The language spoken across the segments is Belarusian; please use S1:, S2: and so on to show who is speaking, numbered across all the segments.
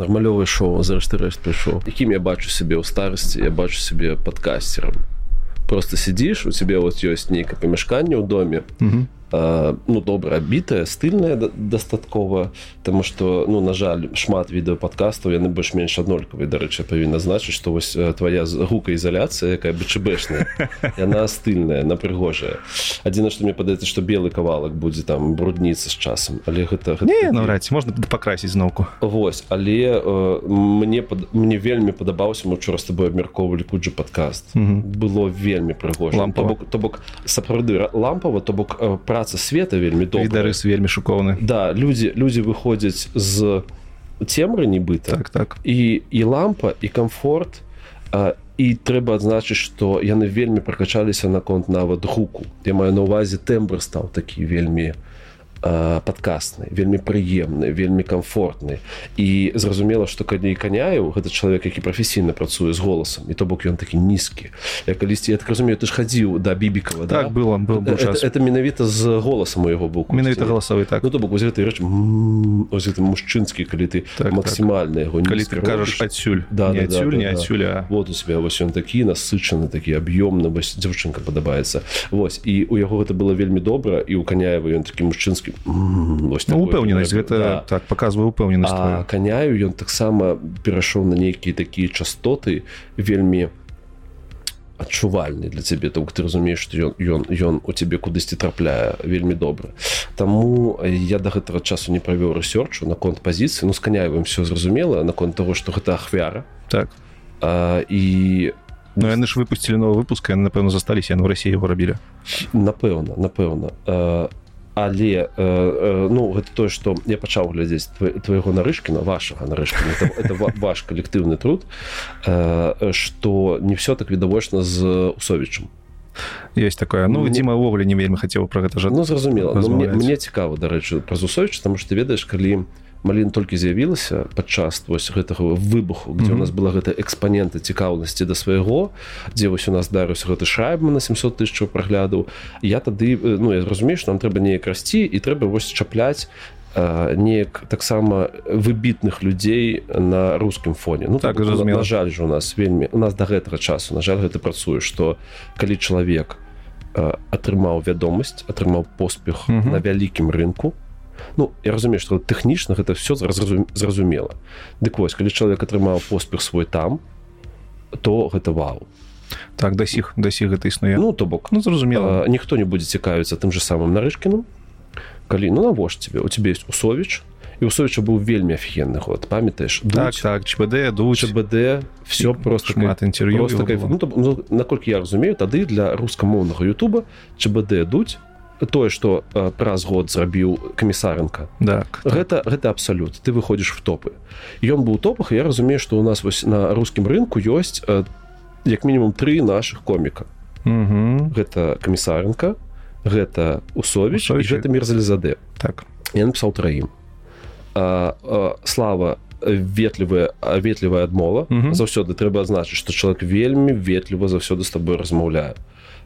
S1: нармалёвае шоу зрэшты рэшт прыйшоў якім я бачу сябе ў старасці я бачу сябе падкастерам просто сидзіш у цябе вот ёсць нейкае памяшканне ў доме ну добра абітая стыльная дастаткова тому что ну на жаль шмат відэо подкастаў яны больш-менш аднолькавай дарэчы павінна значыць что вось твоя гукаізаляцыя якая бчбэшная яна стыльная на прыгожая адзіна что мне падаецца что белы кавалак будзе там брудніцца з часам але гэта, гэта...
S2: Не, наўрад можна пакрасіць зноўку
S1: Вось але э, мне пад... мне вельмі падабаўся мы учора з тобой абмяркоўвалі куджы подкаст. Было вельмі прыгожа
S2: лампа
S1: то бок сапраўды лампава то бок пра праца света вельмі
S2: добрарыс вельмі шукоўны
S1: да людзі людзі выходзяць з цемры нібыта
S2: так так.
S1: І і лампа і комфорт. А, і трэба адзначыць што яны вельмі пракачаліся наконт нават гуку. Я маю на увазе тэмбр стаў такі вельмі падкасны вельмі прыемны вельмі комфортны і зразумела что калі каняю гэта чалавек які прафесійна працуе з голасам і то бок ён такі нізкі. Я калісьці я так разумею ты ж хадзіў да бібікова
S2: так да? было был, был
S1: это, это менавіта з голасам у яго боку
S2: менавіта галасавы так.
S1: Ну, то бок гэты рэч гэты мужчынскі калі ты так, максімальна яго
S2: калі ты кажаш адсюль.
S1: Да,
S2: не
S1: да,
S2: адсюль не адсюль
S1: да. вот у себя вось ён такі насычаны такі аб'ёмны вось дзяўчынка падабаецца. Вось і у яго гэта было вельмі добра і у каняева ён такі мужчынскі
S2: ну, упэўненасць гэта да. так показваю упэўненасць
S1: каняю ён таксама перайшоў на нейкія такія частоты вельмі адчувальны для цябе то ты разумееш што ён ён ён у цябе кудысьці трапляе вельмі добра Таму я да гэтага часу не правёў рэсёрчу наконт пазіцыі ну сканяем все зразумела наконт того што гэта ахвяра.
S2: Так.
S1: А, і
S2: Ну яны ж выпусцілі новы выпуск напэўна засталіся яны ў рассіі его рабілі
S1: напэўна напэўна але э, э, ну гэта тое что я пачаў глядзець твайго нарышкіна вашага нарышкіна это, это ваш калектыўны труд что э, не все так відавочна з усовічым
S2: есть такое. Ну Дзіма ўвогуле не вельмі хацеў про гэта жа
S1: ну зразумела. Ну, мне, мне цікава дарэчы праз усовіч там что ты ведаеш калі у Малін толькі з'явілася падчас вось гэтага выбуху где mm -hmm. у нас была гэта экспанента цікаўнасці да свайго дзе вось у нас дарыўся гэты шайб на 700 тысяч праглядаў я тады ну я разумею нам трэба неяк расці і трэба вось чапляць неяк таксама выбітных людзей на рускім фоне ну
S2: так на,
S1: на жаль же у нас вельмі у нас до гэтага часу на жаль гэта працуе что калі чалавек атрымаў вядомасць атрымаў поспех mm -hmm. на вялікім рынку Ну я разумею што тэхнічна гэта все зразумела Дык вось калі чалавек атрымаў поспех свой там то гэта вау.
S2: Так да сіх да сіх гэта існуе.
S1: Ну то бок.
S2: Ну зразумела.
S1: Ніхто не будзе цікавіцца тым же самым нарышкіным. Калі ну навош тебе у тебе есть усовіч і усовіча быў вельмі офігенны год памятаеш?
S2: Так, так чбд дуч
S1: бд все просто
S2: шмат інтерв'ю
S1: ну, ну, наколькі я разумею тады для рускамоўнага Ютуба чбд дуть тое что праз год зрабіў камісарынка.
S2: Да
S1: так. гэта гэта абсалют. Ты выходишь в топы. Ён быў топах я разумею что у нас вось на рускім рынку ёсць як мінімум три наших коміка. Гэта камісарынка гэта усовіч гэта мерзалізаде
S2: так.
S1: Я написал траім слава ветлівая ветлівая адмова. Заўсёды трэба адзначыць что чалавек вельмі ветліва заўсёды з тобой размаўляю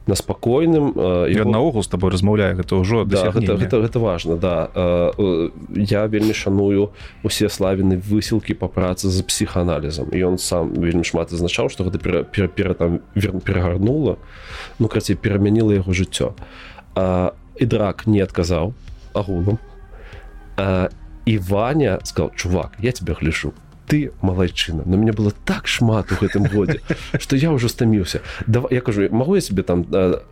S1: на спакойным
S2: его... наогул з тобой размаўляю гэта ўжо
S1: да, гэта, гэта, гэта важно да. Я вельмі шаную усе славіны высілкі по працы за псіханалізам ён сам вельмі шмат азначаў что гэта пера, пера, пера, там перагарнула ну крацей перамяніла яго жыццё і драк не адказаў агулам і ваня сказал чувак я тебя гляжу ты малайчына но мне было так шмат у гэтым годзе что я уже стаміўся давай я кажу могу я себе там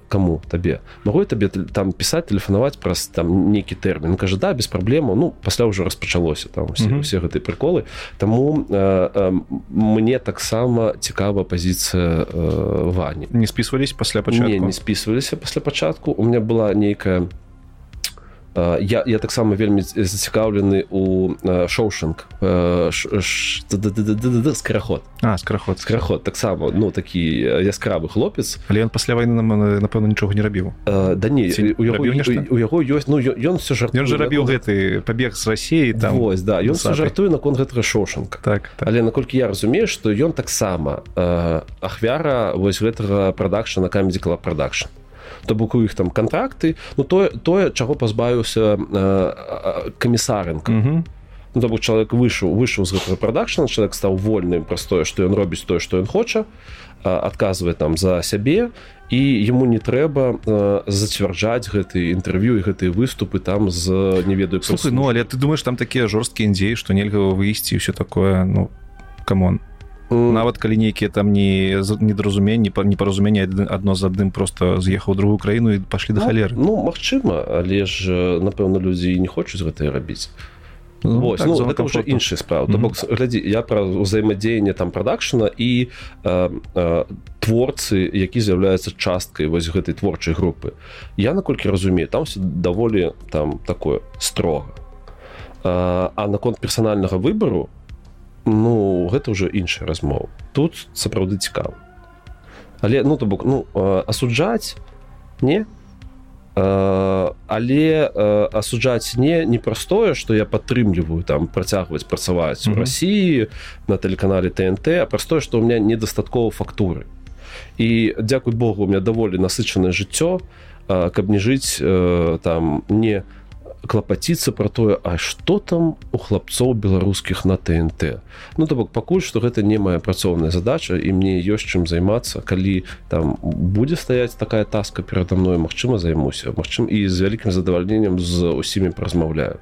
S1: кому? Табе могу я табе там писать тэлефанаваць праз там нейкі тэрмін кажа да без праблему ну пасля уже распачалося там усе, mm -hmm. усе гэтыя приколы. Тому э, э, мне таксама цікава пазіцыя э, вані.
S2: Не списывались пасля пачатку
S1: не, не списываліся пасля пачатку у меня была нейкая я, я таксама вельмі зацікаўлены у шоушынг скараход
S2: а скараход
S1: скараход таксама ну такі яскравы хлопец.
S2: Але ён пасля войны напэўна нічога не рабіў.
S1: Да не у яго, у яго ёсць ну ён все жар
S2: ён же рабіў гэты пабег з рассіі там
S1: вось да ён жартуе наконт гэтага шоушынг
S2: так, так.
S1: Але наколькі я разумею што ён таксама ахвяра вось гэтага прадакшна на камедзікала прадакшн то бок у іх там контракты ну тое тое чаго пазбавіўся камісарынка. Ну, то бок чалавек выйшаў выйшаў з гэтага прадакшна чалавек стаў вольным праз тое што ён робіць тое што ён хоча адказвае там за сябе і яму не трэба зацвярджаць гэты інтэрв'ю і гэтыя выступы там з не ведаю
S2: Слухай, ну але ты думаешь там такія жорсткія індзеі што нельга выйсці ўсё такое? Ну камон нават калі нейкія там не недоразуменні па непаразуменне адно з адным просто з'ехаў другую краіну і пашлі да халеры.
S1: ну, ну магчыма але ж напэўна людзі не хочуць гэтае рабіць. Ну, Вось, так, ну, это уже іншая справа. Mm -hmm. глядзі я пра ўзаемадзеянне там прадакшна і э, э, творцы які з'яўляюцца часткай вось гэтай творчай групы. Я наколькі разумею там все даволі там такое строга. А, а наконт персанальнага выбару ну гэта ўжо іншая размова. Тут сапраўды цікава. Але ну то бок ну асуджаць не? Але асуджаць не непростое что я падтрымліваю там працягваць працаваць у Росіі на тэлеканале тнт а простое что у меня недастаткова фактуры. І дзякуй Богу у меня даволі насычанае жыццё каб не жыць там не у клапаціцца про тое А что там у хлапцоў беларускіх на ТНТ Ну то бок пакуль что гэта не моя працоўная задача і мне ёсць чым займацца. Калі там будзе стаять такая таска перада мной Мачыма займуся. Мачым і з вялікім задавальненнем з усімі празмаўляю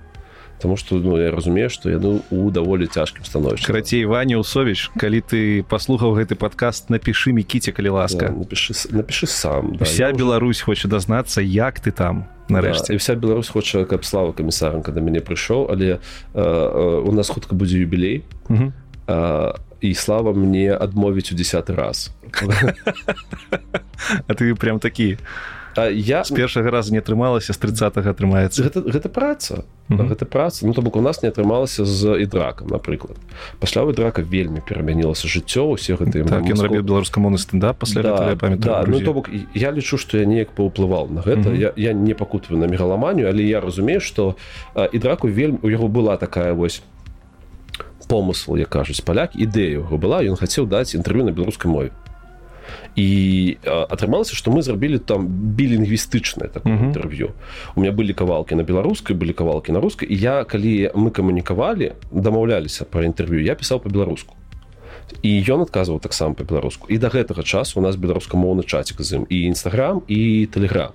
S1: Таму что ну, я разумею что яду у даволі цяжкім становішча
S2: карацей Ваня усовіч калі ты паслухаў гэты подкаст напиши мікіце калі ласка
S1: да, напиши напиши сам
S2: да, вся Беларусь хоча дазнацца як ты там нарэшце.
S1: Да, вся Беларусь хоча каб слава камісарам когда мяне прыйшоў але э, э, у нас хутка будзе юбілей. Э, і слава мне адмовіць у десят раз.
S2: А ты прям такі
S1: я
S2: з першага раза не атрымалася з 30 атрымаецца.
S1: Гэта, гэта праца. Mm -hmm. гэта праца. Ну то бок у нас не атрымалася з ідракам напрыклад. Пасля драка вельмі перамянілася жыццё усе гэтыя
S2: так, ён рабіў беларускамоўны стендап пасля да,
S1: да, ну, то бок я лічу што я неяк паўплываў на гэта. Mm -hmm. я, я не пакутваю на мегаламанію але я разумею што ідраку вельмі у яго была такая вось помысл я кажуць паляк яго была ён хацеў даць інтэрв'ю на беларускай мове і атрымалася што мы зрабілі там білінгвістычнае так інтэрв'ю у меня былі кавалкі на беларускай былі кавалкі на рускай і я калі мы камунікавалі дамаўляліся пра інтэрв'ю я пісаў по-беларуску і ён адказваў таксама по-беларуску і да гэтага часу у нас беларускамоўны чацік з ім і нстаграм і тэлеграм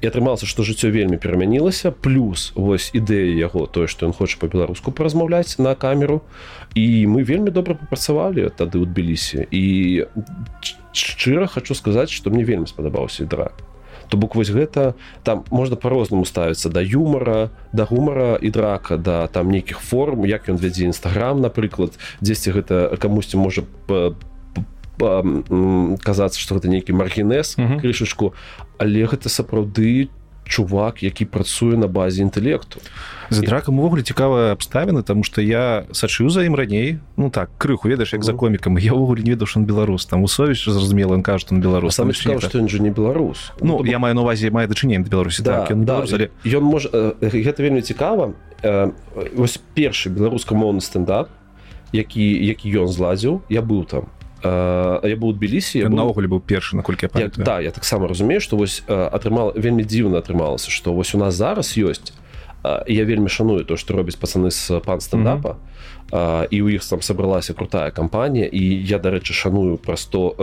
S1: і атрымалася што жыццё вельмі перамянілася плюс вось ідэя яго тое што ён хоча па-беларуску паразмаўляць на камеру. І мы вельмі добра папрацавалі тады ў тбілісе і шчыра хочу сказаць што мне вельмі спадабаўся драк то бок вось гэта там можна по-рознаму ставіцца да юмора да гумара і драка да там нейкіх форм як ён вядзе нстаграм напрыклад дзесьці гэта камусьці можа по казацца што гэта нейкі маргінез крышачку. Але гэта сапраўды чувак які працуе на базе інтэлекту
S2: за дракам увогуле цікавыя абставіны тому что я сачыў за ім раней. Ну так крыху ведаеш як за комікам я ўвогуле не ведаў он беларус там усовіч зразумела кажа он беларус
S1: сам што ён же не беларус
S2: Ну я маю навазе мае дачыненне беларусі да, так, ён,
S1: да, але... ён можа гэта вельмі цікава вось першы беларускамоўны стендап які які ён зладзіў я быў там я быў тбілісі
S2: наогуле быў першы наколькі
S1: я, да я таксама разумею што вось атрымал вельмі дзіўна атрымалася што вось у нас зараз ёсць я вельмі шаную то што робіць пацаны з пан стендапа. Mm -hmm. і у іх там сабралася крутая кампанія і я дарэчы шаную праз то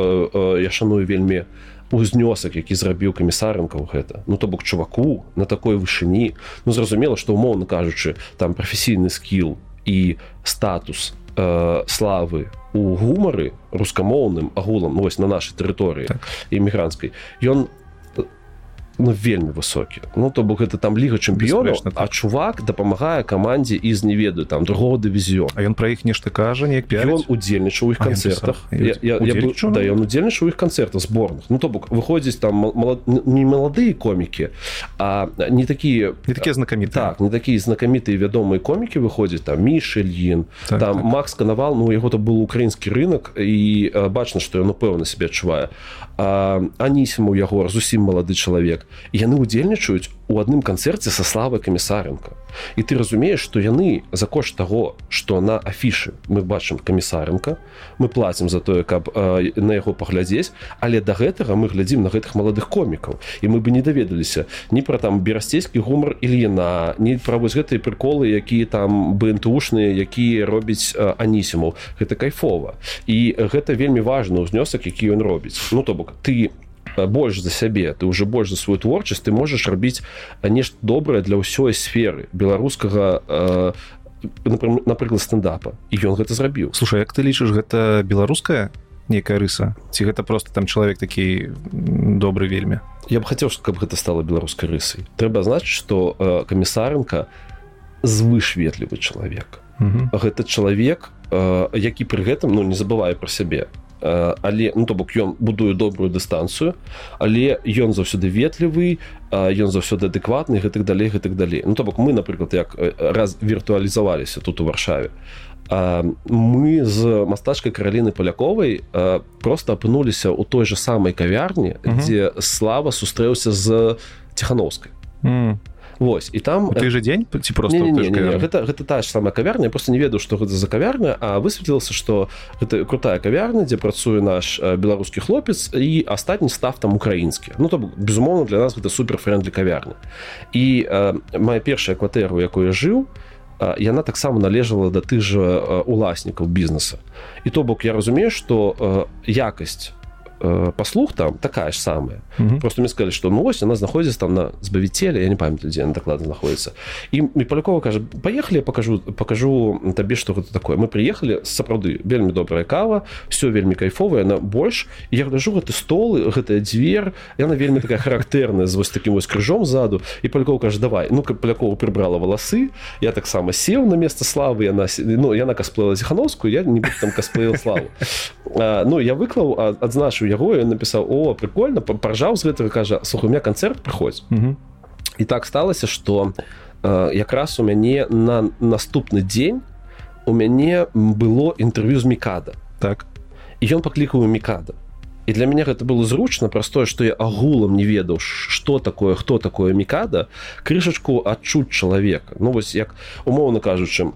S1: я шаную вельмі узнёсак які зрабіў камісарынкаў гэта. Ну то бок чуваку на такой вышыні ну зразумела што умоўна кажучы там прафесійны скіл і статус э, славы у гумары рускамоўным агулам ну, вось на нашай тэрыторыі так. іммігрантскай ён ну, вельмі высокі. Ну то бок гэта там ліга чэмпіёнаў так. а чувак дапамагае камандзе і не ведаю там другого дывізіё
S2: А ён пра іх нешта кажа неяк
S1: ён удзельнічаў іх канцэртах. да ён удзельнічаў іх канцэртах зборных. Ну то бок выходзіць там малад... не маладыя комікі а не такія
S2: не такія знакаміты
S1: так не такія знакамітыя вядомыя комікі выходзяць там мішельін так, там так. Макс канавал ну яго то был украінскі рынок і бачна што ён упэўна себе адчувае анісіму яго зусім малады чалавек яны удзельнічаюць у адным канцэрце са славы камісарынка. І ты разумееш што яны за кошт таго што на афішы мы бачым камісарынка мы плацім за тое каб э, на яго паглядзець але да гэтага мы глядзім на гэтых маладых комікаў. І мы бы не даведаліся ні пра там берасцейскі гумар Ільена не пра вось гэтыя прыколы якія там бнтушныя якія робіць анісімаў. Гэта кайфова. І гэта вельмі важны ўзнёсак які ён робіць. Ну то бок ты больш за сябе ты уже больш за свой творчасць ты можаш рабіць нешта добрае для ўсёй сферы беларускага э, напрыклад стендапа. І ён гэта зрабіў
S2: слушай як ты лічыш гэта беларуская некая рыса? Ці гэта просто там чалавек такі добры вельмі
S1: я б хацеў каб гэта стала беларускай рысай трэба значыць что э, камісарынка звышветлівы чалавек гэта чалавек э, які пры гэтым ну не забывае пра сябе але ну то бок ён будуе добрую дыстанцыю але ён заўсёды ветлівы ён заўсёды адэкватны гэтых далей гэтых далей. Ну то бок мы напрыклад як раз віртуалізаваліся тут у варшаве мы з мастачкай караліны паляковай просто апынуліся ў той же самай кавярні дзе слава сустрэўся з ціхановскай Вось і там
S2: ты же дзень ці просто
S1: не, не, не, не, гэта, гэта та ж самая кавярня просто не ведаю што гэта за кавярня а высветлілася што гэта крутая кавярня дзе працуе наш беларускі хлопец і астатні став там украінскі. Ну то безумоўна для нас гэта суперфрендли кавярня і э, моя першая кватэра у якой я жыў яна таксама належала да тых жа уласнікаў бізнеса. І то бок я разумею што якасць Э, паслух там такая ж самая. -hmm. просто мне сказали что ну ось она знаходзіцца там на збавіцеле я не памятаю дзе на дакладна знаходіцца і палякова кажа поехали я покажу покажу табе что гэта такое мы приехали сапраўды вельмі добрая кава все вельмі кайфовая на больш я гляжу гэты столы гэтая дзвер яна вельмі такая характэрная з вось таким вось крыжом ззаду і палякова кажа давай ну палякова прыбрала валасы я таксама сеў на место славы яна ну яна касплела зіхановскую я не там касплеил славу. Ну я выклаў адзначыў яго ён напісаў о прикольно паржаў з гэтага кажа слух у меня канцэрт прыходзь mm -hmm. і так сталася что э, якраз у мяне на наступны дзень у мяне было інтэрв'ю з мікада
S2: так.
S1: І ён паклікаў мікада і для мяне гэта было зручна простое что я агулам не ведаў что такое хто такое мікада крышачку адчуць чалавека ну вось як умоўна кажучы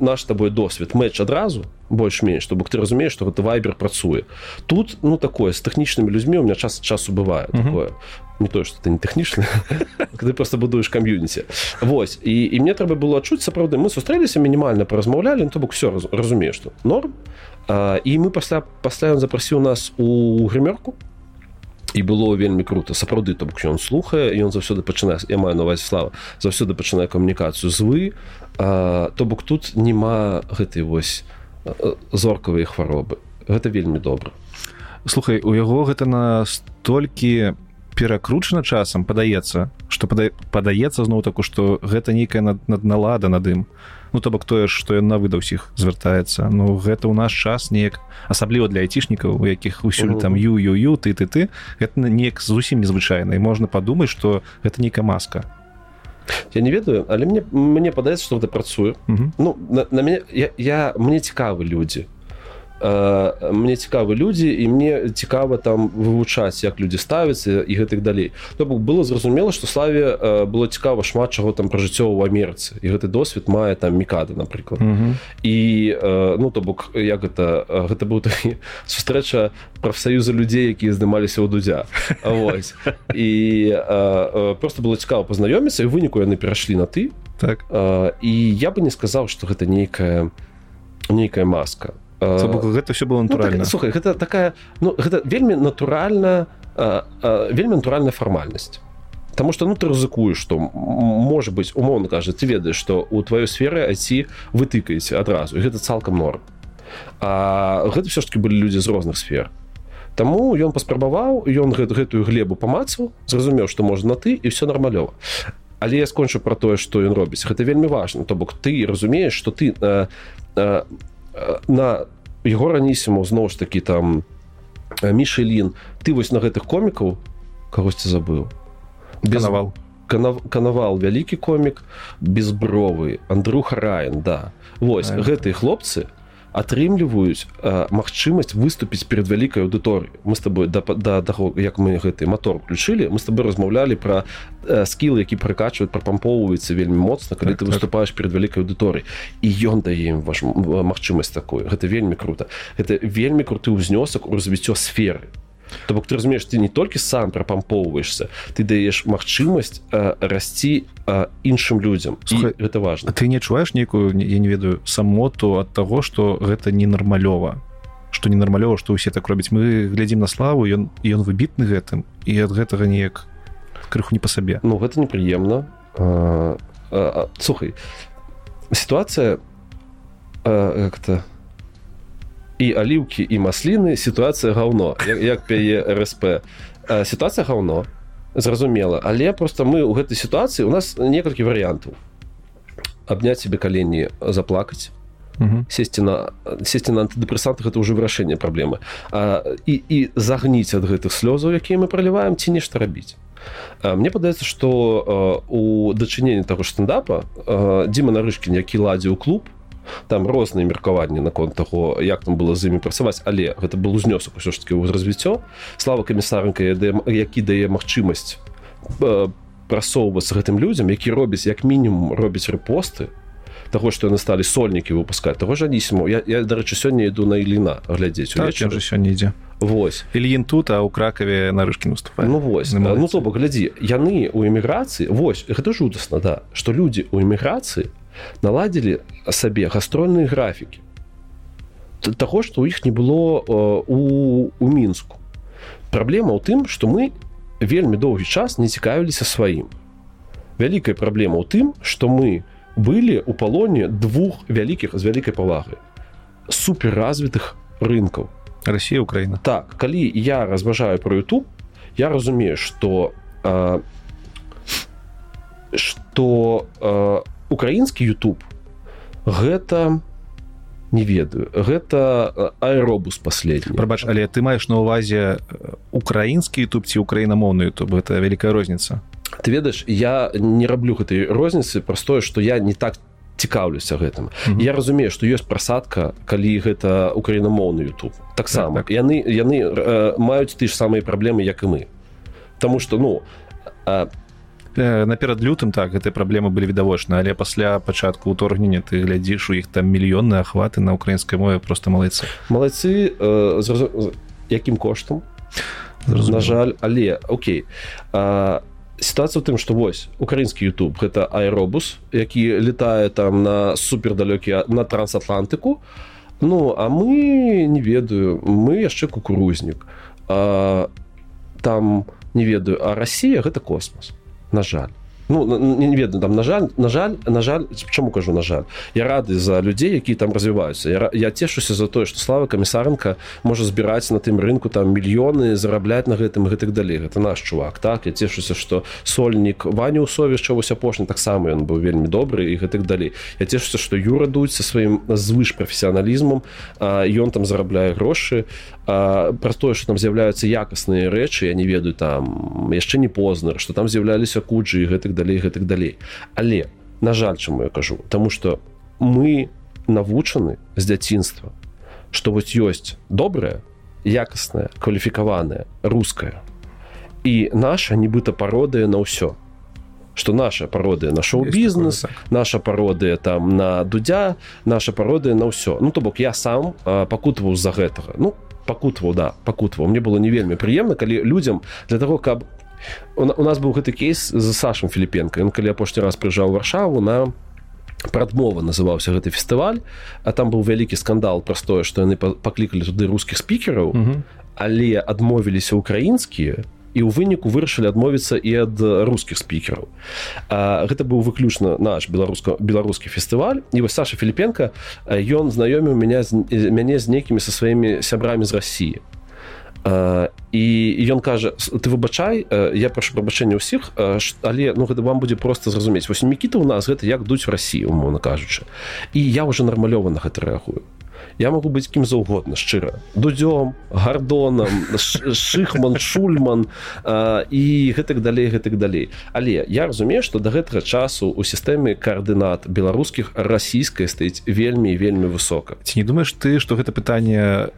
S1: наш тобой досвед мэч адразу больш-менш чтобы ты разумееш что гэта вайбер працуе тут ну такое з тэхнічнымі людзьмі у меня час часу бывае такое не то что ты не тэхнічны ты просто будуеш кам'юніці Вось і, і мне трэба было адчуць сапраўды мы сустрэліся мінімальна паразмаўлялі ну, то бок все разумееш что норм. А, і мы пасля пасля ён запрасіў нас у грымёрку і было вельмі круто. Сапраўды то бок ён слухае ён заўсёды пачынае я маю наваць слава заўсёды пачынае камунікацыю з вы а, то бок тут няма гэтай вось зоркавыя хваробы. Гэта вельмі добра.
S2: Слухай у яго гэта настолькі перакручана часам падаецца што падаецца зноў таку што гэта нейкая над, над налада над ім. Ну то бок тое што ён на выда ўсіх звяртаецца. Ну гэта ў наш час неяк асабліва для айцішнікаў у якіх усюль там ю ю ю ты ты ты гэта неяк зусім незвычайна. І можна падумаць што гэта нейкая маска.
S1: Я не ведаю але мне мне падаецца што гэта працуе. Mm -hmm. ну на, на мяне я, я мне цікавы людзі Э, мне цікавы людзі і мне цікава там вывучаць як людзі ставяцца і гэтых далей. То бок было зразумела што славе э, было цікава шмат чаго там пра жыццё ў амерыцы. І гэты досвед мае там мікады напрыклад. Mm -hmm. і э, ну то бок як гэта гэта быў такі сустрэча прафсаюза людзей якія здымаліся ў дудзя. Вось. і просто было цікава пазнаёміцца і выніку яны перайшлі на ты
S2: так.
S1: І я бы не сказаў што гэта нейкая нейкая маска
S2: гэта все было натуральна
S1: ну, так, слухай гэта такая ну гэта вельмі натуральна вельмі натуральная фармальнасць Таму что ну ты рызыкуеш што можа быць умоўна кажа ты ведаеш што у тваёй сферы айці вытыкаеце адразу гэта цалкам норм. А гэта все ж таки былі людзі з розных сфер Таму ён паспрабаваў ён гэт, гэтую глебу памацаў зразумеў што можна ты і все нармалёва Але я скончу про тое што ён робіць гэта вельмі важно то бок ты разумееш что ты а, а, на яго ранісіму зноў ж такі там мішелін. Ты вось на гэтых комікаў кагосьці забыў.
S2: Безвал
S1: канавал. вялікі комік безбровы Андрюха раен да. Восьось гэтыя хлопцы атрымліваюць магчымасць выступіць перед вялікай аўдыторыі мы с тобой да да таго як мы гэты мотор включылі мы с тобой размаўлялі про скілл які прыкачваюць прапампоўваецца вельмі моцна калі так, ты так. выступаешь перед вялікай аўдыторыі і ён дае ім ваш магчымасць такой гэта вельмі круто это вельмі круты ўзнёсак у развіццё сферы То бок ты разумееш ты не толькі сам прапампоўваешься ты даеш магчымасць э, расці э, іншым людзям. Это важно
S2: ты не чуваеш нейкую я не ведаю самоту ад таго что гэта ненармалёва? Что ненармалёва что ўсе так робяць? Мы глядзім на славу ён ён выбітны гэтым і ад гэтага неяк крыху не па сабе.
S1: Ну гэта непрыемна. Слухай сітуацыя как-то і аліўкі і масліны сітуацыя гаўно як, як пяе рсп сітуацыя гаўно зразумела але просто мы ў гэтай сітуацыі у нас некалькі варыянтаў. Абняць себе калені заплакаць сесці на сесці на антыдэпрэсантах это ўжо вырашэнне праблемы. А, і і загніць ад гэтых слёзаў якія мы праліваем ці нешта рабіць. Мне падаецца што у дачыненні таго стендапа Дзіма нарышкін які ладзіў клуб там розныя меркаванні наконт таго як там было з імі працаваць але гэта был узнёсак усё ж таки ў развіццё. Слава камісарынка які дае магчымасць прасоўвацца гэтым людзям які робяць як мінімум робяць рэпосты того что яны сталі сольнікі выпускать того ж анісіму я, я дарэчы сёння іду на Іліна глядзець
S2: так, же сёння ідзе.
S1: Вось.
S2: Ільін тут а ў кракаве нарышкі наступае
S1: Ну вось. Ну то глядзі яны у эміграцыі Вось гэта жудасна да што людзі ў эміграцыі наладзілі сабе гастрольныя графікі. Таго што ў іх не было у, у мінску. Праблема ў тым што мы вельмі доўгі час не цікавіліся сваім. Вялікая праблема ў тым што мы былі у палоне двух вялікіх з вялікай павагай суперразвітых рынкаў.
S2: Росія Украіна.
S1: Так калі я разважаю про YouTube я разумею что что украінскі YouTube гэта не ведаю. Гэта аэробус последні
S2: прабач але ты маеш на увазе украінскі YouTube ці украінамоўны YouTube? Это вялікая розніца.
S1: Ты ведаеш я не раблю гэтай розніцы простое что я не так цікаўлюся гэтым. Mm -hmm. я разумею что ёсць прасадка калі гэта украінамоўны YouTube. Таксама. Так, так. яны яны э, маюць ты ж самыя праблемы як і мы. Таму что ну э,
S2: наперад лютым так гэтыя праблемы былі відавочна але пасля пачатку ўторгнення ты глядзіш у іх там мільённыя ахваты на украінскай мове просто малайцы.
S1: Малайцы э, зразу... якім коштам? На жаль але Окей. А, сітуацыя ў тым што вось украінскі YouTube гэта аэробус які летае там на супердалёкі на трансатлантыку. Ну а мы не ведаю мы яшчэ кукурузнік. А, там не ведаю а Росія гэта космос на жаль. Ну не ведаю там на жаль на жаль на жаль чаму кажу на жаль? Я рады за людзей які там развіваюцца я, я цешуся за тое что слава камісарынка можа збіраць на тым рынку там мільёны зарабляць на гэтым гэтых далей. Гэта наш чувак так? Я цешуся что сольнік ваню усовішча вось апошні таксама ён быў вельмі добры і гэтых далей. Я цешуся что юра дуць са сваім звыш прафесіяналізмам ён там зарабляе грошы пра тое что там з'яўляюцца якасныя рэчы я не ведаю там яшчэ не позна что там з'яўляліся куджы гэтых далей гэтых далей. Але на жаль чаму я кажу? Тому что мы навучаны з дзяцінства что вось ёсць добрая якасная кваліфікаваная руская і наша нібыта пародыя на ўсё. Что наша пародыя на шоу-бізнес наша пародыя там на дудя наша пародыя на ўсё. Ну то бок я сам пакутваў з-за гэтага. Ну пакутваў да пакутваў мне было не вельмі прыемна калі людзям для того каб у нас быў гэты кейс за сашам філіпенко ён калі апошні раз прыжаў варшаву на прадмова называўся гэты фестываль а там быў вялікі скандал простое што яны паклікалі туды рускіх спікераў але адмовіліся украінскія і ў выніку вырашылі адмовіцца і ад рускіх спікераў гэта быў выключна наш беларуска беларускі фестываль і вось Саша філіпенко ён знаёміў меня мяне з нейкімі са сваімі сябрамі з Росіі і ён кажа ты выбачай я прашу прабачэння ўсіх але ну гэта вам будзе просто зразумець вось мікіта у нас гэта як дуць Росію умоўна кажучы і я уже нармалёва на гэта рэагую я могу быць кім заўгодна шчыра дудзём гардонам шихман шульман а, і гэтак далей гэтак далей. Але я разумею что до гэтага часу у сістэме коаардынат беларускіх расійскай стаіць вельмі вельмі высока.
S2: Ці не думаешь ты что гэта пытанне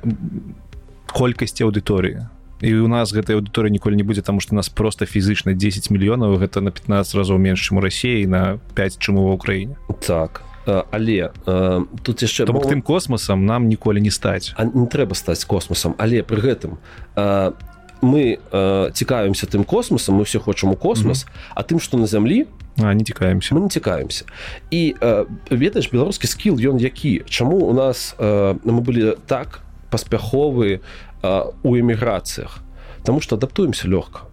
S2: колькасці аўдыторыі? І у нас гэтай аўдыторыі ніколі не будзе таму што нас просто фізычна 10 мільёнаў гэта на 15 разоў менш чым у рассіі на 5 чым ва ўкраіне
S1: так але э, тут яшчэ
S2: бок тым космосам нам ніколі не стаць.
S1: А не трэба стаць космосам але пры гэтым э, мы э, цікавімся тым космосам мы все хочам у космос mm -hmm. а тым што на зямлі
S2: а, не цікаемся
S1: мы не цікаемся і э, ведаеш беларускі скіл ён які? Чаму у нас э, мы былі так паспяховы э, у эміграцыях? Таму што адаптуемся лёгка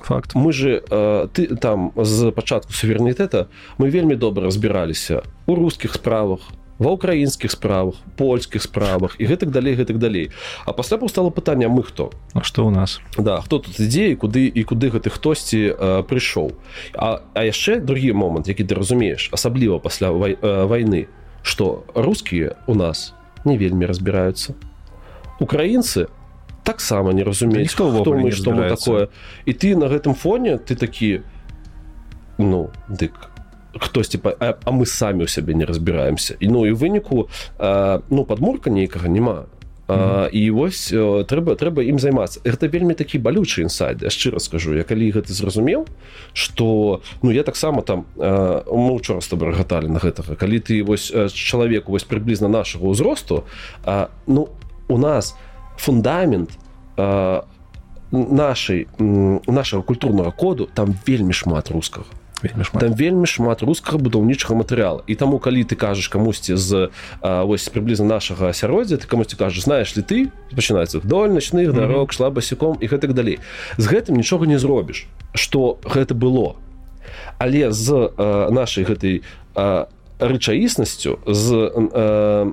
S2: факт.
S1: Мы же э, ты там з пачатку суверэнітэта мы вельмі добра разбіраліся у рускіх справах ва ўкраінскіх справах польскіх справах і гэтак далей гэтак далей. А пасля паўстала пытанне мы хто?
S2: А что у нас?
S1: Да хто тут ідзе куды і куды гэты хтосьці э, прыйшоў. А, а яшчэ другі момант які ты разумееш асабліва пасля вай, э, вайны что рускія у нас не вельмі разбіраюцца. Украінцы таксама не разумеюць
S2: хто мы што мы такое.
S1: І ты на гэтым фоне ты такі ну дык хтосьці а, а мы самі ў сябе не разбіраемся і ну і выніку а, ну падмурка нейкага няма. Mm -hmm. і вось трэба трэба ім займацца. Гэта вельмі такі балючы інсайд я шчыра скажу. Я калі гэта зразумеў что ну я таксама там мы учора з тобой рагаталі на гэтага. Калі ты вось чалавеку вось прыблізна нашага ўзросту ну у нас фундамент нашай нашага культурнага коду там вельмі шмат рускага.
S2: Шмат.
S1: там вельмі шмат рускага будаўнічага матэрыяла і таму калі ты кажаш камусьці з а, вось прыблізна нашага асяроддзя ты камусьці кажаш знаеш ли ты? Пачынаецца вдоль начных дарог шла басяком і гэтак далей. З гэтым нічога не зробіш что гэта было. Але з а, нашай гэтай рэчаіснасцю з, а,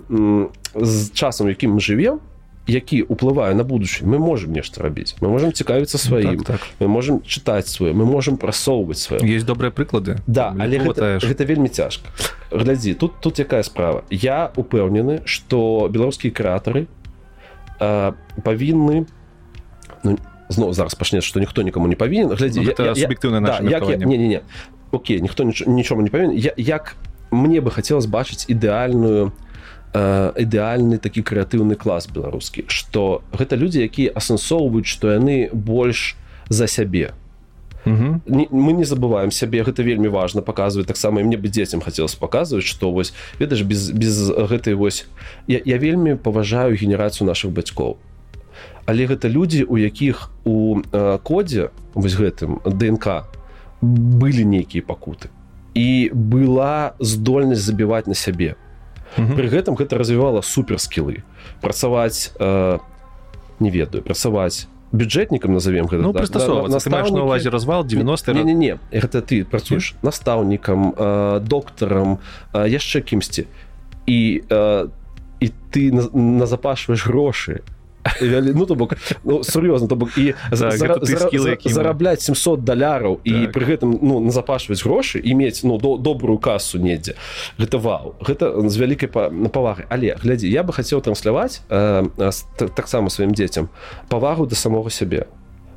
S1: з часам якім мы живвем які уплывае на будучыню мы можем нешта рабіць мы можем цікавіцца сваім.
S2: Так, так.
S1: мы можем чытаць свае мы можем прасоўваць свае
S2: есть добрыя прыклады
S1: да але гэта, гэта вельмі цяжка. Глядзі тут тут якая справа. Я упэўнены что беларускія крэатары павінны ну, зноў зараз пачнецца што ніхто нікому не павінен. Глядзі
S2: суб'ектыўна
S1: да, не не не. Окей ніхто нічому не павінен. Я, як мне бы хацелось бачыць ідэальную ідэальны такі крэатыўны клас беларускі што гэта людзі якія асэнсоўваюць што яны больш за сябе.
S2: Угу.
S1: мы не забываем сябе гэта вельмі важна паказваць. Таксама мне бы дзецям хацелось паказваць што вось ведаеш без без гэтай вось я, я вельмі паважаю генерацыю наших бацькоў. Але гэта людзі у якіх у э, кодзе вось гэтым днк былі нейкія пакуты. І была здольнасць забіваць на сябе Пры гэтым гэта развівала суперскілы. Працаваць э, не ведаю працаваць бюджэтнікам назовем гэта
S2: ну, так, на, на увазе развал 90
S1: не, не, не гэта ты працуеш настаўнікам э, доктарам э, яшчэ кімсьці. І э, і ты назапашваеш грошы ну то бок ну, сур'ёзна то бок і
S2: так, зара, зара,
S1: зара, зарабляць 700 даляраў так. і пры гэтым ну назапашваць грошы і мець ну до добрую касу недзе. Гэта вау. Гэта з вялікай па на павагай. Але глядзі я бы хацеў трансляваць э, таксама сваім дзецям павагу да самого сябе.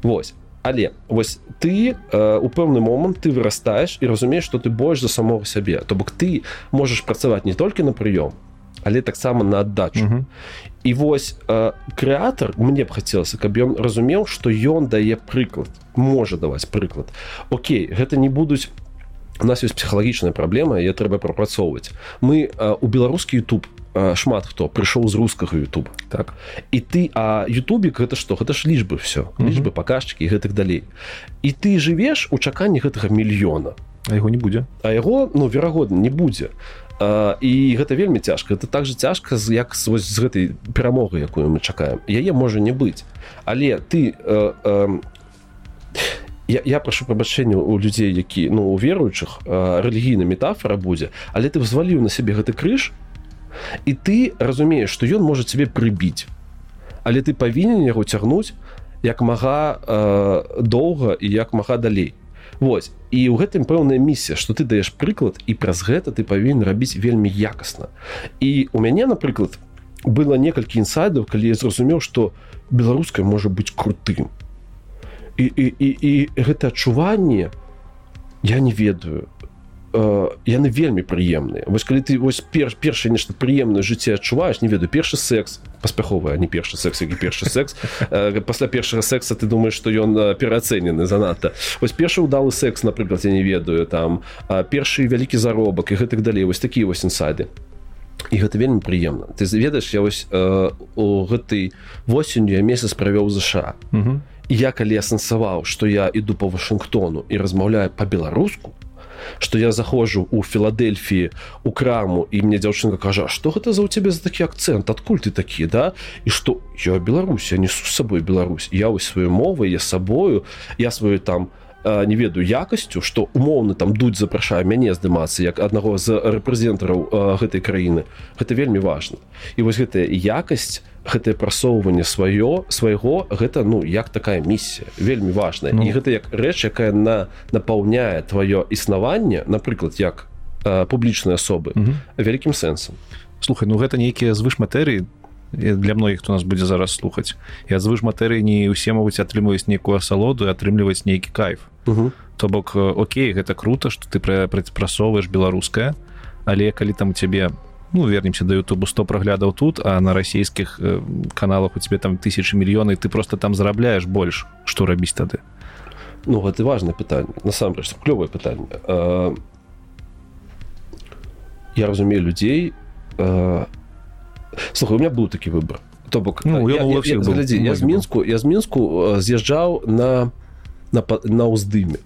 S1: Вось. Але вось ты э, у пэўны момант ты вырастаеш і разумееш што ты больш за самого сябе. То бок ты можаш працаваць не толькі на прыём але таксама на аддачу і вось э, крэатар мне б хацелася каб ён разумеў што ён дае прыклад можа даваць прыклад. Окей гэта не будуць у нас ёсць псіхалагічная праблема я трэба прапрацоўваць. Мы э, у беларускі YouTube шмат хто прыйшоў з рускага YouTube.
S2: Так.
S1: І ты а Ютубік гэта што? Гэта ж лічбы все лічбы паказчыкі гэтых далей. І ты жывеш у чаканні гэтага мільёна.
S2: А яго не будзе.
S1: А яго ну верагодна не будзе і гэта вельмі цяжка. Это так же цяжка як вось з гэтай перамогай якую мы чакаем. Яе можа не быць. Але ты э, э, я, я прашу прабачэння у людзей які ну у веруючых рэлігійна метафора будзе але ты взваліў на сябе гэты крыж і ты разумееш што ён можа цябе прыбіць. Але ты павінен яго цягнуць як мага э, доўга і як мага далей Вось. І ў гэтым пэўная місія што ты даеш прыклад і праз гэта ты павінен рабіць вельмі якасна. І у мяне напрыклад было некалькі інсайдаў калі я зразумеў што беларуская можа быць крутым. І, і, і, і гэта адчуванне я не ведаю. э, яны вельмі прыемныя вось калі ты вось пер першае нешта прыемнае жыццё адчуваеш не ведаю першы секс паспяховы не першы секс які першы секс. Э, пасля першага секса ты думаешь што ён пераацэнены занадта вось першы удалы секс напрыклад я не ведаю там першы вялікі заробак і гэтак далей вось такія вось інсайды і гэта вельмі прыемна ты заведаеш я вось э, у гэтай восенню я месяц правёў ЗША я калі асэнсаваў што я іду по Вашынгтону і размаўляю по-беларуску что я заходжу у філадельфіі у краму і мне дзяўчынка кажа что гэта за у цябе за такі акцэнт адкуль ты такі да? І что я Беларусь я несу з сабой Беларусь. Я вось сваю мовы я сабою я сваю там не ведаю якасцю что умоўны там дуть запрашае мяне здымацца як аднаго з рэпрэзентараў гэтай краіны. Гэта вельмі важно і вось гэтая якасць гэтае прасоўванне сваё свайго гэта ну як такая місія. Вельмі важная. Ну. і гэта як рэч якая на напаўняе твоё існаванне напрыклад як публічнай асобы вялікім сэнсам.
S2: Слухай ну гэта нейкія звыш матэрыі. Для многіх хто нас будзе зараз слухаць. І звыш матэрыі не ўсе могуць атрымліваць нейкую асалоду і атрымліваць нейкі кайф то бок Окей гэта круто что ты прасоўваеш беларускае але калі там у цябе ну вернемся до Ютубу 100 праглядаў тут а на расійскіх э, каналах у тебе там тысячи мільёны ты просто там зарабляешь больш что рабіць тады?
S1: Ну гэта важное пытанне. Насамрэч клёвае пытанне. А, я разумею людзей а, слухай у меня быў такі выбор то бок ну, я, я, я, я, я з мінску я з мінску з'язджаў на на на ўздыме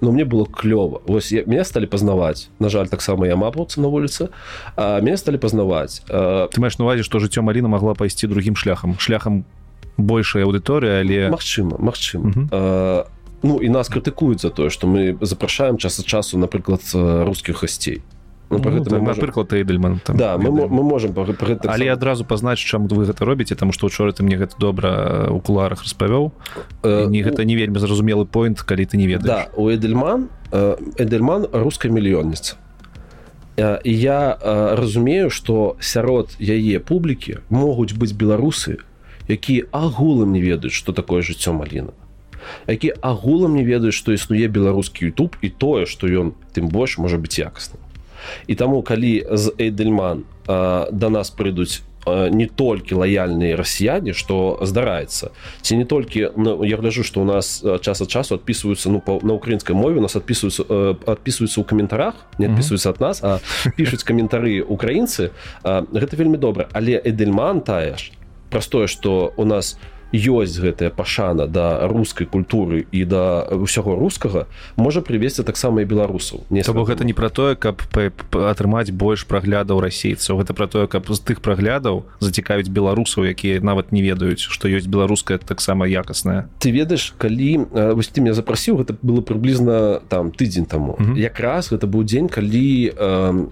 S1: но мне было клёва вось я, меня стали пазнаваць на жаль таксама я мапаўцы на вуліцы а меня стали пазнаваць
S2: а... ты маеш навазе што жыццё Марина могла пайсці другім шляхам. Шляхам большая аўдыторыя але
S1: Мачыма Мачым а, ну і нас крытыкуюць за тое што мы запрашаем час ад часу напрыклад рускіх гасцей
S2: ну, ну, гэта, можем... напрыклад эйдельман
S1: да мы, мы можем гэта
S2: але адразу пазнаць чаму вы гэта робіце там што учора ты мне гэта добра у куларах распавёў. Э, не гэта не вельмі зразумелы поинт калі ты не ведаеш.
S1: Да, у эдельман э, эдельман руская мільённіца і я э, разумею што сярод яе публікі могуць быць беларусы якія агулам не ведаюць што такое жыццё маліна які агулам не ведаюць што існуе беларускі YouTube і тое што ён тым больш можа быць якасным і таму калі з эйдельман да нас прыйдуць не толькі лаяльныя расіяне што здараецца ці не толькі ну, я гляжу што у нас час ад часу адпісваюцца ну на украінскай мове нас адпісваюцца адпісваюцца ў каментарах не адпісваюцца ад нас а пішуць каментары украінцы гэта вельмі добра. Але эдельман тая ж праз тое што у нас у ёсць гэтая пашана да рускай культуры і да ўсяго рускага можа прывесці таксама і беларусаў.
S2: Не бо гэта не пра тое каб атрымаць больш праглядаў расейцаў. Гэта пра тое каб з тых праглядаў зацікавіць беларусаў якія нават не ведаюць што ёсць беларуская таксама якасная.
S1: Ты ведаеш калі вось ты меня запрасіў гэта было прыблізна там тыдзень таму. Якраз гэта быў дзень калі э,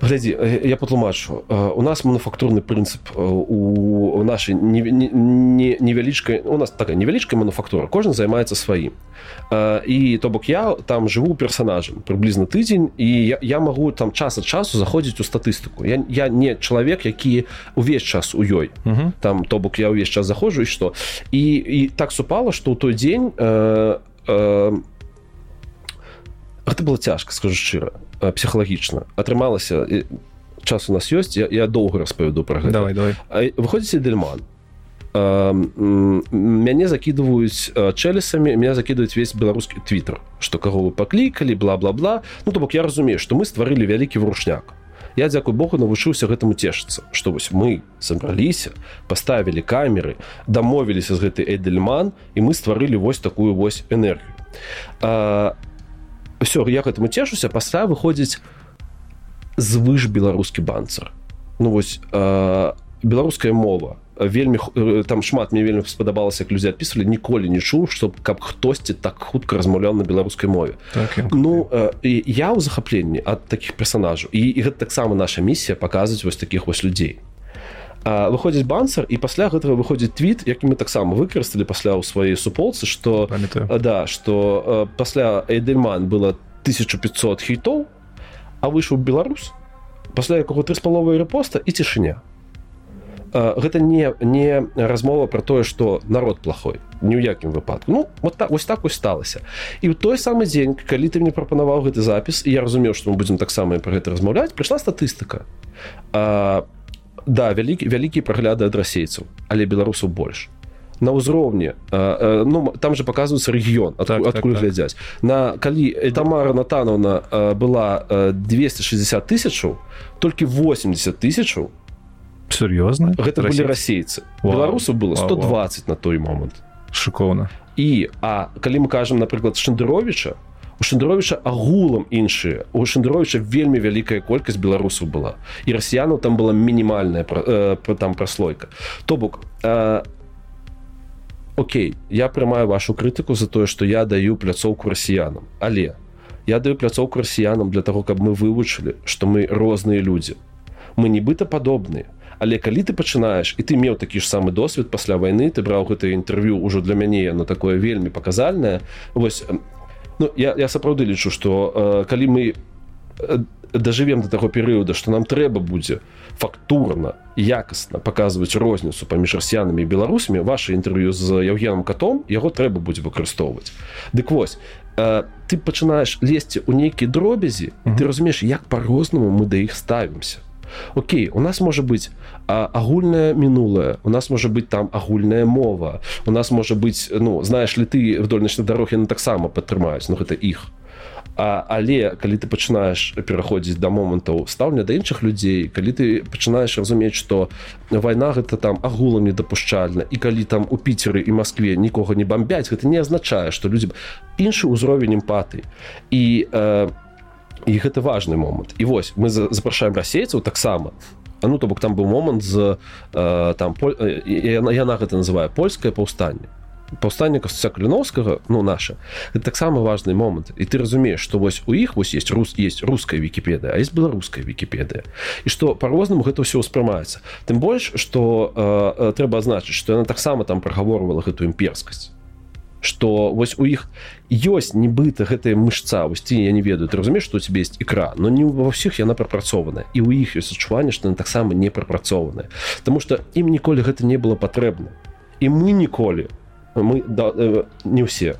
S1: глядзі я патлумачу. У нас мануфактурны прынцып у нашай невялічкай у нас такая невялічкая мануфактура кожны займаецца сваім. І то бок я там жыву персонажам прыблізна тыдзень і я, я магу там час ад часу заходзіць у статыстыку. Я, я не чалавек які увесь час у ёй. Uh -huh. там то бок я ўвесь час заходжу і што? І, і так супала што ў той дзень э, э, гэта было цяжка скажу шчыра псіхалагічна. Атрымалася час у нас ёсць я, я доўга распавяду про гэта.
S2: Давай, давай.
S1: выходзіце дельман мяне закидываюць чэлесамі меня закидываюць весь беларускі твиттер что каго вы паклікалі бла-бла-бла. Ну то бок я разумею что мы стварылі вялікі врушняк я дзякуй Богу навучыўся гэтаму цешыцца што вось мы сабраліся поставілі камеры дамовіліся з гэтай эдельман і мы стварылі вось такую вось энергію. А все я гэтаму цешуся пасля выходзіць звыш беларускі банцар ну вось э, беларуская мова. Вельмі там шмат мне вельмі спадабалася як людзі адпісвалі ніколі не чуў што каб хтосьці так хутка размаўляў на беларускай мове.
S2: Так,
S1: ну э, я ў захапленні ад такіх персонажаў і, і гэта таксама наша місія паказваць вось такіх вось людзей выходзіць бансер і пасля гэтага выходзіць твіт які мы таксама выкарысталі пасля ў сваёй суполцы что да что пасля эйдельман было 1500 хітоў а выйшаў беларус пасля якога ты з паловай рэпоста і цішыня гэта не не размова про тое что народ плохой ні ў якім выпадку. Ну вот так вось так усталася і ў той самы дзень калі ты мне прапанаваў гэты запіс і я разумеў что мы будзем таксама про гэта размаўляць прыйшла статыстыка а, да вялікі вялікія прагляды ад расейцаў але беларусаў больш. На ўзроўні ну там же показваецца рэгіён так, адкуль так, глядзяць так. на калі тамара натановна была 260 тысячаў толькі 80 тысячаў
S2: сур'ёзна
S1: гэта былі расейцы. Беларусу было 120 вау, вау. на той момант.
S2: Шыкоўна.
S1: І а калі мы кажам напрыклад шандыровича у шандыровича агулам іншыя. У шандыровича вельмі вялікая колькасць беларусаў была. І расіянаў там была мінімальная э, там праслойка. То бок э, Окей я прымаю вашу крытыку за тое што я даю пляцоўку расіянам. Але я даю пляцоўку расіянам для того каб мы вывучылі што мы розныя людзі. Мы нібыта падобныя. Але калі ты пачынаеш і ты меў такі ж самы досвед пасля вайны ты браў гэта інтэрв'ю ўжо для мяне яно такое вельмі паказальнае вось ну, я, я сапраўды лічу што э, калі мы э, дажывем до таго перыяда што нам трэба будзе фактурна якасна паказваць розніцу паміж расіянамі і беларусамі ваше інтэрв'ю з евгеном катом яго трэба будзе выкарыстоўваць дык вось э, ты пачынаеш лезці ў нейкія дробязі mm -hmm. ты разумееш як по-рознаму мы да іх ставімся Окей у нас можа быць агульнае мінулае у нас можа быць там агульная мова у нас можа быць ну знаеш ли ты вдольначна дарог яны таксама падтрымаюць ну гэта іх А, але калі ты пачынаеш пераходзіць да момантаў стаўня да іншых людзей калі ты пачынаеш разумець што вайна гэта там агулам недапушчальна і калі там у піцеры і Маскве нікога не бомбяць гэта не азначае што людзі іншы ўзровень эмпатыі і э, і гэта важны момант і вось мы запрашаем расейцаў таксама ну то бок там быў момант з э, там поль... яна, яна гэта называе польскае паўстанне паўстанне касця каліновскага ну наша таксама важный момант і ты разумееш что вось у іх вось есть рус есть руская вкіпедыя а есть беларуская вкіпедыя і что по-рознаму гэта ўсё ўспрымаецца тым больш что э, трэба азначыць что яна таксама там прагаворвала гэтую імперскасць что вось у іх ёсць нібыта гэтая мышца васці я не ведаю ты разумееш что у тебе есть ікра но не ва ўсіх яна прапрацована і у іх ёсць адчуванне что таксама не прапрацованая Таму что ім ніколі гэта не было патрэбна. І мы ніколі мы да, э, не ўсе.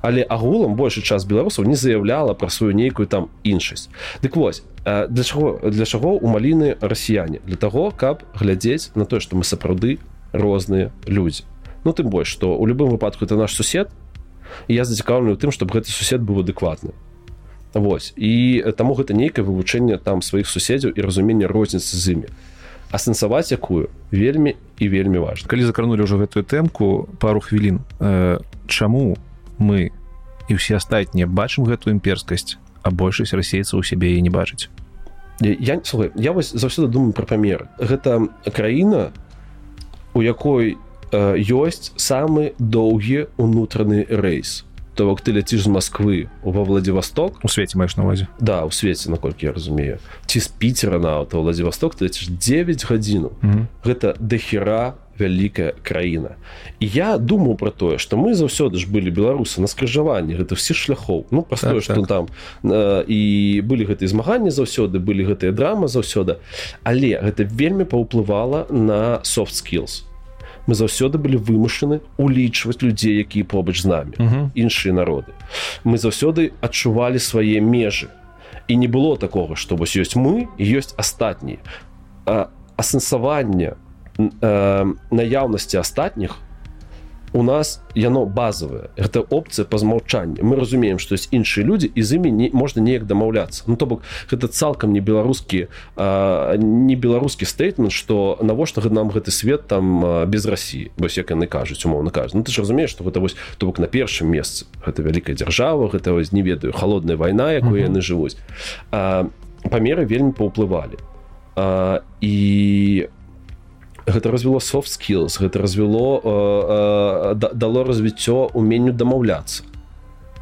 S1: Але агулам большы час беларусаў не заяўляла пра сваю нейкую там іншасць. Дык вось для чаго для чаго у маліны расіяне? Для того каб глядзець на тое што мы сапраўды розныя людзі Ну тым больш што у любым выпадку это наш сусед я зацікаўлены тым чтобы гэты сусед быў адэкватны. Вось. І таму гэта нейкае вывучэнне там сваіх суседзяў і разуменне розніцы з імі. Асэнсаваць якую вельмі і вельмі важна.
S2: Калі закранули ўжо гэтую тэмку пару хвілін э, чаму мы і ўсе астатнія бачым гэтую імперскасць а большасць расейцаў у сябе і не бачыць
S1: я слухай, я вось заўсёды думаю пра памер гэта краіна у якой э, ёсць самы доўгі унутраны рэйс. То бок ты ляціш з Москвы ва владивосток.
S2: У свеце маеш навазе
S1: да у свеце наколькі я разумею. Ці з піцера на то владивосток ты ляціш 9 гадзіну mm -hmm. гэта дахера вялікая краіна. І я думаю про тое что мы заўсёды ж былі беларусы на скрыжаванні гэта все шляхоў. Ну простое так, что так. там э, і былі гэтыя змаганні заўсёды былі гэтыя драмы заўсёды. Але гэта вельмі паўплывала на soft skills мы заўсёды былі вымушаны улічваць людзей якія побач з намі іншыя народы. Мы заўсёды адчувалі свае межы. І не было такого што вось ёсць мы ёсць астатнія. Асэнсаванне наяўнасці астатніх у нас яно базовое это опция по змаўчанню мы разумеем что есть іншыя люди і з імі не можна неяк дамаўляцца. Ну то бок гэта цалкам не беларускі не беларускі стейтмент что навошта нам гэты свет там без Росіі вось як яны кажуць умоўно кажу ну, ты ж разумееш что гэта вось то бок на першым месцы гэта вялікая дзяржава гэта вось не ведаю холодная вайна якую яны жывуць. Памеры вельмі паўплывалі. І у гэта развяло soft skills гэта развяло э, э, дало развіццё уменню дамаўляцца.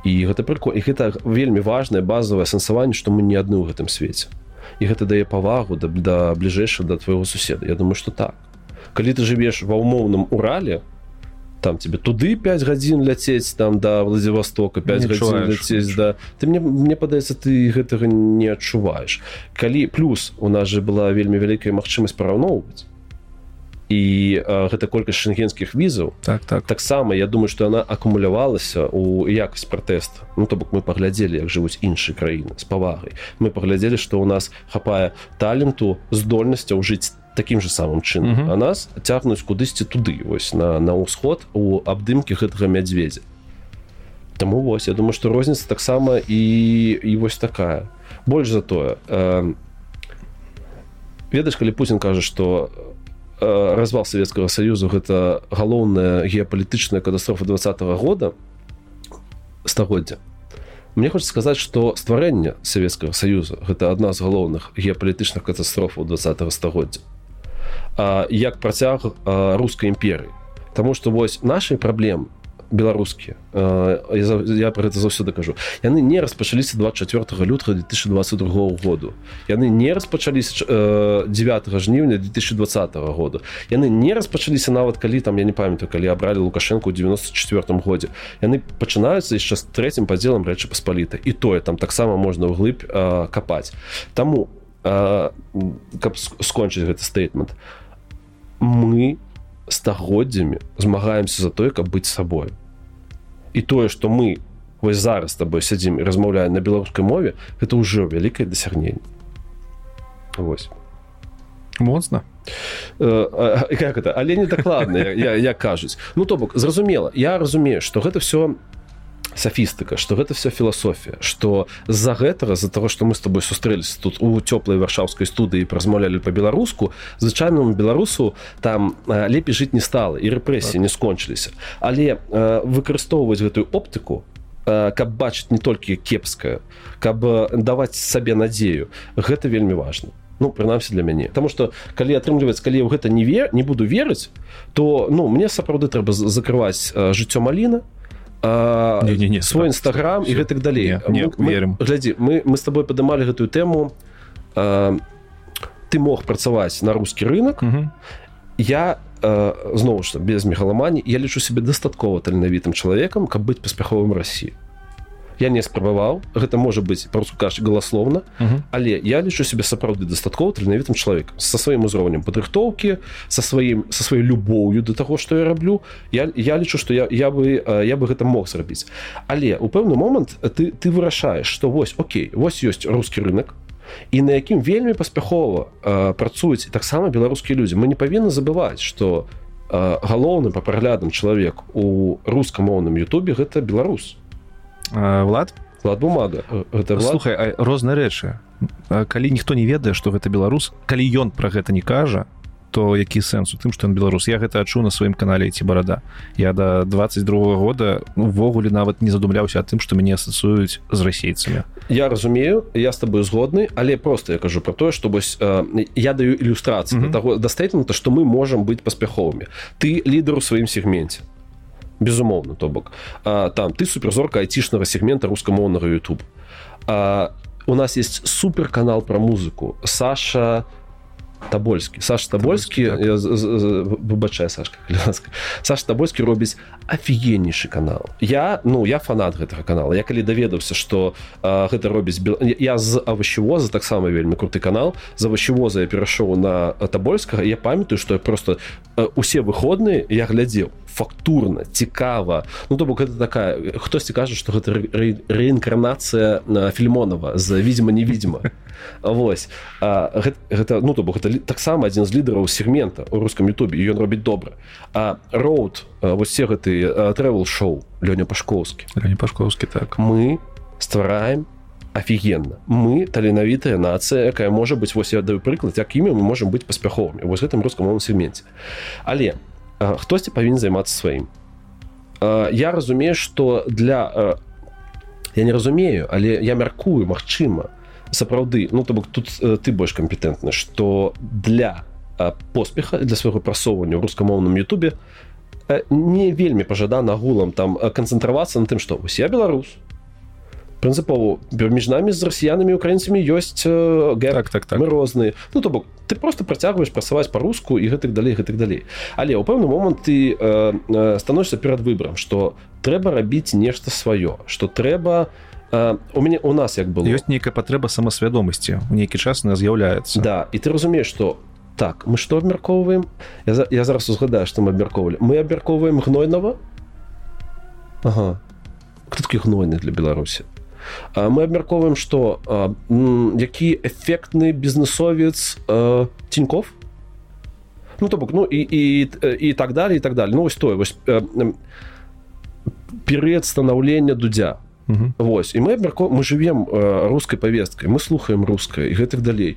S1: І гэта прыко і гэта вельмі важное базовое сэнсаванне што мы не адны ў гэтым свеце. І гэта дае павагу да, да бліжэйша да твайго суседа. Я думаю что так. Калі ты жывеш ва ўмоўным урале там тебе туды 5 гадзін ляцець там да владивостока 5 гадзін ляцець да. Ты мне мне падаецца ты гэтага не адчуваеш. Калі плюс у нас же была вельмі вялікая магчымасць параўноўваць і э, гэта колькасць шенгенскіх візаў
S2: так так.
S1: таксама я думаю что она акумулявалася у якасць пратэста. Ну то бок мы паглядзелі як жывуць іншыя краіны з павагай. Мы паглядзелі што ў нас хапае таленту здольнасцяў жыць таким же самым чынам. Uh -huh. а нас цягнуць кудысьці туды вось на на ўсход у абдымкі гэтага мядзведзя. Таму вось я думаю что розніца таксама і і вось такая. Больш за тое э, ведаеш калі Путін кажа что развал Савецкага союзу гэта галоўная геапалітычная катастрофа два -го года стагоддзя. Мне хочется сказаць что стварэнне Савецкага союза гэта адна з галоўных геапалітычных катастрофаў два стагоддзя. Як працяг рускай імперыі. Таму что вось нашай праблемы беларускія я, я про гэта заўсёды кажу яны не распачаліся 24 лютага 2022 году яны не распачаліся 9 жніўня 2020 году яны не распачаліся нават калі там я не памятаю калі абралі лукашенко ў 94 годзе яны пачынаюцца яшчэ з трэцім падзелам рэчы паспаліта і тое там таксама можна ўглыб капаць таму каб скончыць гэты стейтмент. Мы стагоддзямі змагаемся за тое каб быць сабою і тое что мы вось зараз с тобой сядзім і размаўляем на беларускай мове это ўжо вялікае дасягненне Вось.
S2: Моцна
S1: э, как это? Але не дакладна я, я кажуць ну то бок зразумела. Я разумею что гэта все софістыка что гэта все філасофія что з-за гэтага з-за того что мы с тобой сустрэлись тут у цёплай варшаўскай студыі размаўлялі по-беларуску звычайнаму беларусу там лепей жыць не стала і рэпрэсіі так. не скончыліся. Але выкарыстоўваць гэтую оптыку каб бачыць не толькі кепская каб даваць сабе надзею гэта вельмі важно ну прынамсі для мяне. Потому что калі атрымліваць калі ў гэта не вер не буду верыць то ну мне сапраўды трэба закрываць жыццё маліна не, не, не, свой нстаграм і гэтак далей.
S2: Верым
S1: глядзі мы мы с тобой падымалі гэтую тэму а, ты мог працаваць на рускі рынок я зноў ж без мегаламані я лічу себе дастаткова таленавітым чалавекам каб быць паспяховым рассіі я не спрабаваў. Гэта можа быць па-руску кажа галасловна uh -huh. але я лічу себе сапраўды дастаткова таленавітым чалавекам. Со сваім узроўнем падрыхтоўкі со сваім со сваёй любоўю до таго что я раблю. Я я лічу что я я бы я бы гэта мог зрабіць. Але у пэўны момант ты ты вырашаеш что вось Окей вось ёсць рускі рынок і на якім вельмі паспяхова працуюць таксама беларускія людзі. Мы не павінны забываць что галоўны па праглядам чалавек у рускамоўным Ютубе гэта беларус
S2: влад?
S1: Влад бумага.
S2: Гэта слухай розныя рэчы калі ніхто не ведае што гэта беларус калі ён пра гэта не кажа то які сэнс у тым што ён беларус? Я гэта адчу на сваім канале ці барада я да 22 года увогуле нават не задумляўся тым што мяне асацыююць з расейцамі.
S1: Я разумею я с тобой згодны але просто я кажу про тое што вось э, я даю ілюстрацыю mm -hmm. таго дастатна то што мы можам быць паспяховымі. Ты лідар у сваім сегменце безумоўна то бок там ты суперзорка айцішнага сегмента рускамоўнага YouTube а, у нас есть суперканал про музыку. Саша табольскі Саш табольскі выбачай Сашка Саш табольскі робіць офігеннейшы канал. Я ну я фанат гэтага канала. Я калі даведаўся что гэта робіць я з авощевоза таксама вельмі круты канал. За авощевоза я перайшоў на табольскага я памятаю что я просто усе выходныя я глядзеў фактурна цікава. Ну то бок это такая хтосьці кажа что гэта рэінкарнацыя на фільмонова за видимо невидимо Вось гэта, гэта ну то бок гэта таксама адзін з лідараў сегмента у рускам Ютубе ён робіць добра. А роуд вось все гэты travel шоу Лёня пашковскі.
S2: Пашковскі так.
S1: Мы ствараем офігенна мы таленавітая нацыя якая можа быць вось я даю прыклад якімі мы можемм быць паспяховымі вось гэтым рускамоўным сегменце. Але хтосьці павінен займацца сваім я разумею что для я не разумею але я мяркую Мачыма сапраўды. Ну то бок тут ты больш кампетэнтны что для поспеха для свайго прасоўвання ў рускамоўным Ютубе не вельмі пажадана агулам там канцэнтравацца на тым што вось я беларус прынцыпову між намі з расіянамі украінцамі ёсць гэк
S2: так, так, так.
S1: мы розныя ну то бок ты просто працягваеш працаваць па-руску і гэтак далей гэтак далей але ў пэўны момант ты э, становішся перад выбарам что трэба рабіць нешта сваё что трэба э, у мяне у нас як было
S2: ёсць нейкая патрэба самасвядомасці у нейкі час не з'яўляецца
S1: да і ты разумееш что так мы что абмяркоўваем я, я зараз узгадаю что мы абмяркоўвалі мы абмяркоўваем гнойнова ага. кто такі гнойны для беларусі мы абмяркоўваем что які эфектны бізнесовец тиньков ну то бок ну і і і так далее і так далее ну вось тое вось перыяд станаўлення дудзя Угу. Вось і мы абмярко мы живвем э, рускай павесткай мы слухаем рускай і гэтых далей.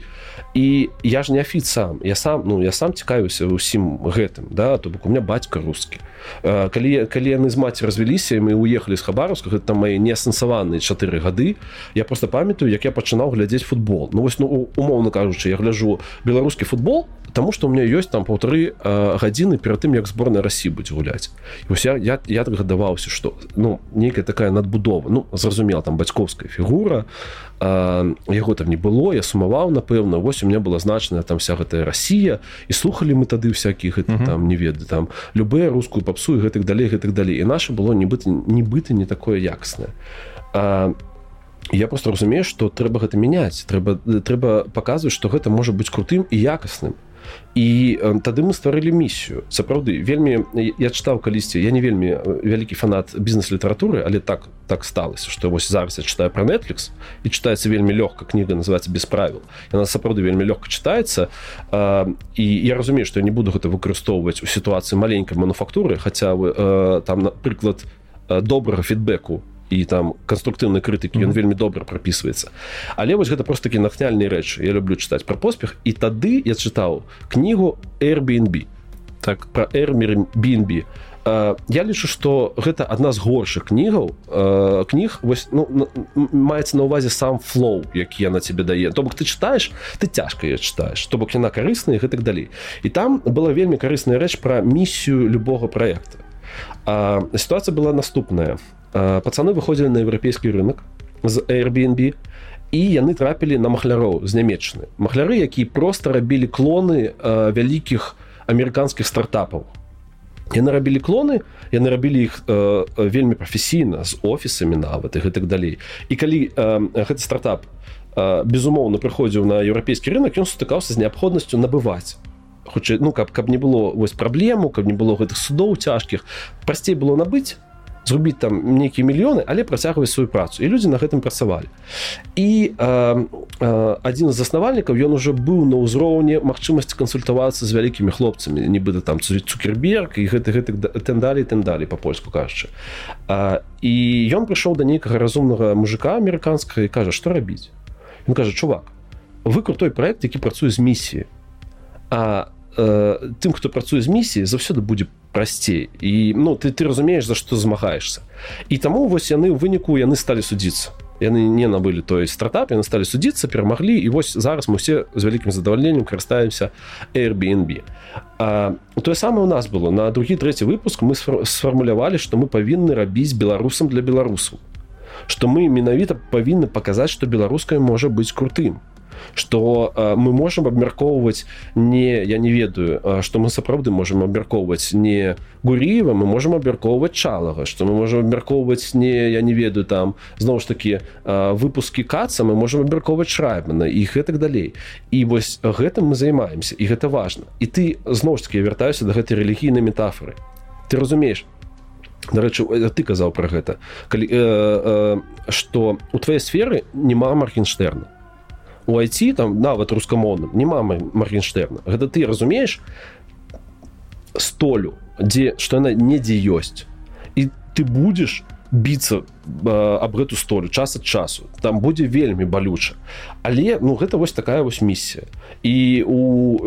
S1: І я ж не афіт сам я сам ну я сам цікаюся ўсім гэтым да то бок у меня бацька рускі. Э, калі калі яны з маці развяліся мы уехали з хабаровска гэта мои неасэнсаваныя чатыры гады я просто памятаю як я пачынаў глядзець футбол. Ну вось ну умоўно кажучы я гляжу беларускі футбол Таму што ў меня ёсць там паўтары гадзіны перад тым як зборная рассі будзе гуляць. Я, я, я так гадаваўся што ну нейкая такая надбудова ну зразумела там бацькоўская фігура а, яго там не было я сумаваў напэўна вось у меня была значная там вся гэтая Росія і слухали мы тады всякіх uh -huh. там не веды там любые рускую папсу і гэтых далей гэтых далей. І наше было нібыта нібыта не такое якаснае. А Я просто разумею, што трэба гэта мяняць. Трэба трэба паказваць, што гэта можа быць крутым і якасным і тады мы стварылі місію сапраўды вельмі я чытаў калісьці я не вельмі вялікі фанат бізнес-літаратуры але так так сталася што вось зараз я чытаю про netflix і чытаецца вельмі лёгка кніга называется без правил яна сапраўды вельмі лёгка чытаецца і я разумею што я не буду гэта выкарыстоўваць у сітуацыі маленькай мануфактуры хаця бы там напрыклад добрага фідбэку і там канструктыўнай крытыкі ён вельмі добра прапісваецца але вось гэта просто такі натхняльныя рэчы я люблю чытаць пра поспех. І тады я чытаў кнігу airbnb. Так. Про airbnb. Я лічу что гэта адна з горшых кнігаў. Кніг вось ну, маецца на увазе сам флоу які я на тебе дае. То бок ты читаешь ты цяжка я читаешь то бок яна карысная гэтак далей. І там была вельмі карысная рэч про місію любого проекта сітуацыя была наступная пацаны выходзілі на еўрапейскі рынок з airbnb і яны трапілі на махляроў з нямецчыны махляры якія просто рабілі клоны вялікіх амерыканскіх стартапаў яны рабілі клоны яны рабілі іх э, вельмі прафесійна з офісамі нават і гэтак далей і калі э, гэты стартап э, безумоўна прыходзіў на еўрапейскі рынок ён сутыкаўся з неабходнасцю набываць хутчэй ну каб каб не было вось праблему каб не было гэтых судоў цяжкіх прасцей было набыць зрубіць там нейкія мільёны але працягваць сваю працу. І людзі на гэтым працавалі. І э, э, адзін з заснавальнікаў ён уже быў на ўзроўні магчымасці кансультавацца з вялікімі хлопцамі нібыта там цукерберг і гэты гэты тым далей тым далей па-польску кажучы. І ён прыйшоў да нейкага разумнага мужика амерыканскага і кажа што рабіць? Ён кажа чувак вы крутой проект які працуе з місіі а э, тым хто працуе з місіі заўсёды будзе прасцей і ну ты ты разумееш за што змагаешься і таму вось яны ў выніку яны сталі судзіцца яны не набылі той стартап яны сталі судзіцца перамаглі і вось зараз мы все з вялікім задавальненнем карыстаемся airbnb. А, тое самае у нас было. На другі трэці выпуск мы сфармулявалі што мы павінны рабіць беларусам для беларусаў што мы менавіта павінны паказаць што беларускае можа быць крутым что мы можем абмяркоўваць не я не ведаю что мы сапраўды можем абмяркоўваць не гуріева мы можем абмяркоўваць чалага что мы можем абмяркоўваць не я не ведаю там зноў ж таки выпускі каца мы можем абмяркоўваць шрайбмана і гэтак далей. І вось гэтым мы займаемся і гэта важно. І ты зноў ж таки вяртаюся до гэтай рэлігійнай метафоры. Ты разумееш? Дарэчы ты казаў пра гэта калі э, э, што у тваей сферы няма маркенштерна у айці там нават рускамоўным няма маргенштерна гэта ты разумееш столю дзе што яна недзе ёсць. І ты будзеш біцца аб гэту столю час ад часу. Там будзе вельмі балюча. Але ну гэта вось такая вось місія і у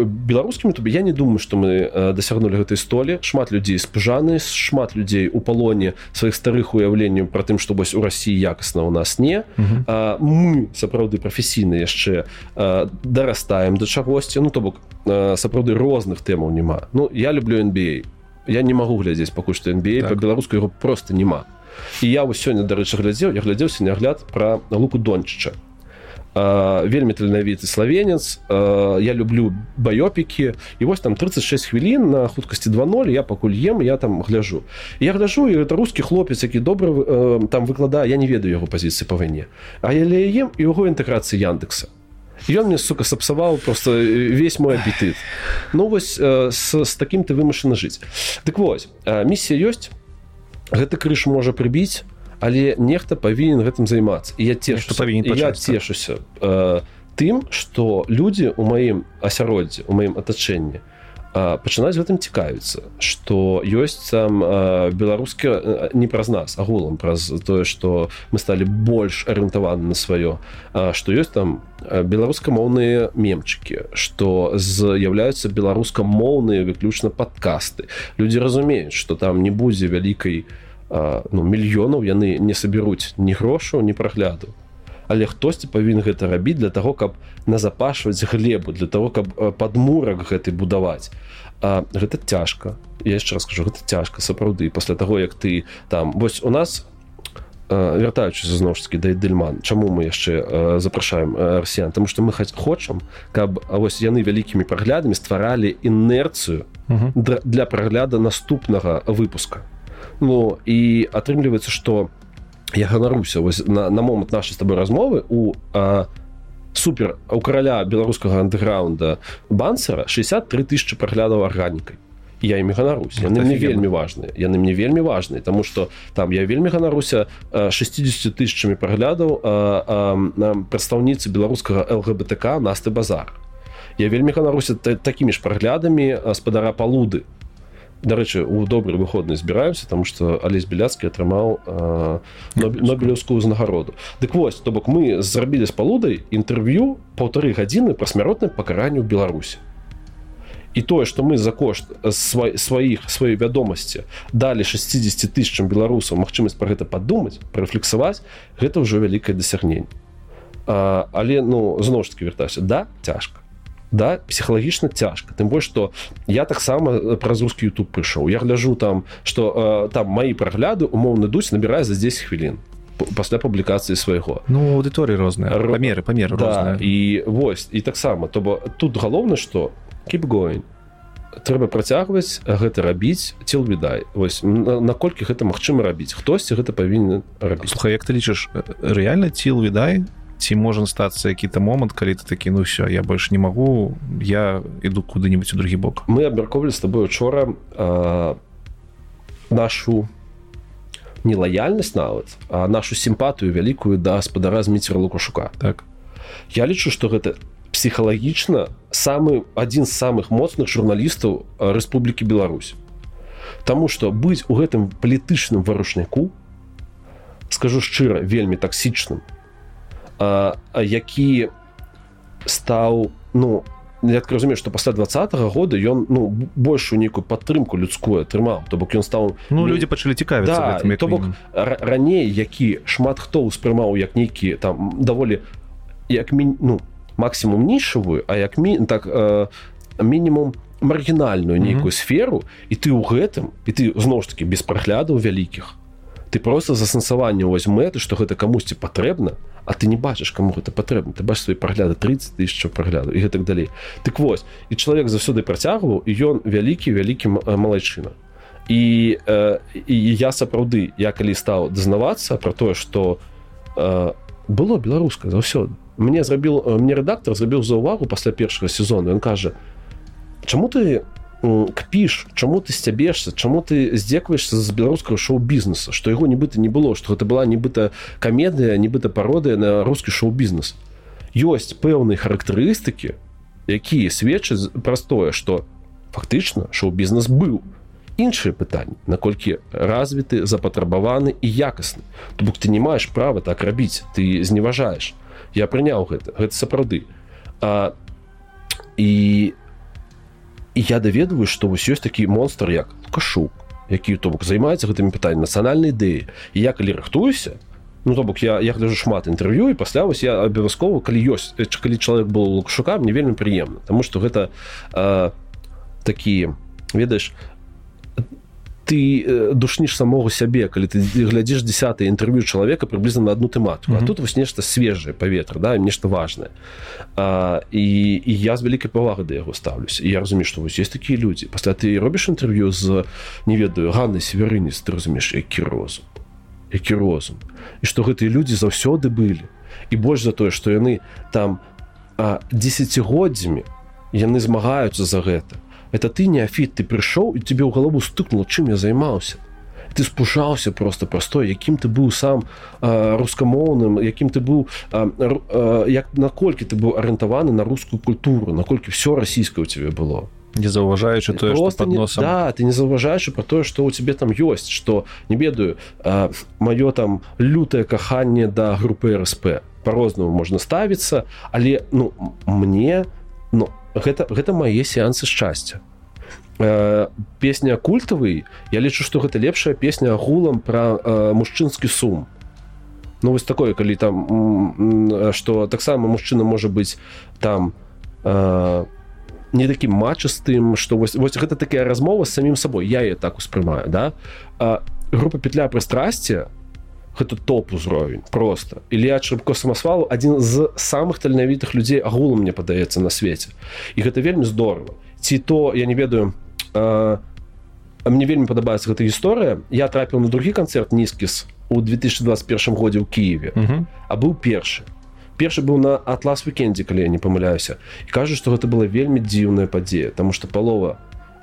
S1: беларускім тубе я не думаю что мы дасягнули гэтай столі. Шмат людзей спужаны шмат людзей у палоне сваіх старых уяўленняў про тым што вось у Росіі якасна у нас не. А, мы сапраўды прафесійна яшчэ дарастаем да чагосьці. Ну то бок сапраўды розных тэмаў няма. Ну я люблю NBA я не магу глядзець пакуль што NBA так. па-беларуску яго просто няма. І я вось сёння дарэчы глядзеў я глядзеўся нягляд пра луку дончыча вельмі таленавіты славенец. Я люблю баёпікі і вось там 36 хвілін на хуткасці 20 я пакуль ем я там гляжу. Я гляжу і это рускі хлопец які добры там выкладае я не ведаю яго пазіцыі па вайне. А я ем і яго інтэграцыі яндекса. Ён мне сука сапсаваў просто весь мой апетыт. Ну вось с, с таким ты вымушаны жыць. Так вось місія ёсць. Гэты крыж можа прыбіць але нехта павінен гэтым займацца. І я те
S2: што павінен
S1: я цешуся тым что людзі у маім асяроддзе у маім атачэнні пачынаць гэтым цікавіцца что ёсць там беларускі не праз нас агулам праз тое что мы сталі больш арыентаваны на сваё что ёсць там беларускамоўныя мемчыкі что з'яўляюцца беларускамоўныя выключна падкасты. Людзі разумеюць что там не будзе вялікай ну мільёнаў яны не саберуць ні грошаў ні прагляду. Але хтосьці павінен гэта рабіць для того каб назапашваць глебу для того каб падмурак гэты будаваць. А, гэта цяжка. Я яшчэ раскажу гэта цяжка сапраўды. Пасля таго як ты там вось у нас вяртаючыся зноў ж таки да дельман чаму мы яшчэ запрашаем расіян? Тому что мы хаць хочам каб вось яны вялікімі праглядамі стваралі інерцыю для прагляда наступнага выпуска Ну і атрымліваецца што у я ганаруся вось на, на момант нашай з тобой размовы у а, супер у караля беларускага андэграунда бансера 63 тысячи праглядаў арганікай я імі ганарусь яны мне вельмі важныя яны мне вельмі важныя тому что там я вельмі ганаруся 60 тысячамі праглядаў прадстаўніцы беларускага лгбтк насты базар. Я вельмі ганаруся такімі ж праглядамі спадара палуды дарэчы у добры выходны збіраемся там что алесь беляцкі атрымаў нобелевскую. Узнагароду дык вось то бок мы зрабілі з палудай інтэрв'ю полторы гадзіны пра смяротным пакаранню беларусі і тое что мы за кошт свай, сваіх сваёй вядомасці далі 60 тысячам беларусаў магчымасць про гэта падумаць парэфлексаваць гэта ўжо вялікае дасягненне але ну зноў ж таки вяртаюся да цяжка да псіхалагічна цяжка тым больш што я таксама э, праз рускі YouTube прыйшоў я гляжу там что э, там мои прагляды умоўны дуць набірае за 10 хвілін пасля публікацыі свайго
S2: ну аўдыторыі розныя памеры памеры
S1: да, і вось і таксама то бо тут галоўна что кіпгоін трэба працягваць гэта рабіць цел відай вось наколькі гэта магчыма рабіць? Хтосьці гэта павінен рабіць.
S2: Слухай, як ты лічыш рэальна ціл відай ці можа стацца які-то момант калі ты такі ну все я больш не магу я іду куды-нибудь у другі бок
S1: мы абмярковалі з тобой учора нашу нелаяльнасць нават а нашу сімпатыю вялікую да спадара зміцера лукашука.
S2: Так.
S1: Я лічу что гэта псіхалагічна самы адзін з самых моцных журналістаў Рэспублікі Беларусь. Таму што быць у гэтым палітычным варушняку скажу шчыра вельмі таксічным які стаў ну я так разумею што пасля двадцатого года ён ну большую нейкую падтрымку людскую атрымаў. То бок ён стаў
S2: ну людзі пачалі цікавіцца
S1: да, то бок раней які шмат хто ўспрымаў як нейкі там даволі як мі, ну максімум нішавую а як мі так э, мінімум маргінальную нейкую mm -hmm. сферу і ты ў гэтым і ты зноў ж таки без праглядаў вялікіх. Ты просто за сэнсаванне вось мэты што гэта камусьці патрэбна а ты не бачыш кому гэта патрэбна ты бачыш свае прагляды 30 тысяч прагляду і гэтак далей так вось і чалавек заўсёды працягваў і ён вялікі вялікі малайчына і, э, і я сапраўды я калі стаў дазнавацца про тое что э, было беларуска заўсёды мне зрабіў мне рэдактор зрабіў за ўвагу пасля першага сезону. Ён кажа чаму ты кпіш чаму ты сцябешся чаму ты здзекваешься з беларускага шоу-бізнеса што яго нібыта не было што гэта была нібыта камедыя нібыта пародыя на рускі шоу-бізнес. Ёсць пэўныя характарыстыкі якія сведчаць простое что фактычна шоу-бізнес быў. Іншыя пытанні наколькі развіты запатрабаваны і якасны. То бок ты не маеш права так рабіць ты зневажаеш. Я прыняў гэта гэта сапраўды. А, і і я даведваю што вось ёсць такі монстр як кашук які то бок займаецца гэтымі пытанням нацыянальнай ідэі я калі рыхтуюся ну то бок я я гляжу шмат інтэрв'ю і пасля вось я абавязкова калі ёсць калі чалавек был лукшука мне вельмі прыемна Таму што гэта э, такі ведаеш ты э, душніш самого сябе калі ты глядзіш десят інтэрв'ю чалавека прыблізна на одну тэматку mm -hmm. а тут вось нешта свежае паветра да нешта важное. А, і, і я з вялікай павагы да яго ставлюся я разумею што вось есть такія людзі пасля ты робіш інтэрв'ю з не ведаю ганнай северыніс ты разумееш які розум які розум і што гэтыя людзі заўсёды былі і больш за тое што яны там десятгоддзямі яны змагаюцца за гэта это ты неафіт ты прыйшоў і тебе ў галаву стукнула чым я займаўся ты спужаўся просто простой якім ты быў сам рускамоўным якім ты быў а, а, як наколькі ты быў арыентаваны на рускую культуру наколькі все расійскае у тебе было?
S2: Не заўважаючы тое
S1: просто не, да ты не заўважаеш про тое что у тебе там ёсць что не ведаю маё там лютае каханне да групы РСП по-рознаму можна ставіцца але ну мне ну гэта гэта мае сеансы шчасця. Э, песня культавый я лічу что гэта лепшая песня агулам про э, мужчынскі сум. Ну вось такое калі там что таксама мужчына можа быть там э, не таким матчастым что вось, вось гэта такая размова з самім сабой. Я ее так успрымаю да? А, група петля прыстрасця гэта топ узровень просто. Илья чрыбко самасвалу адзін з самых таленавітых людзей агулам мне падаецца на свеце. І гэта вельмі здорово ці то я не ведаю а, мне вельмі падабаецца гэта гісторыя. Я трапіў на другі канцэрт нізкіс у 2021 годзе ў Киеве а быў першы. Першы быў на атлас вікендзе калі я не памыляюся. І кажу што гэта была вельмі дзіўная падзея тому что палова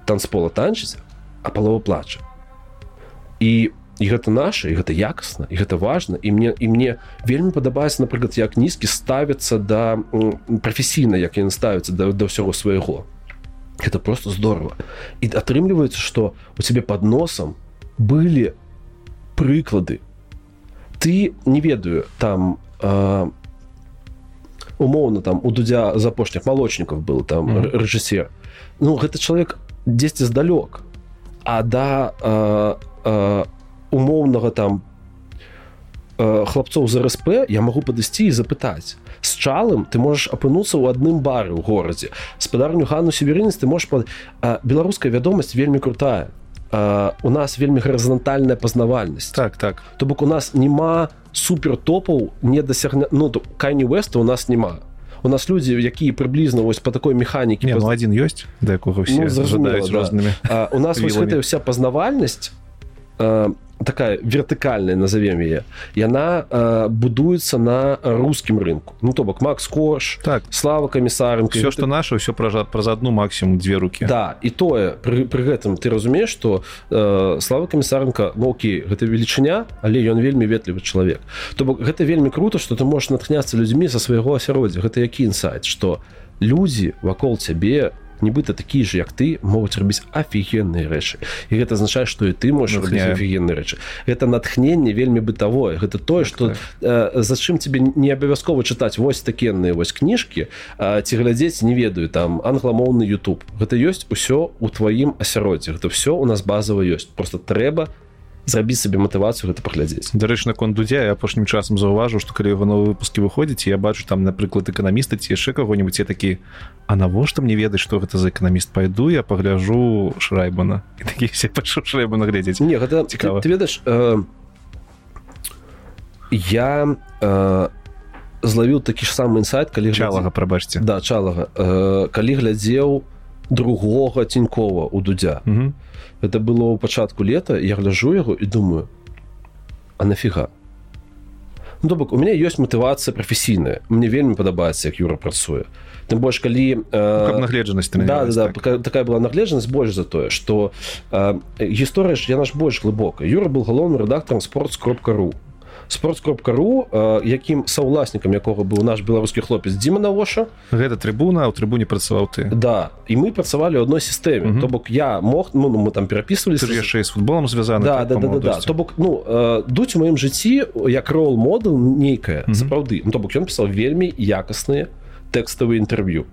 S1: танцпола танчыць а палова плача. І і гэта наша і гэта якасна і гэта важна і мне і мне вельмі падабаецца напрыклад як нізкі ставіцца да прафесійна як яны ставіцца да, да ўсяго свайго это просто здорово. І атрымліваецца что у цябе под носам былі прыклады. Ты не ведаю там а, умоўна там у дудзя з апошніх малочнікаў был там mm -hmm. рэжысер ну гэта чалавек дзесьці здалёк а да а, а, умоўнага там а, хлапцоў з РСП я магу падысці і запытаць. З чалым ты можаш апынуцца ў адным бары ў горадзе. Спадарню хану северынец ты можаш пад беларуская вядомасць вельмі крутая. Uh, у нас вельмі гарызантальная пазнавальнасць.
S2: Так так.
S1: То бок у нас няма супер топаў не дасягня ну кайні веста у нас няма. У нас людзі якія прыблізна вось по такой механікі
S2: ну, адзін ёсць да якога все ну, зажадаюць да. рознымі
S1: у нас гэтая вся пазнавальнасць uh, такая вертыкальная назовем яе яна э, будуецца на рускім рынку ну то бок макс кош
S2: так.
S1: Слава камісарынка
S2: все что наше все пражат праз одну максимум две руки.
S1: Да і тое пры, пры гэтым ты разумееш что э, слава камісарынка нокі ну, гэта велічыня але ён вельмі ветлівы чалавек. То бок гэта вельмі круто что ты можешь натхняцца людзьмі са свайго асяроддзя. Гэта які інсайт что людзі вакол цябе у нібыта такія ж як ты могуць рабіць афігенныя рэчы. І гэта азначае што і ты можаш афігенныя рэчы. Это натхненне вельмі бытавое. Гэта тое што так, так. э, за чым тебе не абавязкова чытаць вось такенныя вось кніжкі э, ці глядзець не ведаю там англамоўны YouTube. Гэта ёсць усё у тваім асяроддзі. Гэта все у нас базава ёсць. Просто трэба зрабіць сабе матывацыю гэта паглядзець
S2: дарэчы наконт дудзя я апошнім часам заўважыў што калі его новыя выпускі выходзіць я бачу там напрыклад эканамісты ці яшчэ каго-нибудь я такі А навошта мне ведаць што гэта за эканаміст пайду я пагляжу шрайбана і такі все пашу шрэба наглядзець
S1: не гэта цікава ты, ты ведаеш э, я э, злавіў такі ж самы інсайт калі
S2: чалага прабачце
S1: да чалага. Э, калі глядзеў другога цінькова у дудзя это было ў пачатку лета я гляжу яго і думаю а нафіга ну, бок у мяне ёсць матывацыя прафесійная мне вельмі падабаецца як юра працуе тым больш калі
S2: э, нагледжанасць
S1: да, да, так. такая была нагледжанасць больш за тое что э, гісторыя ж яна ж больш глыбока юра был галоўным рэдактарам спорт кропка ру спортскропка.ру якім саўласнікам якога быў наш беларускі хлопец Дзіма навоша.
S2: Гэта трыбуна у трыбуне працаваў ты
S1: да і мы працавалі адной сістэме то бок я мог ну, ну мы там перапісваліся
S2: яшчэ з футболом звязаны
S1: да, так, да, да, да, да. то бок ну дуць у маім жыцці як рол модул нейкая сапраўды ну, то бок ён пісаў вельмі якасныя тэкставы інтэрв'ю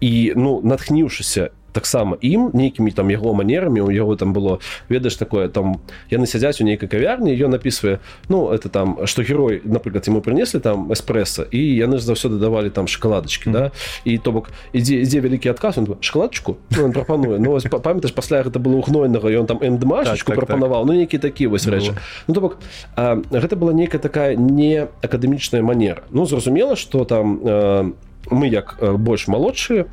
S1: і ну натхніўшыся таксама ім нейкімі там яго манерамі у яго там было ведаеш такое там яны сядзяць у нейкай кавярні ён напісвае ну это там что герой напрыклад ему прынеслі там эспрэса і яны ж заўсёды давалі там шоколадачки mm -hmm. да і то бок ідзе ідзе вялікі адказ он шоколадчку ну, прапануе. Ну памятаеш пасля гэта было гнойнага ён там эндмашечку так, так, прапанаваў. Так. ну нейкі такі вось рэчы. Ну то бок а, гэта была нейкая такая не акадэмічная манера. Ну зразумела что там а, мы як больш малодшыя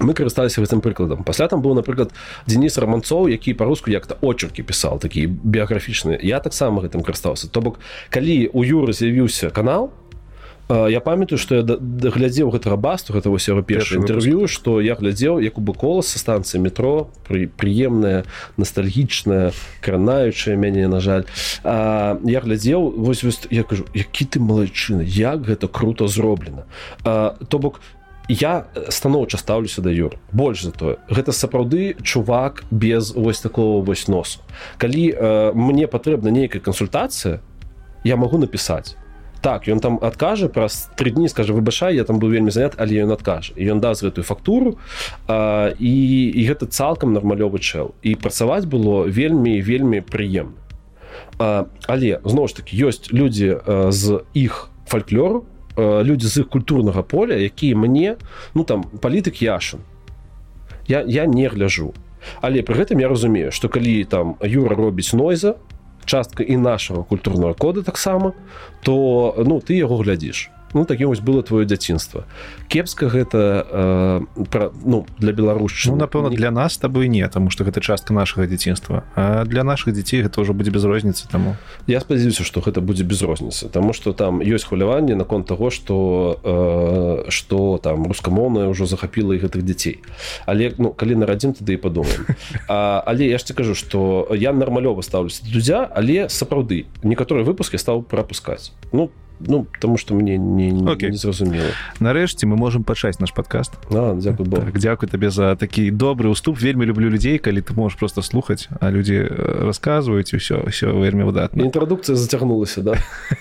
S1: мы карысталіся гэтым прыкладам пасля там быў напрыклад Денис раманцоў які па-руску як-то очеркі пісаў такі біяграфічны я таксама гэтым карыстаўся то бок калі у юры з'явіўся канал я памятаю что я глядзеў гэтага басту гэта вось яго першы інтэрв'ю што я глядзеў як у бы колас са станцыі метро пры прыемная ностальгічная кранаючая мяне на жаль. А, я глядзеў вось, вось я кажу які ты малайчына як гэта круто зроблена. То бок я станоўча стаўлюся да юр больш за тое гэта сапраўды чувак без вось такого вось носу. Калі э, мне патрэбна нейкая кансультацыя я могу напісаць. Так ён там адкажа праз тры дні скажа выбачай я там быў вельмі занят але ён адкажа ён даст гэтую фактуру а, і, і гэта цалкам нармалёвы чэл. І працаваць было вельмі вельмі прыемна. Але зноў ж таки ёсць людзі з іх фальклору людзі з іх культурнага поля якія мне ну там палітык яшын. Я я не гляжу але пры гэтым я разумею што калі там юра робіць нойза частка і нашага культурного кода таксама то ну ты яго глядзіш ну такім вось было твоё дзяцінства. Кепска гэта э, пра, ну для беларусчы
S2: ну, напэўна для нас табой не таму что гэта частка нашага дзяцінства. А для наших дзяцей гэта ўжо будзе без розніцы таму.
S1: Я спадзяюся что гэта будзе без розніцы тому что там ёсць хваляванне наконт того что э, что там рускамоўная ўжо захапіла і гэтых дзяцей. Але ну калі нарадзім тады і падумаем. А, але я ж тебе кажу что я нармалёва ставлюся дудзя але сапраўды некаторыя выпуски стаў прапускаць. Ну то ну потому что мне не, okay. не зразумела
S2: нарэшце мы можем пачаць наш подкаст.
S1: Дзякуй
S2: так, дзякуй табе за такі добры уступ. Вельмі люблю людзей калі ты можешь просто слухаць а людзі расказваюць усё все вельмі выдатна
S1: інтрадукцыя зацягнулася да?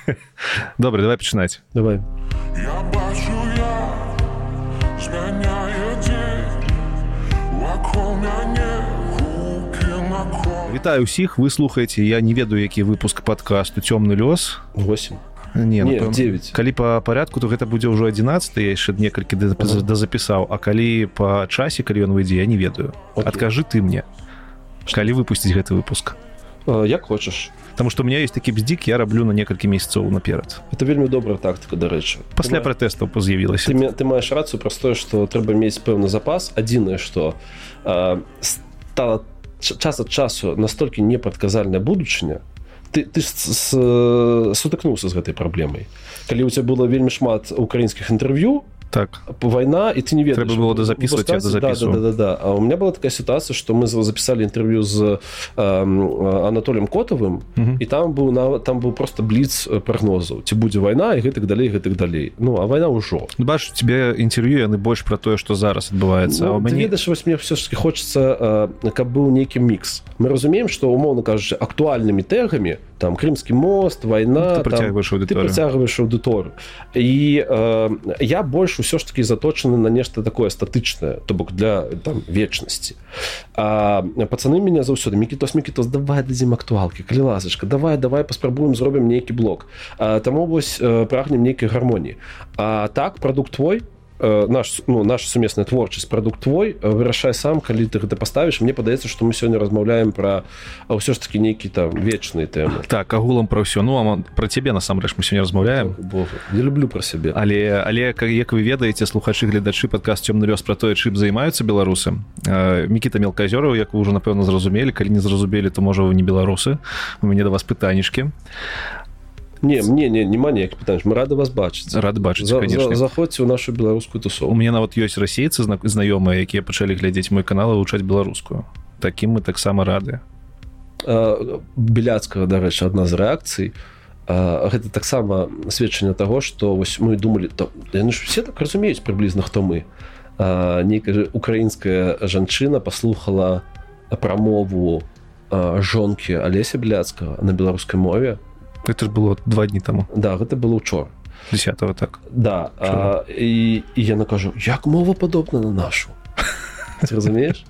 S2: Добра давай пачынаць
S1: давай.
S2: Вітаю ўсіх вы слухаеце я не ведаю які выпуск подкасту. Цёмны лёс
S1: 8
S2: не, не напэўна, 9 калі по порядку то гэта будзе ўжо 11 я яшчэ некалькі да запісаў А калі по часе калі ён выйдзе я не ведаю. Okay. адкажы ты мне калі выпусціць гэты выпуск.
S1: Як хочаш.
S2: Таму што у меня есть такі бздзік я раблю на некалькі месяцаў наперад.
S1: Это вельмі добрая тактыка дарэчы.
S2: Пасля пратэстаў з'явілася.
S1: Ты, ты маеш рацыю простое что трэба мець пэўны запас. Адзінае что стала час ад часу настолькі непрадказальная будучыня ты, ты сутыкнуўся з гэтай праблемай калі у тебя было вельмі шмат украінскіх інтэрв'ю
S2: так.
S1: Война і ты не ведаешь.
S2: Было записывать да,
S1: да, да, да, да. А у меня была такая ситуация что мы записали интервью з э, анатолием котовым і там быў на там быў просто бліц прогнозу ці будзе война і гэтак далей гэтак далей ну а война ўжо
S2: ну, бач тебе інтерв'ю яны больш про тое что зараз адбываецца
S1: ну, мяне... ведаеш вось мне все ж таки хочется э, каб быў нейкі мікс мы разумеем что умоўно кажучы актуальнымі тегамі там крымскі мост война
S2: працягваеш
S1: аўдыторыю і э, я больш ўсё ж таки заточаны на нешта такое статычнае то бок для там вечнасці пацаны меня заўсёды мікітос мікітос давай дадзім актуалкі калі ласачка давай давай паспрабуем зробім нейкі блок таму вось прагнем нейкай гармоніі А так прадукт твой Э, наш ну, наш сумесная творчасць прадукт твой э, вырашай сам калі ты гэта паставіш мне падаецца што мы сёння размаўляем пра ўсё ж таки нейкі там вечныя тэмы
S2: так агулам пра ўсё ну а пра цябе насамрэч мы сёння размаўляем
S1: я люблю пра сябе
S2: але але як вы ведаеце слухачы гледачы падказ цёмны лёс пра тое чым займаюцца беларусы э, мікіта мелказёраў як вы ўжо напэўна зразумелі калі не зразумелі то можа вы не беларусы у мяне да вас пытанішкі а
S1: не мне не няма ніяк пытаеш мы рады вас бачыць
S2: рад бачыць
S1: за, за, заходзьце ў нашу беларускую тусу
S2: у меня нават ёсць расейцы знаёмыя якія пачалі глядзець мой канал вывучаць беларускую такім мы таксама рады.
S1: Беляцкага дарэчы адна з рэакцый гэта таксама сведчанне таго што вось мы думалі то яны ж все так разумеюць прыблізна хто мы нейкая украінская жанчына паслухала прамову жонкі алеся бляцкага на беларускай мове
S2: это ж было два дні таму
S1: да гэта было учора
S2: 10 так.
S1: Да а, і, і я накажу як мова падобна на нашу? Разумееш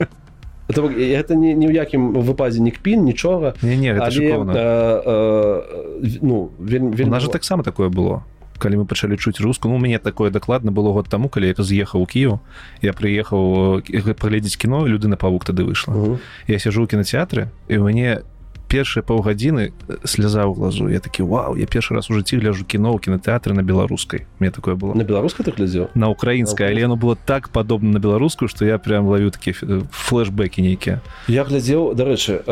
S1: это, это не ні ў якім выпадзе ні кпін нічога
S2: не, не, Але, а,
S1: а, ну вельмі
S2: вельмі нас же таксама такое было калі мы пачалі чуць руску ну мяне такое дакладна было год таму калі я з'ехаў у Кію я прыехаў паглядзець кіно люды на павук тады выйшла uh -huh. я сяжу ў кінотэатры і у мяне першыя паўгадзіны сляза ў глазу. Я такі Вау я першы раз у жыцці гляжу кіно ў кінотэатры на беларускай мне такое было.
S1: На беларускай ты глядзеў?
S2: На украінскай але яно было так падобна на беларускую што я прям лавю такі флешбекі нейкія.
S1: Я глядзеў дарэчы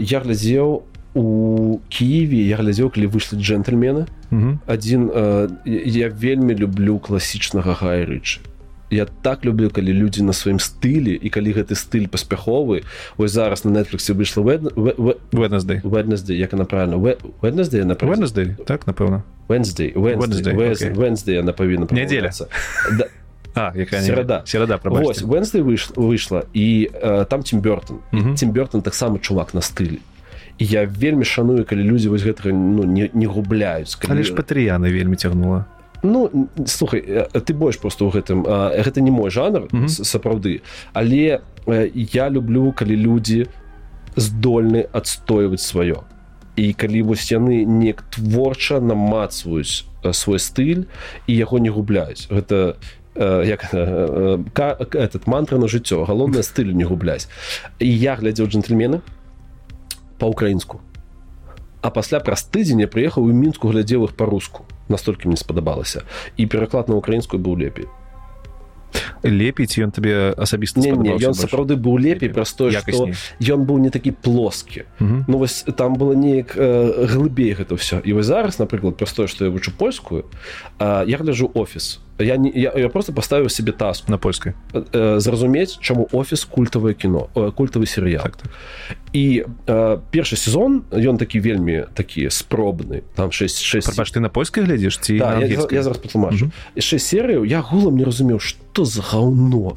S1: я глядзеў у кіеве я глядзеў калі выйшлі джентльмены
S2: Мгм.
S1: адзін э, я вельмі люблю класічнага гайрычы я так люблю калі людзі на сваім стылі і калі гэты стыль паспяховы ось зараз на Netflix выйшла
S2: Wednesday.
S1: Wednesday як она правильно Wednesday правильно?
S2: Wednesday, так, напэўна.
S1: Wednesday
S2: Wednesday,
S1: Wednesday она павінна
S2: Нядзеля.
S1: памаўляцца. да,
S2: А,
S1: Серада.
S2: Серада,
S1: Вось
S2: прабачце.
S1: Wednesday выйшла, і э, там Тим Бёртон
S2: Мгм.
S1: Тим Бёртон таксама чувак на стылі і я вельмі шаную калі людзі вось гэтага ну не, не губляюць калі...
S2: Але ж Патрыяна вельмі цягнула.
S1: Ну слухай ты больш просто ў гэтым гэта не мой жанр
S2: Мгм.
S1: с- сапраўды але я люблю калі людзі здольны адстойваць сваё. І калі вось яны неяк творча намацваюць свой стыль і яго не губляюць. Гэта э, як э, ка- этот мантра на жыццё. Галоўнае стылю не губляць і я глядзеў джентльмены па-украінску а пасля праз тыдзень я прыехаў у мінску глядзеў іх па-руску настолькі мне спадабалася і пераклад на украінскую быў лепей.
S2: Ці ён табе асабіста
S1: не, не, ён сапраўды быў лепей праз тое што ён быў не такі плоскі
S2: Мгм.
S1: Ну вось там было неяк э, глыбей гэта ўсё і вось зараз напрыклад праз тое што я вучу польскую э, я гляжу офіс я не я, я просто паставіў себе таску
S2: на польскай.
S1: э, зразумець чаму офіс культавае кіно э, культавы серыял
S2: Так, так.
S1: і э, першы сезон ён такі вельмі такі спробны там 6 6
S2: Прабач, ты на польскай глядзіш ці
S1: Да, я,
S2: ангельскай?
S1: я зараз патлумачу яшчэ серыю я гулам не разумеў что за гаўно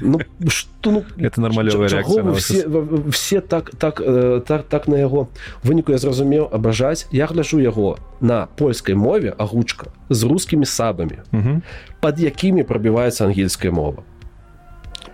S1: ну что ну
S2: Это нармалёвая
S1: все, все так так э, так так на яго выніку я зразумеў абажаць я гляджу яго на польскай мове агучка з рускімі сабамі
S2: Мгм.
S1: под якімі прабіваецца ангельская мова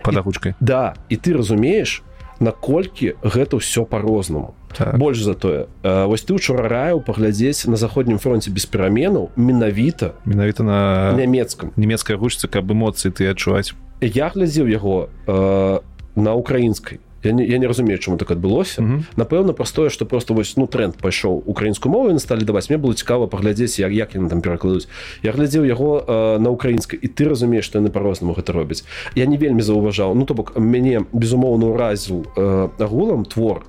S2: Пад агучкай.
S1: да і ты разумееш наколькі гэта ўсё по-рознаму
S2: Так.
S1: больш за тое э, вось ты учора раіў паглядзець на заходнім фронте без пераменаў менавіта
S2: Менавіта на
S1: нямецкам
S2: нямецкай агучцы, каб эмоцыі ты адчуваць.
S1: я глядзеў яго э, на украінскай я не, я не разумею чаму так адбылося
S2: Мгм.
S1: напэўна простое что просто вось ну тренд пайшоў украінскую мову і сталі даваць мне было цікава паглядзець як як яны там перакладуць. Я глядзеў яго э, на украінскай і ты разумееш што яны по-рознаму гэта робяць. Я не вельмі заўважаў. Ну то бок мяне безумоўна ўразіў э, агулам твор.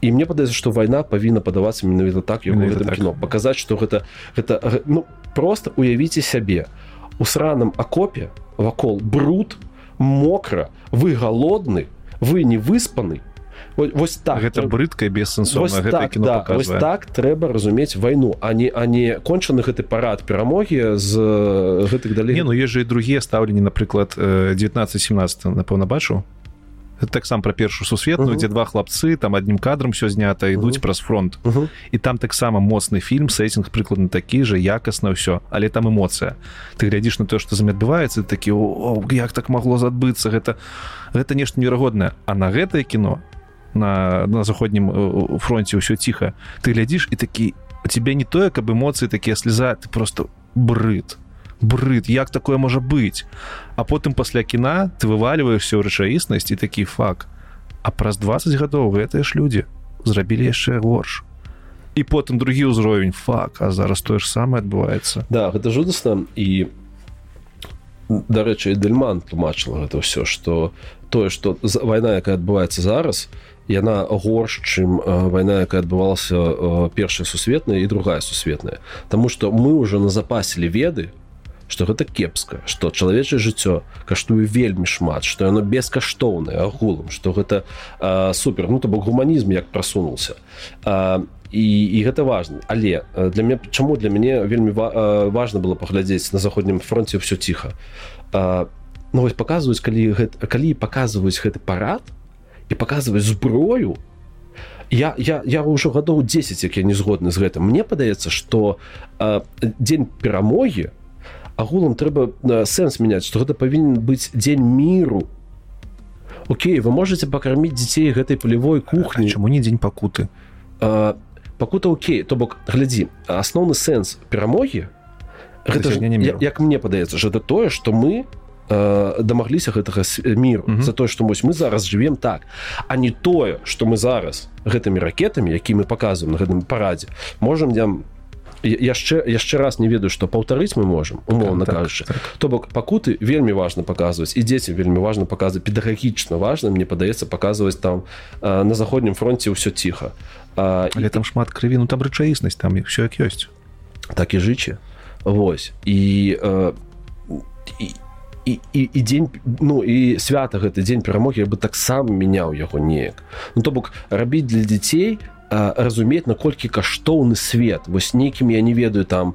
S1: І мне падаецца што вайна павінна падавацца менавіта так
S2: Менавіта
S1: гэтым
S2: так.
S1: кіно. Паказаць што гэта гэта ну просто уявіце сябе. У сраным акопе вакол бруд мокра вы галодны вы не выспаны. Во- вось так
S2: Гэта брыдка бессэнсоўна
S1: так, да, вось так трэба разумець вайну а не а не кончаны гэты парад перамогі з гэтых далей.
S2: Не, ну есть же і другія стаўленні напрыклад 19-17 напэўна Гэта таксама пра першую сусветную
S1: Мгм.
S2: дзе два хлапцы там адным кадрам все знята ідуць
S1: Мгм.
S2: праз фронт.
S1: Мгм.
S2: і там таксама моцны фільм сеттинг прыкладна такі же якасна ўсё але там эмоцыя. Ты глядзіш на тое што за адбываецца такі як так магло задбыцца гэта гэта нешта неверагоднае. А на гэтае кіно на на заходнім э, фронте ўсё ціха. Ты глядзіш і такі у тебе не тое каб эмоцыі такія слеза ты просто брыд. Брыд як такое можа быць? А потым пасля кіна ты вываливаешься ў рэчаіснасць і такі фак а праз 20 гадоў гэтыя ж людзі зрабілі яшчэ горш і потым другі ўзровень. Фак а зараз тое ж самае адбываецца
S1: да гэта жудасна. І дарэчы дельман тлумачыла гэта ўсё что тое что вайна якая адбываецца зараз яна горш чым э, вайна якая адбывалася э, першая сусветная і другая сусветная. Таму что мы уже назапасілі веды что гэта кепска что чалавечае жыццё каштуе вельмі шмат что яно бескаштоўнае агулам что гэта э, супер ну то бок гуманізм як прасунулся. А, і, і гэта важно але для меня чаму для мяне вельмі ва, э, важно было паглядзець на заходнім фронте все ціха? А, ну вось показваюць калі гэта, калі показваюць гэты парад і показваюць зброю я я я ўжо гадоў 10 як я не згодны з гэтым. Мне падаецца что дзень перамогі агулам трэба э, сэнс мяняць что гэта павінен быць дзень міру. Окей вы можете пакарміць дзяцей гэтай полевой кухні.
S2: чаму не дзень пакуты?
S1: А, пакута Окей то бок глядзі асноўны сэнс перамогі гэта ж, я-
S2: міру.
S1: як мне падаецца ж это тое что мы э, дамагліся гэтага с- міру
S2: Мгм.
S1: за тое што вось мы зараз живвем так а не тое что мы зараз гэтымі ракетамі які мы показываем на гэтым парадзе можем дзям яшчэ яшчэ раз не ведаю што паўтарыць мы можемм умоўна так, кажучы. так, так. то бок пакуты вельмі важна паказваць і дзецям вельмі важна паказваць педагагічна важна мне падаецца паказваць там на заходнім фронте ўсё ціха.
S2: Але там шмат крыві ну там рэчаіснасць там все як ёсць.
S1: Так і жычы Вось. І і і, і, і дзень ну і свята гэты дзень перамогі бы таксама мяняў яго неяк. Ну то бок рабіць для дзяцей разумець наколькі каштоўны свет. Вось нейкім я не ведаю там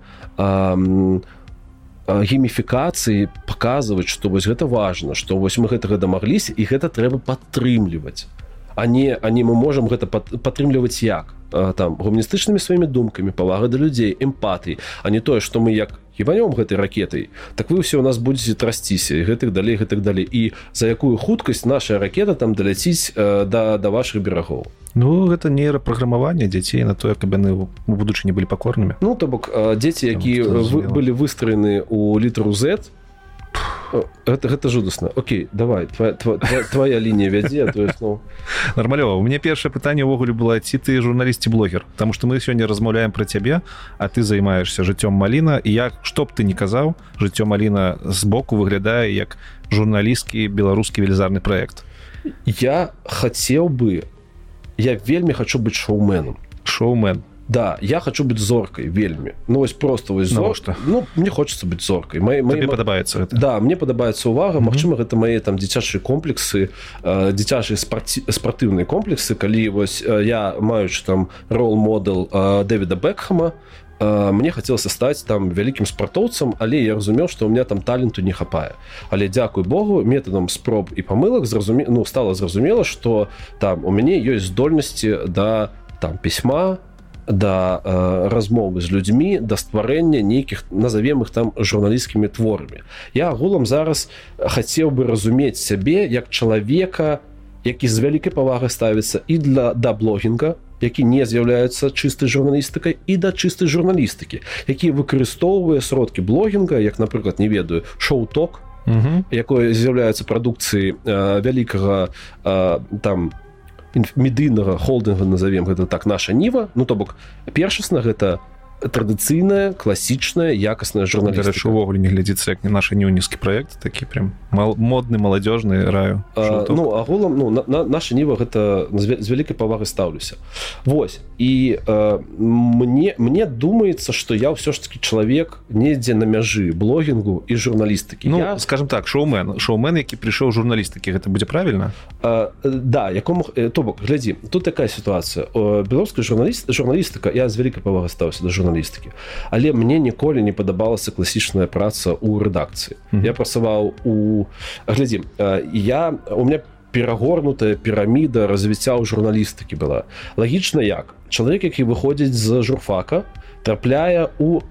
S1: гейміфікацыі паказваць што вось гэта важна што вось мы гэтага дамагліся і гэта трэба падтрымліваць. А не а не мы можемм гэта падтрымліваць як? Там гуманістычнымі сваімі думкамі павага да людзей эмпатый а не тое што мы як ебанём гэтай ракетай так вы ўсе у нас будзеце трасціся гэтых далей гэтак далей. І за якую хуткасць наша ракета там даляціць да да ваших берагоў?
S2: Ну гэта нейрапраграмаванне дзяцей на тое каб яны у будучыні былі пакорнымі.
S1: Ну то бок дзеці якія вы, былі выстроены у літру z гэта, гэта жудасна Окей давай твоя, твоя, твоя лінія вядзе ну...
S2: нармалёва у мне першае пытанне ўвогуле была ці ты журналісці блогер там што мы сёння размаўляем пра цябе а ты займаешься жыццём маліна і як што б ты не казаў жыццё маліна збоку выглядае як журналісткі беларускі велізарны проект.
S1: Я хацеў бы я вельмі хочу быць шоуменом.
S2: Шоумен
S1: да я хочу быть зоркой вельмі ну вось просто вось зор что? ну мне хочется быть зоркой. Моей
S2: моей падабаецца
S1: это. да мне падабаецца увага. Мачыма mm -hmm. гэта мои там дзіцячыя комплексы э, дзіцячыя спарти спартыўныя комплексы. Калі вось э, я маючы там рол модел э, дэвіда бекхама э, мне хацелася стаць там вялікім спартоўцам але я разумеў што у меня там таленту не хапае але дзякуй Богу метадам спроб і памылак зразуме ну стала зразумела что там у мяне ёсць здольнасці да там пісьма да э, размовы з людзьмі да стварэння нейкіх назовем их там журналісцкімі творамі. Я агулам зараз хацеў бы разумець сябе як чалавека які з вялікай павагай ставіцца і для да блогінга які не з'яўляецца чыстай журналістыкай і да чыстай журналістыкі які выкарыстоўвае сродкі блогінга як напрыклад не ведаю шоу-ток якое з'яўляецца прадукцыі э, вялікага э, там у медыйнага холдынга назовем гэта так наша ніва ну то бок першасна гэта традыцыйная класічная якасная журналістыка.
S2: увогуле не глядзіцца як не наш неўніскі проект такі прям мал, модны маладзёжны раю
S1: а, ну агулам ну на, на наша ніва гэта з вялікай павагай стаўлюся. Вось і а, мне мне думаецца что я ўсё ж таки чалавек недзе на мяжы блогінгу і журналістыкі.
S2: Ну,
S1: я...
S2: скажем так шоумен шоумен які прыйшоў журналістыкі гэта будзе правильно
S1: а, да якому то бок глядзі тут такая сітуацыя. Беларуская журналіст журналістыка я з вялікай павагай стаўся да журналістыкі журналістыкі але мне ніколі не падабалася класічная праца ў рэдакцыі. Mm -hmm. я працаваў у глядзі я у меня перагорнутая піраміда развіцця ў журналістыкі была. Лагічна як чалавек які выходзіць з журфака трапляе у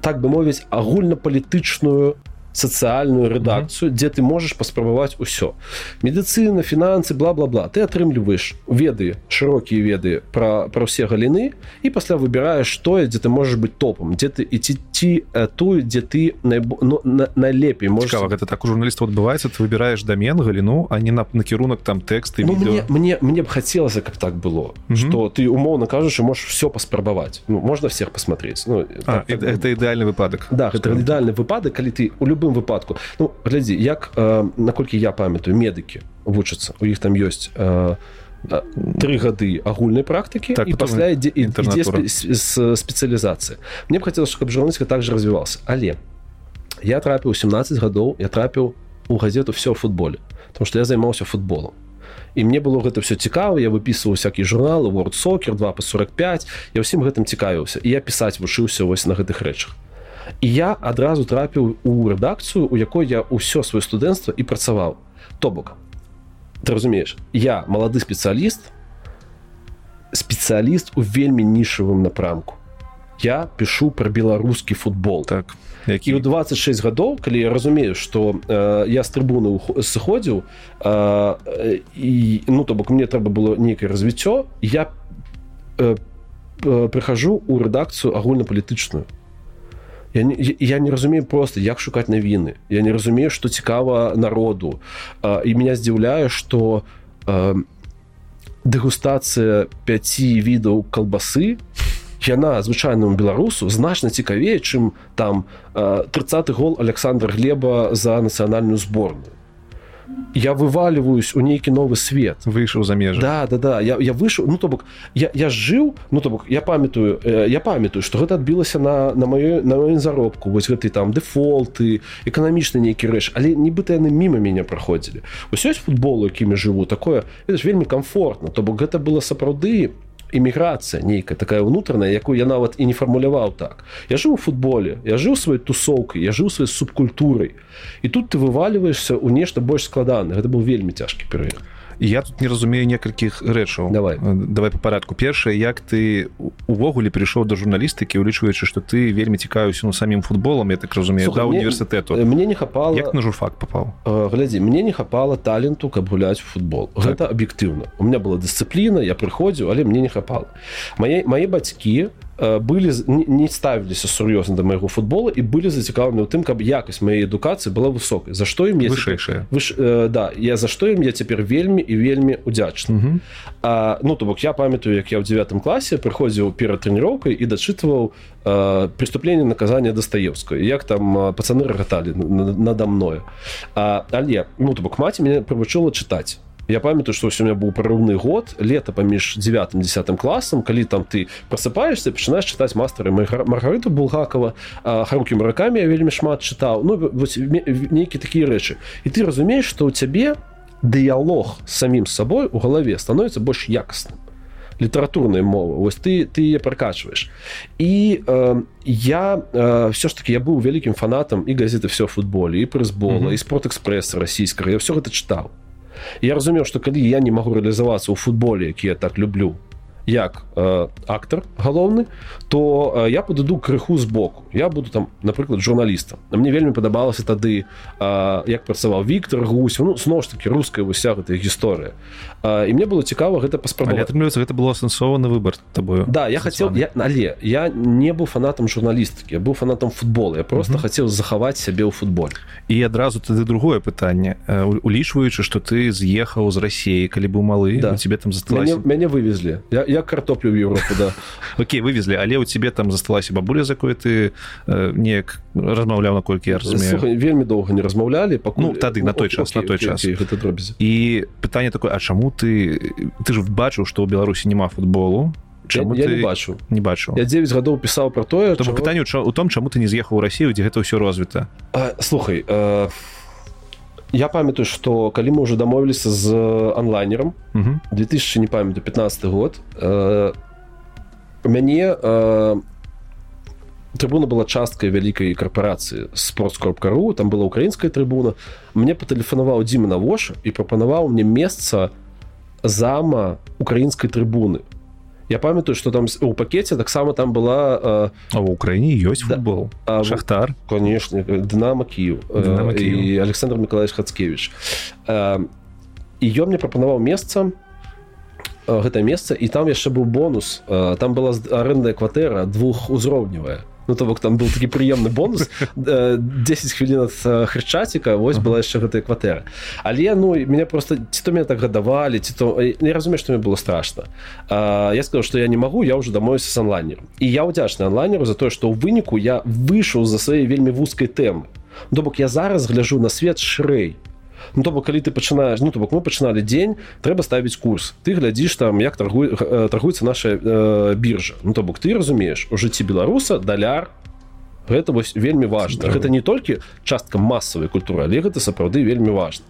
S1: так бы мовіць агульнапалітычную сацыяльную рэдакцыю дзе ты можаш паспрабаваць усё. Медыцына фінансы бла-бла-бла. Ты атрымліваеш веды шырокія веды пра пра ўсе галіны і пасля выбіраеш тое дзе ты можаш быць топам дзе ты і ці тую дзе ты найбо ну, на, найлепей можа
S2: гэта так у журналіста адбываецца ты выбіраеш дамен галіну а не на накірунак там тэксты
S1: ну, мне, мне мне б хацелася каб так было что ты умоўна кажаш можаш все паспрабаваць ну, можна всех посмотреть. Ну,
S2: а, так, это так, ідэальны выпадак
S1: да гэта ідэальны выпадак калі ты у любым любым выпадку. Ну глядзі як э, наколькі я памятаю медыкі вучацца у іх там ёсць э, три гады агульнай практыкі так, і пасля ідзе спецыялізацыя. Мне б хацелася каб журналістка также развівался але я трапіў 17 гадоў я трапіў у газету все футболе потому что я займаўся футболом і мне было гэта все цікава я выпісваў всякие журналы world сокер 2 по 45 я ўсім гэтым цікавіўся. І я пісаць вучыўся вось на гэтых рэчах і я адразу трапіў у рэдакцыю у якой я ўсё сваё студэнцтва і працаваў. То бок ты разумееш я малады спецыяліст спецыяліст у вельмі нішавым напрамку. Я пишу про беларускі футбол.
S2: Так
S1: які? У 26 гадоў калі я разумею что э, я з трыбуны сыходзіў э, і ну то бок мне трэба было нейкае развіццё я э, э, прыхожу у рэдакцыю агульнапалітычную я не, я не разумею просто як шукаць навіны я не разумею что цікава народу. А, і меня здзіўляе что дэгустацыя 5 відаў калбасы яна звычайнаму беларусу значна цікавей чым там 30 гол александр глеба за нацыянальную зборную я вываливаюсь у нейкі новы свет.
S2: Выйшаў за меж
S1: да да да. Я, я выйшаў ну то бок я, я жыў ну то бок я памятаю э, я памятаю что гэта адбілася на на маёй на маім заробку вось гэты там дэфолты эканамічны нейкі рэч але нібыта яны мімо мяне праходзілі ўсё ёсць футболу якімі жыву такое это ж вельмі комфортно. То бок гэта было сапраўды эміграцыя нейкая такая ўнутраная якую я нават і не фармуляваў так. Я жыў у футболе я жыў сваёй тусоўкай я жыў сваёй субкультурай. І тут ты вывальваешься ў нешта больш складаны гэта быў вельмі цяжкі перыяд
S2: я тут не разумею некалькіх рэчаў.
S1: Давай.
S2: Э, давай по парадку першае як ты увогуле прыйшоў да журналістыкі улічваючы што ты вельмі цікаюся ну самім футболам я так разумею
S1: Слухай,
S2: да універсітэту.
S1: мне не хапала
S2: як на журфак попаў?
S1: Э, глядзі мне не хапала таленту каб гуляць у футбол.
S2: Так.
S1: гэта аб'ектыўна. У меня была дысцыпліна я прыходзіў але мне не хапала. Мае мае бацькі э, былі не- ставіліся сур'ёзна да майго футбола і былі зацікаўлены ў тым каб якасць моей адукацыі была высокай за што ім я
S2: вышэйшая
S1: Выш, э, да я за што ім я цяпер вельмі і вельмі удзячны А, ну то бок я памятаю як я ў девятым класе прыходзіў перад трэніроўкай і дачытваў э, преступление наказания дастаевскую як там пацаны рагаталі на- надо мною. А, але ну то бок маці мяне прывучыла чытаць Я памятаю што ўсё у меня быў прарыўны год лета паміж 9 10 класам калі там ты просыпаешься пачынаеш чытаць мастары маргарыту булгакова харукі муракамі я вельмі шмат чытаў ну вось нейкі такія рэчы і ты разумееш што ў цябе дыялог з самім сабой у галаве становіцца больш якасным літаратурная мова. Вось ты ты яе пракачваеш і э, я э, все ж таки я быў вялікім фанатам і газеты все футболе і прызбола
S2: Мгм.
S1: і спортэкспрэса расійскага я все гэта чытаў я разумеў што калі я не магу рэалізавацца ў футболе які я так люблю як э, актор галоўны то э, я падыду крыху збоку я буду там напрыклад журналістам мне вельмі падабалася тады э, як працаваў Віктор гусь ну зноў ж таки руская уся гэтая гісторыя э, і мне было цікава гэта паспрабаваць
S2: атрымліваецца гэта было асэнсаваны выбар табою
S1: Да, я
S2: Светланы.
S1: я, але я не быў фанатам журналістыкі, я быў фанатам футбола. Я просто
S2: Мгм.
S1: хацеў захаваць сябе ў футболе.
S2: і адразу тады другое пытанне улічваючы што ты з'ехаў з рассіі калі быў малы
S1: Да.
S2: тебе там
S1: Мяне,
S2: засталася
S1: мяне вывезлі. Я, я картоплю в Европу, да.
S2: Окей вывезлі але у тебе там засталася бабуля за якой ты э, неяк размаўляў наколькі я разумею
S1: Слухай, вельмі доўга не размаўлялі, пакуль...
S2: Ну, тады, на той час, на той час.
S1: окей, гэта дробязі.
S2: і пытанне такое А чаму ты ты ж бачыў што ў беларусі няма футболу
S1: Я,
S2: Чаму
S1: я
S2: ты
S1: не бачу.
S2: не бачыў
S1: Я 9 гадоў пісаў пра тое, чаго-
S2: пытанне у том чаму ты не з'ехаў у Расію дзе гэта ўсё развіта
S1: А, слухай, э, я памятаю, што калі мы ўжо дамовіліся з онлайнерам,
S2: Мгм.
S1: 2000 не памятаю 15 год. Э, у мяне э, трыбуна была часткай вялікай карпорацыі спортскорп.ру там была украінская трыбуна мне патэлефанаваў дзіма навоша і прапанаваў мне месца зама украінскай трыбуны я памятаю что там у пакеце таксама там была
S2: А ў Украіне ёсць
S1: Да.
S2: футбол.
S1: Э,
S2: Шахтар.
S1: Конечно дынама кіев
S2: Дынама Кіеў.
S1: і александр миколаевич хацкевич. І ён мне прапанаваў месца э, гэта месца і там яшчэ быў бонус. Э, там была арэндная кватэра двухузроўневая Ну то бок там был такі прыемны бонус. Э, 10 хвілін ад э, хрышчаціка вось была яшчэ гэтая кватэра. Але ну меня просто ці то меня так гадавалі ці то э, не разумею што мне было страшно А, я сказал что я не могу я уже дамоюся с онлайнером і я удзячны онлайнеру за тое что ў выніку я выйшаў за сваёй вельмі вузкай тэмы. То бок я зараз гляжу на свет шрэй Ну, то бок калі ты пачынаеш ну то бок мы пачыналі дзень трэба ставіць курс. Ты глядзіш там як таргуй э, таргуецца наша э, біржа. Ну то бок ты разумееш у жыцці беларуса даляр. Гэта вось вельмі важна.
S2: Цікава.
S1: гэта не толькі частка масавай культуры але гэта сапраўды вельмі важна.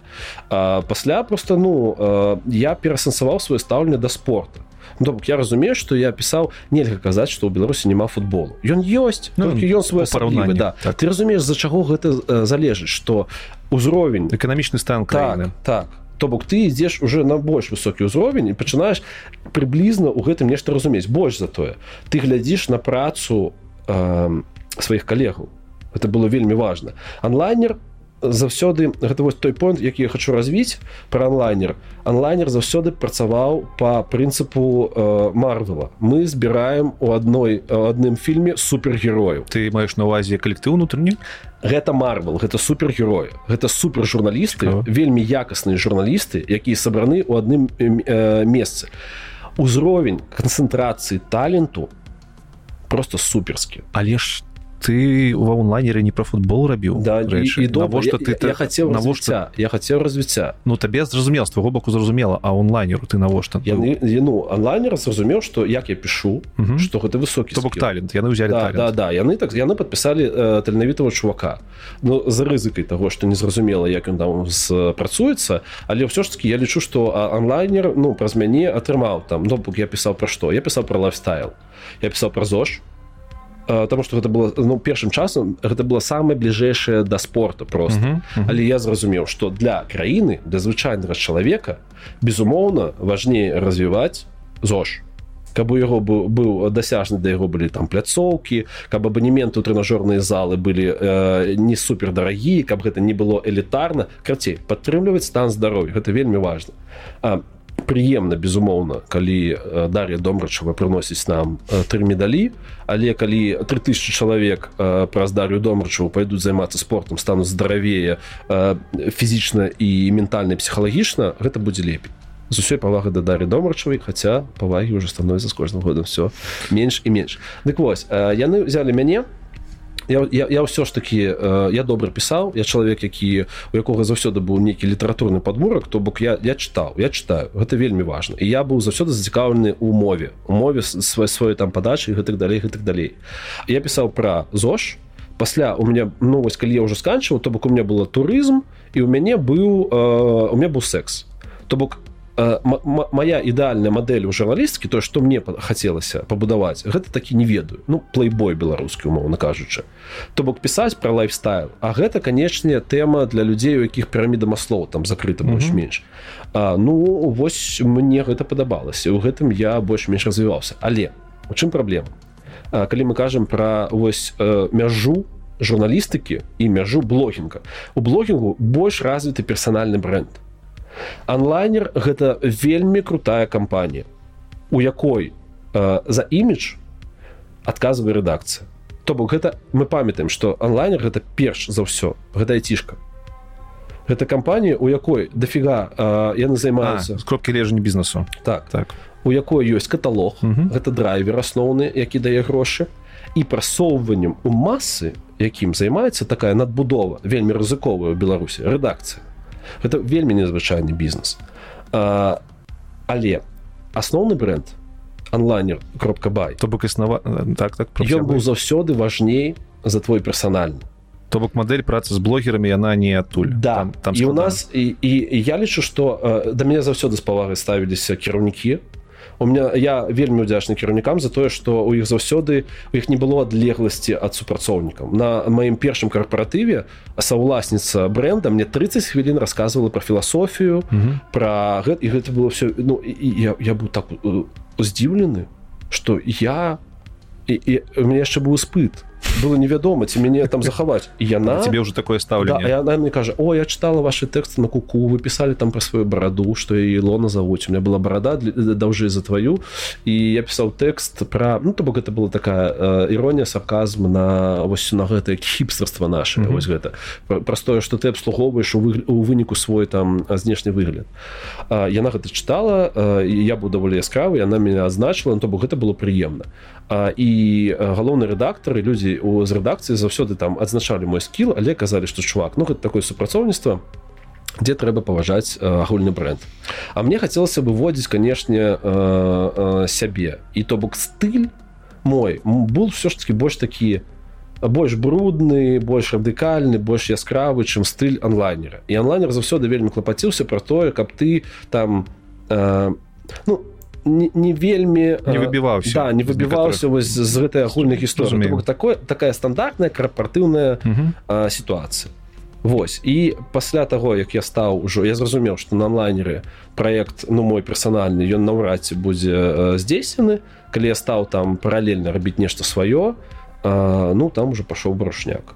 S1: А, пасля просто ну э, я перасэнсаваў сваё стаўленне да спорта Ну, я разумею што я пісаў нельга казаць што ў беларусі няма футболу. Ён ёсць
S2: Ну,
S1: ён свой
S2: у параўнанні,
S1: да.
S2: так.
S1: ты разумееш за чаго гэта э, залежыць што ўзровень
S2: эканамічны стан краіны.
S1: Так, так. То бок ты ідзеш уже на больш высокі ўзровень і пачынаеш прыблізна ў гэтым нешта разумець. Больш за тое ты глядзіш на працу э, сваіх калегаў. Это было вельмі важна. Онлайнер заўсёды гэта вось той понт які я хочу развіць про онлайнер онлайнер заўсёды працаваў по прынцыпу э, марвела. Мы збіраем у адной адным фільме супергерояў.
S2: Ты маеш на увазе калектыў унутрыні
S1: гэта марвел гэта супергероі гэта супержурналісты
S2: Цікава.
S1: вельмі якасныя журналісты якія сабраны ў адным э, месцы. Узровень канцэнтрацыі таленту просто суперскі.
S2: Але ж ты ва онлайнеры не пра футбол рабіў
S1: да рэчы,
S2: навошта
S1: ты я, я, я хацеў навошта я хацеў развіцця
S2: Ну табе зразумела з твайго боку зразумела а онлайнеру ты навошта
S1: яны ну онлайнер зразумеў што як я пішу што гэта высокі
S2: бок талент яны ўзялі
S1: да, да, да яны так яны падпісалі э, таленавітого чувака. Ну за рызыкай таго што незразумела як ён там працуецца але ўсё ж таки я лічу што онлайнер ну праз мяне атрымаў там. Допук я пісаў пра што я пісаў про лайфстайл. Я пісаў пра ЗОЖ потому что гэта было ну першым часам гэта было самае бліжэйшае да спорту просто. Uh -huh, uh -huh. але я зразумеў что для краіны для звычайнага чалавека безумоўна важней развіваць ЗОЖ. Каб у яго быў быў дасяжны да яго былі там пляцоўкі каб абанементы у трэнажорныя залы былі э, не супердарагі каб гэта не было элітарна карцей падтрымліваць стан здароўя гэта вельмі важно. А прыемна безумоўна калі дар'я домрачава прыносіць нам тры медалі але калі 3000 чалавек праз дар'ю домрачаву пайдуць займацца спортом стану здаравее фізічна і ментальна псіхалагічна гэта будзе лепей з усёй павагы да дары домрачавай хаця павагі ўжо становіцца з кожным годам все менш і менш. Дык вось яны взяли мяне я, я, я ўсё ж таки э, я добра пісаў я чалавек які у якога заўсёды быў нейкі літаратурны падмурак то бок я я чытаў я читаю. Гэта вельмі важно і я быў заўсёды зацікаўлены у мове у мове свой свой там падачы гэтых далей гэтых далей. Я пісаў про ЗОЖ. Пасля у меня ну вось калі я уже сканчваў то бок у меня было турызм і у мяне быў э, у меня быў секс. То бок моя ідэальная модель у журналісткі то что мне хацелася пабудаваць гэта такі не ведаю. Ну плейбой беларускі умоўна кажучы то бок пісаць про лайфстайл. А гэта канечне тэма для людзей у якіх піраміда маслоў там закрыта больш-менш. Ну вось мне гэта падабалася у гэтым я больш-менш развіваўся. Але у чым праблема? Калі мы кажам про вось э, мяжу журналістыкі і мяжу блогінга. У блогінгу больш развіты персанальны бренд. то онлайнер гэта вельмі крутая кампанія у якой э, за імідж адказвае рэдакцыя. То бок гэта мы памятаем что онлайнер гэта перш за ўсё гэта цішка гэта кампанія у якой дофіга э, яны займаюцца
S2: кропкі лежання бізнесу.
S1: Так. Так. У якой ёсць каталог гэта драйвер асноўны які дае грошы і прасоўваннем у масы якім займаецца такая надбудова вельмі рызыковая ў беларусі рэдакцыя гэта вельмі незвычайны бізнес а, але асноўны бренд онлайнер кропка бай.
S2: То бок існава так так
S1: ён быў заўсёды важней за твой персанальны.
S2: То бок модель працы з блогерамі яна не адтуль.
S1: Да. Там, там і у нас і, і, і я лічу что да мяне заўсёды з павагай ставіліся кіраўнікі у меня я вельмі удзячны кіраўнікам за тое что у іх заўсёды у іх не было адлегласці ад супрацоўнікаў. На маім першым карпаратыве саўласніца бренда мне 30 хвілін рассказывала про філасофію про гэта і гэта было все ну і я, я быў так здзіўлены что я і, і у меня яшчэ быў спыт было невядома ці мяне там захаваць яна
S2: тебе уже такое ставлю
S1: да, она мне кажа о я читала ваши тэксты на куку вы писали там про сваю бараду что і лона завуць у меня была барада даўжэй за твою і я пісаў тэкст про ну то бок это была такая э, іронія сарказм на вось на гэтае хіпстарства наше mm -hmm. вось гэта простое что ты абслугоўваешь у, вы, у выніку свой там знешні выгляд. А, яна гэта читала э, я быў даволі яскравы яна меня азначила то бок гэта было прыемна і галоўны рэдактары людзі у з рэдакцыі заўсёды там адзначалі мой скіл але казалі што чувак ну гэта такое супрацоўніцтва дзе трэба паважаць агульны бренд А мне хацелася бы водзіць канешне сябе. І то бок стыль мой был все ж таки больш такі больш брудны больш радыкальны больш яскравы чым стыль онлайнера і онлайнер заўсёды вельмі клапаціўся про тое каб ты там э, ну у не, не вельмі
S2: не выбіваўся
S1: да, не выбіваўся вось з гэтай агульнай гісторыі такое такая стандартная карпартыўная сітуацыя. Вось і пасля таго як я стаў ужо я зразумеў што на онлайнеры проект ну мой персанальны ён наўрад ці будзе здзейснены калі я стаў там паралельна рабіць нешта сваё ну там уже пашоў барушняк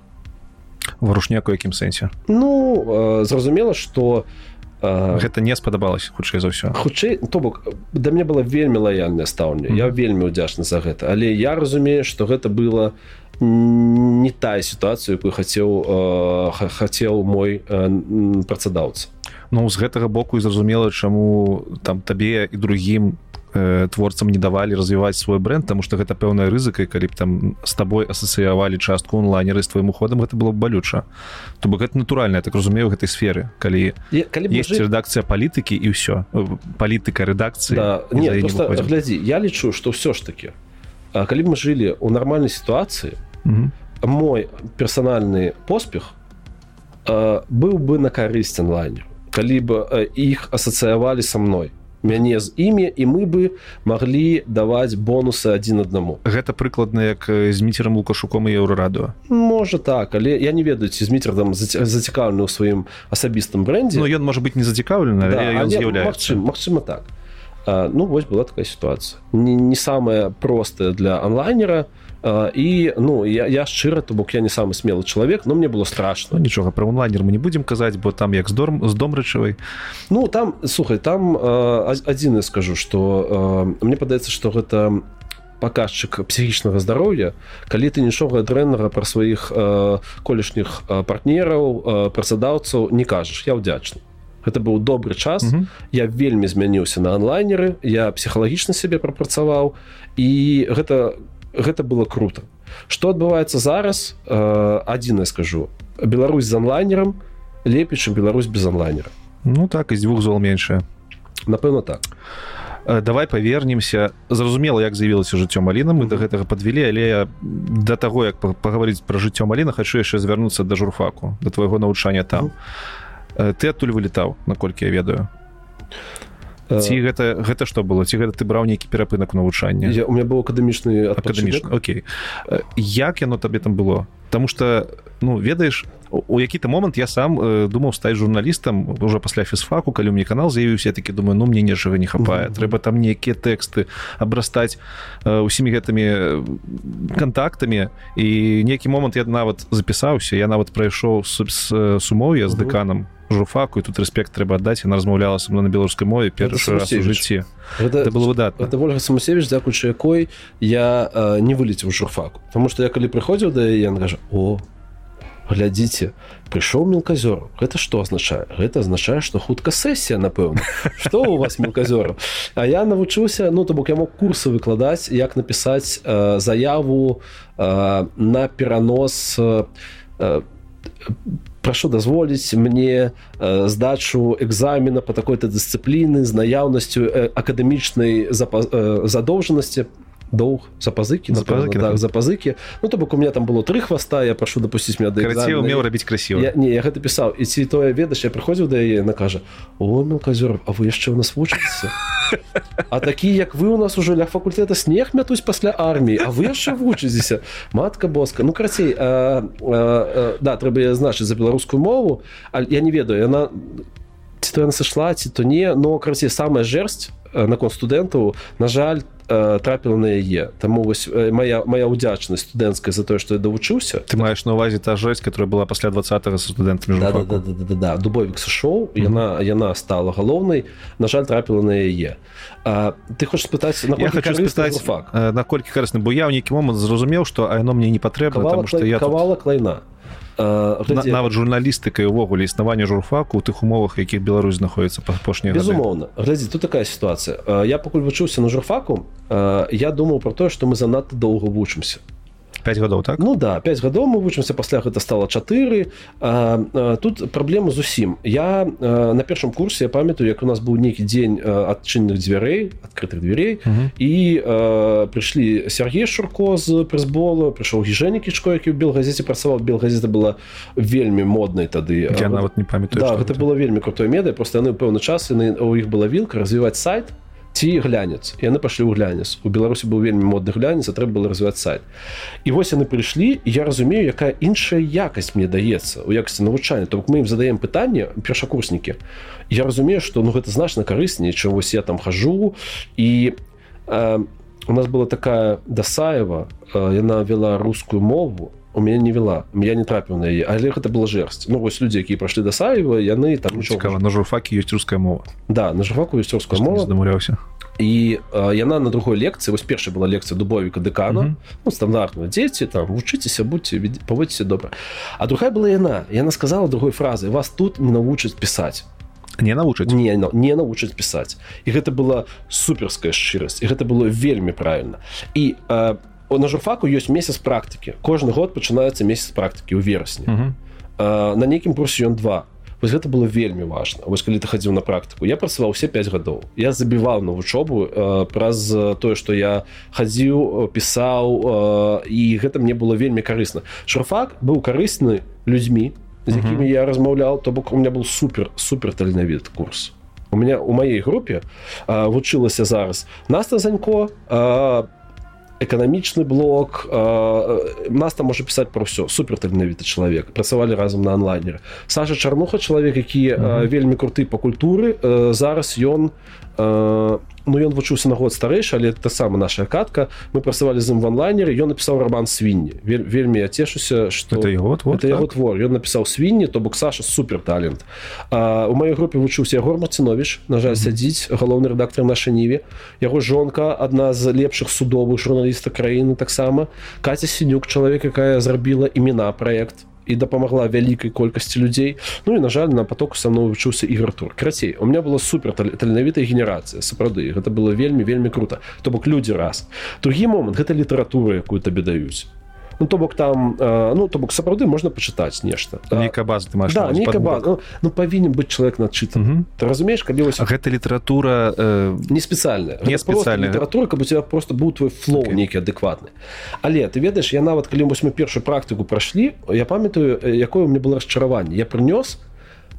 S2: варушняк у якім сэнсе?
S1: Ну зразумела что у
S2: гэта не спадабалася хутчэй за ўсё.
S1: хутчэй то бок да мне было вельмі лаяльнае стаўленне mm -hmm. я вельмі удзячны за гэта. Але я разумею что гэта было не тая сітуацыя якую хацеў э, хацеў мой э, працадаўца.
S2: Ну з гэтага боку і зразумела чаму там табе і другім э, творцам не давалі развіваць свой бренд тому что гэта пэўная рызыка калі б там з табой асацыявалі частку онлайнеры з твоим уходам гэта было б балюча. То бок гэта натуральна так разумею гэтай сферы калі
S1: Я- калі б
S2: есть
S1: жы-
S2: рэдакцыя палітыкі і ўсё. Палітыка рэдакцыі
S1: Да, нет,
S2: не
S1: просто
S2: выходзім.
S1: глядзі я лічу что ўсё ж таки калі б мы жылі ў нармальнай сітуацыі
S2: Мгм.
S1: мой персанальны поспех э, быў бы на карысць онлайнер калі бы э, іх асацыявалі са мной мяне з імі і мы бы маглі даваць бонусы адзін аднаму.
S2: Гэта прыкладна як з міцерам лукашуком і еўрарадыо.
S1: Можа так але я не ведаю ці зміцер там зацікаўлены ў сваім асабістым брэндзе
S2: Ну ён можа быць не зацікаўлены
S1: Да,
S2: з'яўляецца.
S1: магчыма так. А, ну вось была такая сітуацыя. Не, не самая простая для онлайнера А, і ну я, я шчыра то бок я не самы смелы чалавек но мне было страшно.
S2: Ну, нічога про онлайнер мы не будзем казаць бо там як з дом з домрачавай
S1: Ну там слухай там адзін я скажу что мне падаецца что гэта паказчык псіхічнага здароўя калі ты нічога дрэннага пра сваіх колішніх партнераў працадаўцаў не кажаш. Я ўдзячны. Гэта быў добры час.
S2: Мгм.
S1: я вельмі змяніўся на онлайнеры я псіхалагічна сябе прапрацаваў. І гэта гэта было круто. Что адбываецца зараз э, адзін я скажу. Беларусь з онлайнерам лепей чым Беларусь без онлайнера
S2: Ну так з дзвюх зол меншае.
S1: Напэўна так.
S2: Э, давай павернемся. Зразумела як з'явілася жыццё маліна мы
S1: Мгм.
S2: до гэтага подвялі але да таго як па- пагаварыць пра жыццё маліна хачу яшчэ звярнуцца да журфаку да твайго навучання там. Э, ты адтуль вылетаў наколькі я ведаю ці
S1: Э,
S2: гэта гэта што было? Ці гэта ты браў нейкі перапынак навучання
S1: я, у меня быў акадэмічны
S2: акадэмічна Окей. Э, як яно табе там было? Таму что ну ведаеш у які-то момант я сам э, думаў стаць журналістам уже пасля фізфаку калі мне канал з'явіўся я такі думаю ну мне нечага не хапае. Трэба там нейкія тэксты абрастаць э, усімі гэтымі э, кантактамі. І нейкі момант я нават запісаўся я нават прайшоў с, с, э, сумоўя з дэканам журфаку і тут рэспект трэба аддаць яна размаўляла са мной на беларускай мове першы раз у жыцці
S1: гэта,
S2: это было выдатна
S1: это Ольга самусевич дзякуючы якой. Я э, не вылеціў журфаку. Потому что я калі прыходзіў да яе, кажа о глядзіце прыйшоў мелказёр гэта што азначае гэта азначае што хутка сесія напэўна что у вас мелказёраў А я навучыўся ну то бок я мог курсы выкладаць як напісаць э, заяву э, на перанос э, э, прашу дазволіць мне э, здачу экзамена по такой-то дысцыпліны з наяўнасцю э, акадэмічнай запа, э, задоўжанасці доўг запазыкі
S2: Запазыкі,
S1: так,
S2: так.
S1: запазыкі Ну то бок у меня там было три хваста я прашу дапусціць меня да экзамена.
S2: умеў рабіць красіва
S1: я, не я гэта пісаў і ці тое ведаш я прыходзіў да яе на кажа о мелказёр А вы яшчэ ў нас вучыцца А такі як вы у нас уже ля факультэта снег мятусь пасля арміі А вы яшчэ вучыцеся матка боска. Ну карацей а, а, а, да трэба значыць за беларускую мову а я не ведаю яна ці то яна сышла ці то не но карацей самая жэрсць э, наконт студэнтаў на жаль э, трапіла на яе. Таму вось э, моя моя ўдзячнасць студэнцкая за тое што я давучыўся
S2: ты маеш на увазе та жэсць которая была пасля 20 са студэнтамі
S1: да, да, да, да, да, да, да. дубовік сышоў яна яна стала галоўнай. На жаль трапіла на яе. А, ты хочаш спытаць
S2: я хочу
S1: факт
S2: э, наколькі карысны бо я ў нейкі момант зразумеў што яно мне не патрэбна потому что я тут,
S1: кавала а,
S2: на, нават журналістыкай увогуле існавання журфаку у тых умовах якіх Беларусь знаходіцца па апошнія
S1: безумоўна глядзі тут такая сітуацыя я пакуль вучыўся на журфаку я думаў про тое што мы занадта доўга вучымся
S2: 5 гадоў так?
S1: Ну да 5 гадоў мы вучымся пасля гэта стала 4 а, а, тут праблема зусім я а, на першым курсе я памятаю як у нас быў нейкі дзень адчынных дзвярэй адкрытых дверей.
S2: Мгм.
S1: і э, прыйшлі Сергей Шурко з прызбола прыйшоў гіжэнікічко які ў белгазеце працаваў белгазета была вельмі моднай тады
S2: я нават не памятаю
S1: да, гэта было вельмі крутое медыа просто яны пэўны час яны у іх была вілка развіваць сайт ці глянец яны пашлі ў глянец. У беларусі быў вельмі модны глянец а трэба было развіваць сайт. І вось яны прыйшлі я разумею якая іншая якасць мне даецца у якасці навучання. То мы ім задаем пытанне першакурснікі я разумею што ну гэта значна карысней чым вось я там хожу. І э, у нас была такая дасаева э, яна вела рускую мову у меня не вела я не трапіў на яе але гэта была жэрсць Ну вось людзі якія прайшлі да саева яны там
S2: цікава на журфакі ёсць руская мова
S1: да на жываку весцёрская мова.
S2: дамаўляўся
S1: і э, яна на другой лекцыі вось першая была лекцыя дубовіка дэкана
S2: Мгм.
S1: ну, стандартна дзеці там вучыцеся будьце паводзіце добра а другая была яна яна сказала другой фразы вас тут не навучаць пісаць
S2: не навучыць
S1: не но не навучыць пісаць і гэта была суперская шчырасць і гэта было вельмі правильно. І э, на журфаку ёсць месяц практыкі. Кожны год пачынаецца месяц практыкі ў верасні. Uh -huh. э, на нейкім курсе ён два. Вось гэта было вельмі важно вось калі ты хадзіў на практыку. Я працаваў все 5 гадоў. Я забіваў на вучобу э, праз тое что я хадзіў пісаў э, і гэта мне было вельмі карысна. Шурфак быў карысны людзьмі з якімі я размаўляў то бок у меня был супер супер таленавід курс. У меня у маёй групе э, вучылася зараз наста занько по эканамічны блок нас там можа пісаць про ўсё супер таленавіты чалавек працавалі разам на онлайнер Саша чарнуха чалавек які -hmm. вельмі круты па культуры. Зараз ён ну ён вучыўся на год старэйшы але это сама наша катка. Мы працавалі з ім в онлайнеры ён напісаў роман свінні Вель, вельмі я цешуся что
S2: это его твор,
S1: это так? твор. Ён напісаў свінні то бок Саша супер талент у маёй групе вучыўся ягор Марцінович на жаль сядзіць галоўны рэдактор наша ніве яго жонка адна з лепшых судовых журналіста краіны таксама. Каця сінюк чалавек якая зрабіла імена проект і дапамагла вялікай колькасці людзей Ну і на жаль на потоку са мной вучыўся і вертур крацей у меня была супер таленавітая генерацыя сапраўды гэта было вельмі вельмі круто. То бок людзі раз. Другі момант гэта літаратура якую табе даюць ну то бок там ну то бок сапраўды можна пачытаць нешта.
S2: Нейкая база ты
S1: да, баз, ну, ну павінен быць чалавек надчытан ты разумееш калі вось
S2: гэта літаратура э...
S1: не спецыяльная.
S2: Не спецыяльная.
S1: літаратура каб у тебя просто быў твой флоу okay. нейкі адэкватны. Але ты ведаеш я нават калі вось мы першую практыку прайшлі я памятаю якое мне было расчараванне. Я прынёс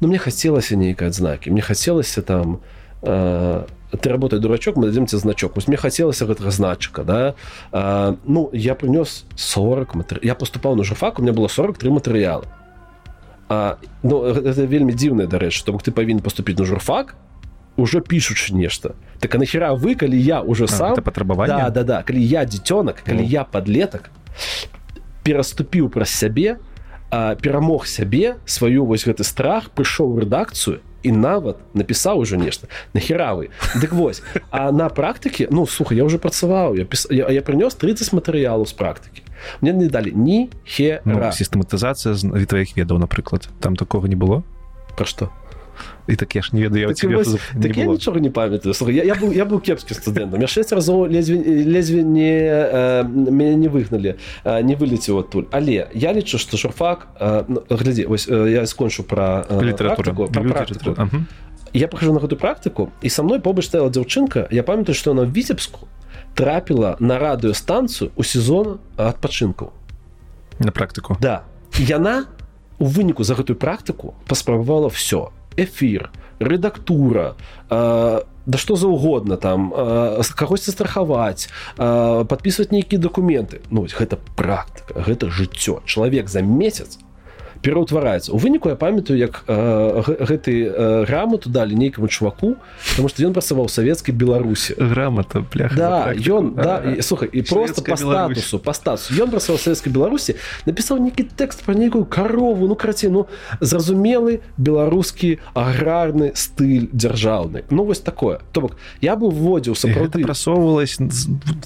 S1: но ну, мне хацелася нейкай адзнакі. Мне хацелася там э ты работай дурачок мы дадзім тебе значок вось мне хацелася гэтага значка да. А, ну я прынёс 40 матэр... я поступаў на журфак у меня было 43 матэрыялы А, ну, это вельмі дзіўная дарэч то бок ты павінен поступіць на журфак уже пішучы нешта так а нахера вы калі я уже сам
S2: патрабавання
S1: да, да да. Калі я дзіцёнак калі ну. я подлетак пераступіў праз сябе перамог сябе сваю вось гэты страх прыйшоў рэдакцыю і нават напісаў уже нешта нахеравы дык вось а на практыке ну слухай я уже працаваў я піс... я, я прынёс 30 матэрыялу з практыкі мне не далі ні хе
S2: ну, сістэматызацыя з тваіх ведаў напрыклад там такого не было?
S1: Пра што
S2: і так я ж не ведаю так,
S1: вось, не так я нічога не памятаю. Я, я быў я быў кепскі студэнтам я 6 разоў лезве лезве не э, мяне не выгналі э, не вылеціў адтуль але я лічу што журфак э, ну, глядзі вось э, я скончу пра
S2: э, літаратуру
S1: я пахожу на гэту практыку і са мной побач стаяла дзяўчынка я памятаю што на віцебску трапіла на радыёстанцыю у сезон адпачынкаў
S2: на практыку
S1: да. Яна у выніку за гэтую практыку паспрабавала все эфир рэдактура э, да што заўгодна там э, кагосьці страхаваць э, подписывать нейкія документы. Ну гэта практыка гэта жыццё чалавек за месяц пераўтвараецца. У выніку я памятаю як э, гэты э, грамоту далі нейкаму чуваку потому что ён працаваў савецкай беларусі.
S2: Грамота
S1: да ён да, і, слухай і просто по статусу по статусу. Ён працаваў савецкай беларусі напісаў нейкі тэкст про нейкую карову ну краціну зразумелы беларускі аграрны стыль дзяржаўны. Ну вось такое. То бок я бы вводзіў
S2: сапраўды прасоўвалась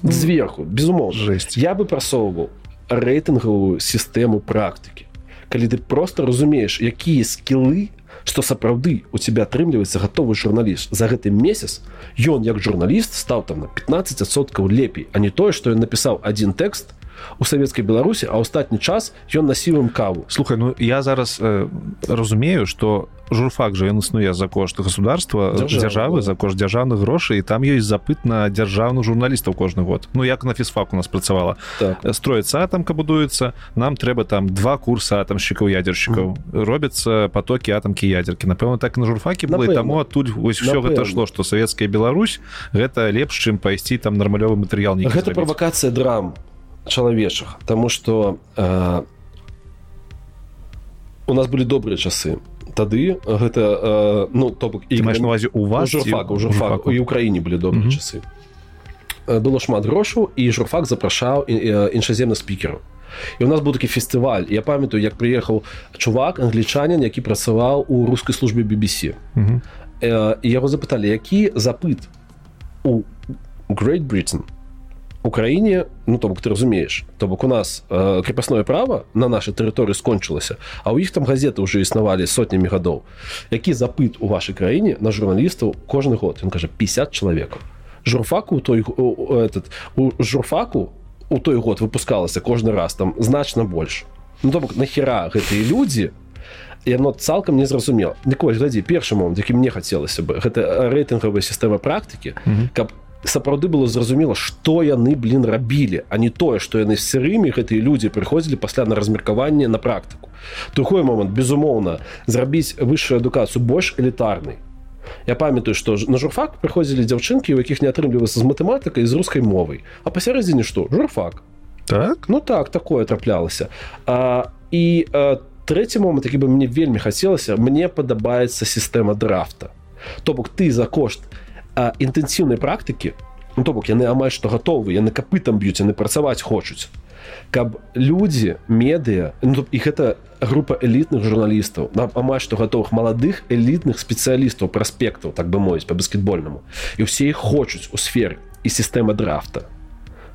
S1: зверху безумоў жесть я бы прасоўваў рэйтынгавую сістэму практыкі калі ты просто разумееш якія скілы что сапраўды у тебя атрымліваецца гатовы журналіст за гэты месяц ён як журналіст стаў там на 15соткаў лепей а не тое что ён напісаў один тэкст у савецкай беларусі а астатні час ён насівым каву.
S2: Слухай ну я зараз э, разумею что журфак же ён існуе за кошт государства дзяржавы за кошт дзяржаўных грошай і там ёсць запыт на дзяржаўных журналістаў кожны год. Ну як на фізфак у нас працавала так. строіцца атамка будуецца нам трэба там два курса атамшчыкаў ядершчыкаў mm. робяцца потокі атамкі ядеркі напэўна так на журфаке было таму адтуль вось все гэта шло что савецкая Беларусь гэта лепш чым пайсці там нармалёвы матэрыял
S1: гэта правакацыя драм чалавечых тому что э, у нас былі добрыя часы. Тады гэта э, ну то бок
S2: і маеш навазе у вас
S1: журфак, у журфак, і ўкраіне былі добрыя часы. Э, было шмат грошаў і журфак запрашаў іншаземны спікеру і у нас быў такі фестываль. Я памятаю як прыехаў чувак англічанин які працаваў у рускай службе BBC і яго запыталі які запыт у Great Britain Украіне ну то бок ты разумееш то бок у нас э, крепостное право на нашай тэрыторыі скончылася а у іх там газеты уже існавалі сотнямі гадоў які запыт у вашай краіне на журналістаў кожны год. Ён кажа 50 чалавекаў журфаку той этот у журфаку у той год выпускалася кожны раз там значна больш ну то бок нахера гэтыя людзі яно цалкам незразумела Ніколь глядзі першы момант які мне хацелася бы гэта рэйтынгавая сістэма практыкі каб сапраўды было зразумела што яны блин рабілі а не тое што яны сырымі гэтыя людзі прыходзілі пасля на размеркаванне на практыку. Другой момант безумоўна зрабіць высшую адукацыю больш элітарнай. Я памятаю што на журфак прыходзілі дзяўчынкі у якіх не атрымліваецца з матэматыкай з рускай мовай. А пасярэдзіне што? Журфак.
S2: Так?
S1: Ну так такое траплялася. А, і а, трэці момант які бы мне вельмі хацелася мне падабаецца сістэма драфта. То бок ты за кошт інтэнсіўнай практыкі ну, то бок яны амаль што гатовы яны капытам б'юць яны працаваць хочуць. Каб людзі медыа ну, і гэта група элітных журналістаў на амаль што гатовых маладых элітных спецыялістаў праспектаў так бы мовіць по баскетбольнаму і ўсе іх хочуць у сферы і сістэма драфта.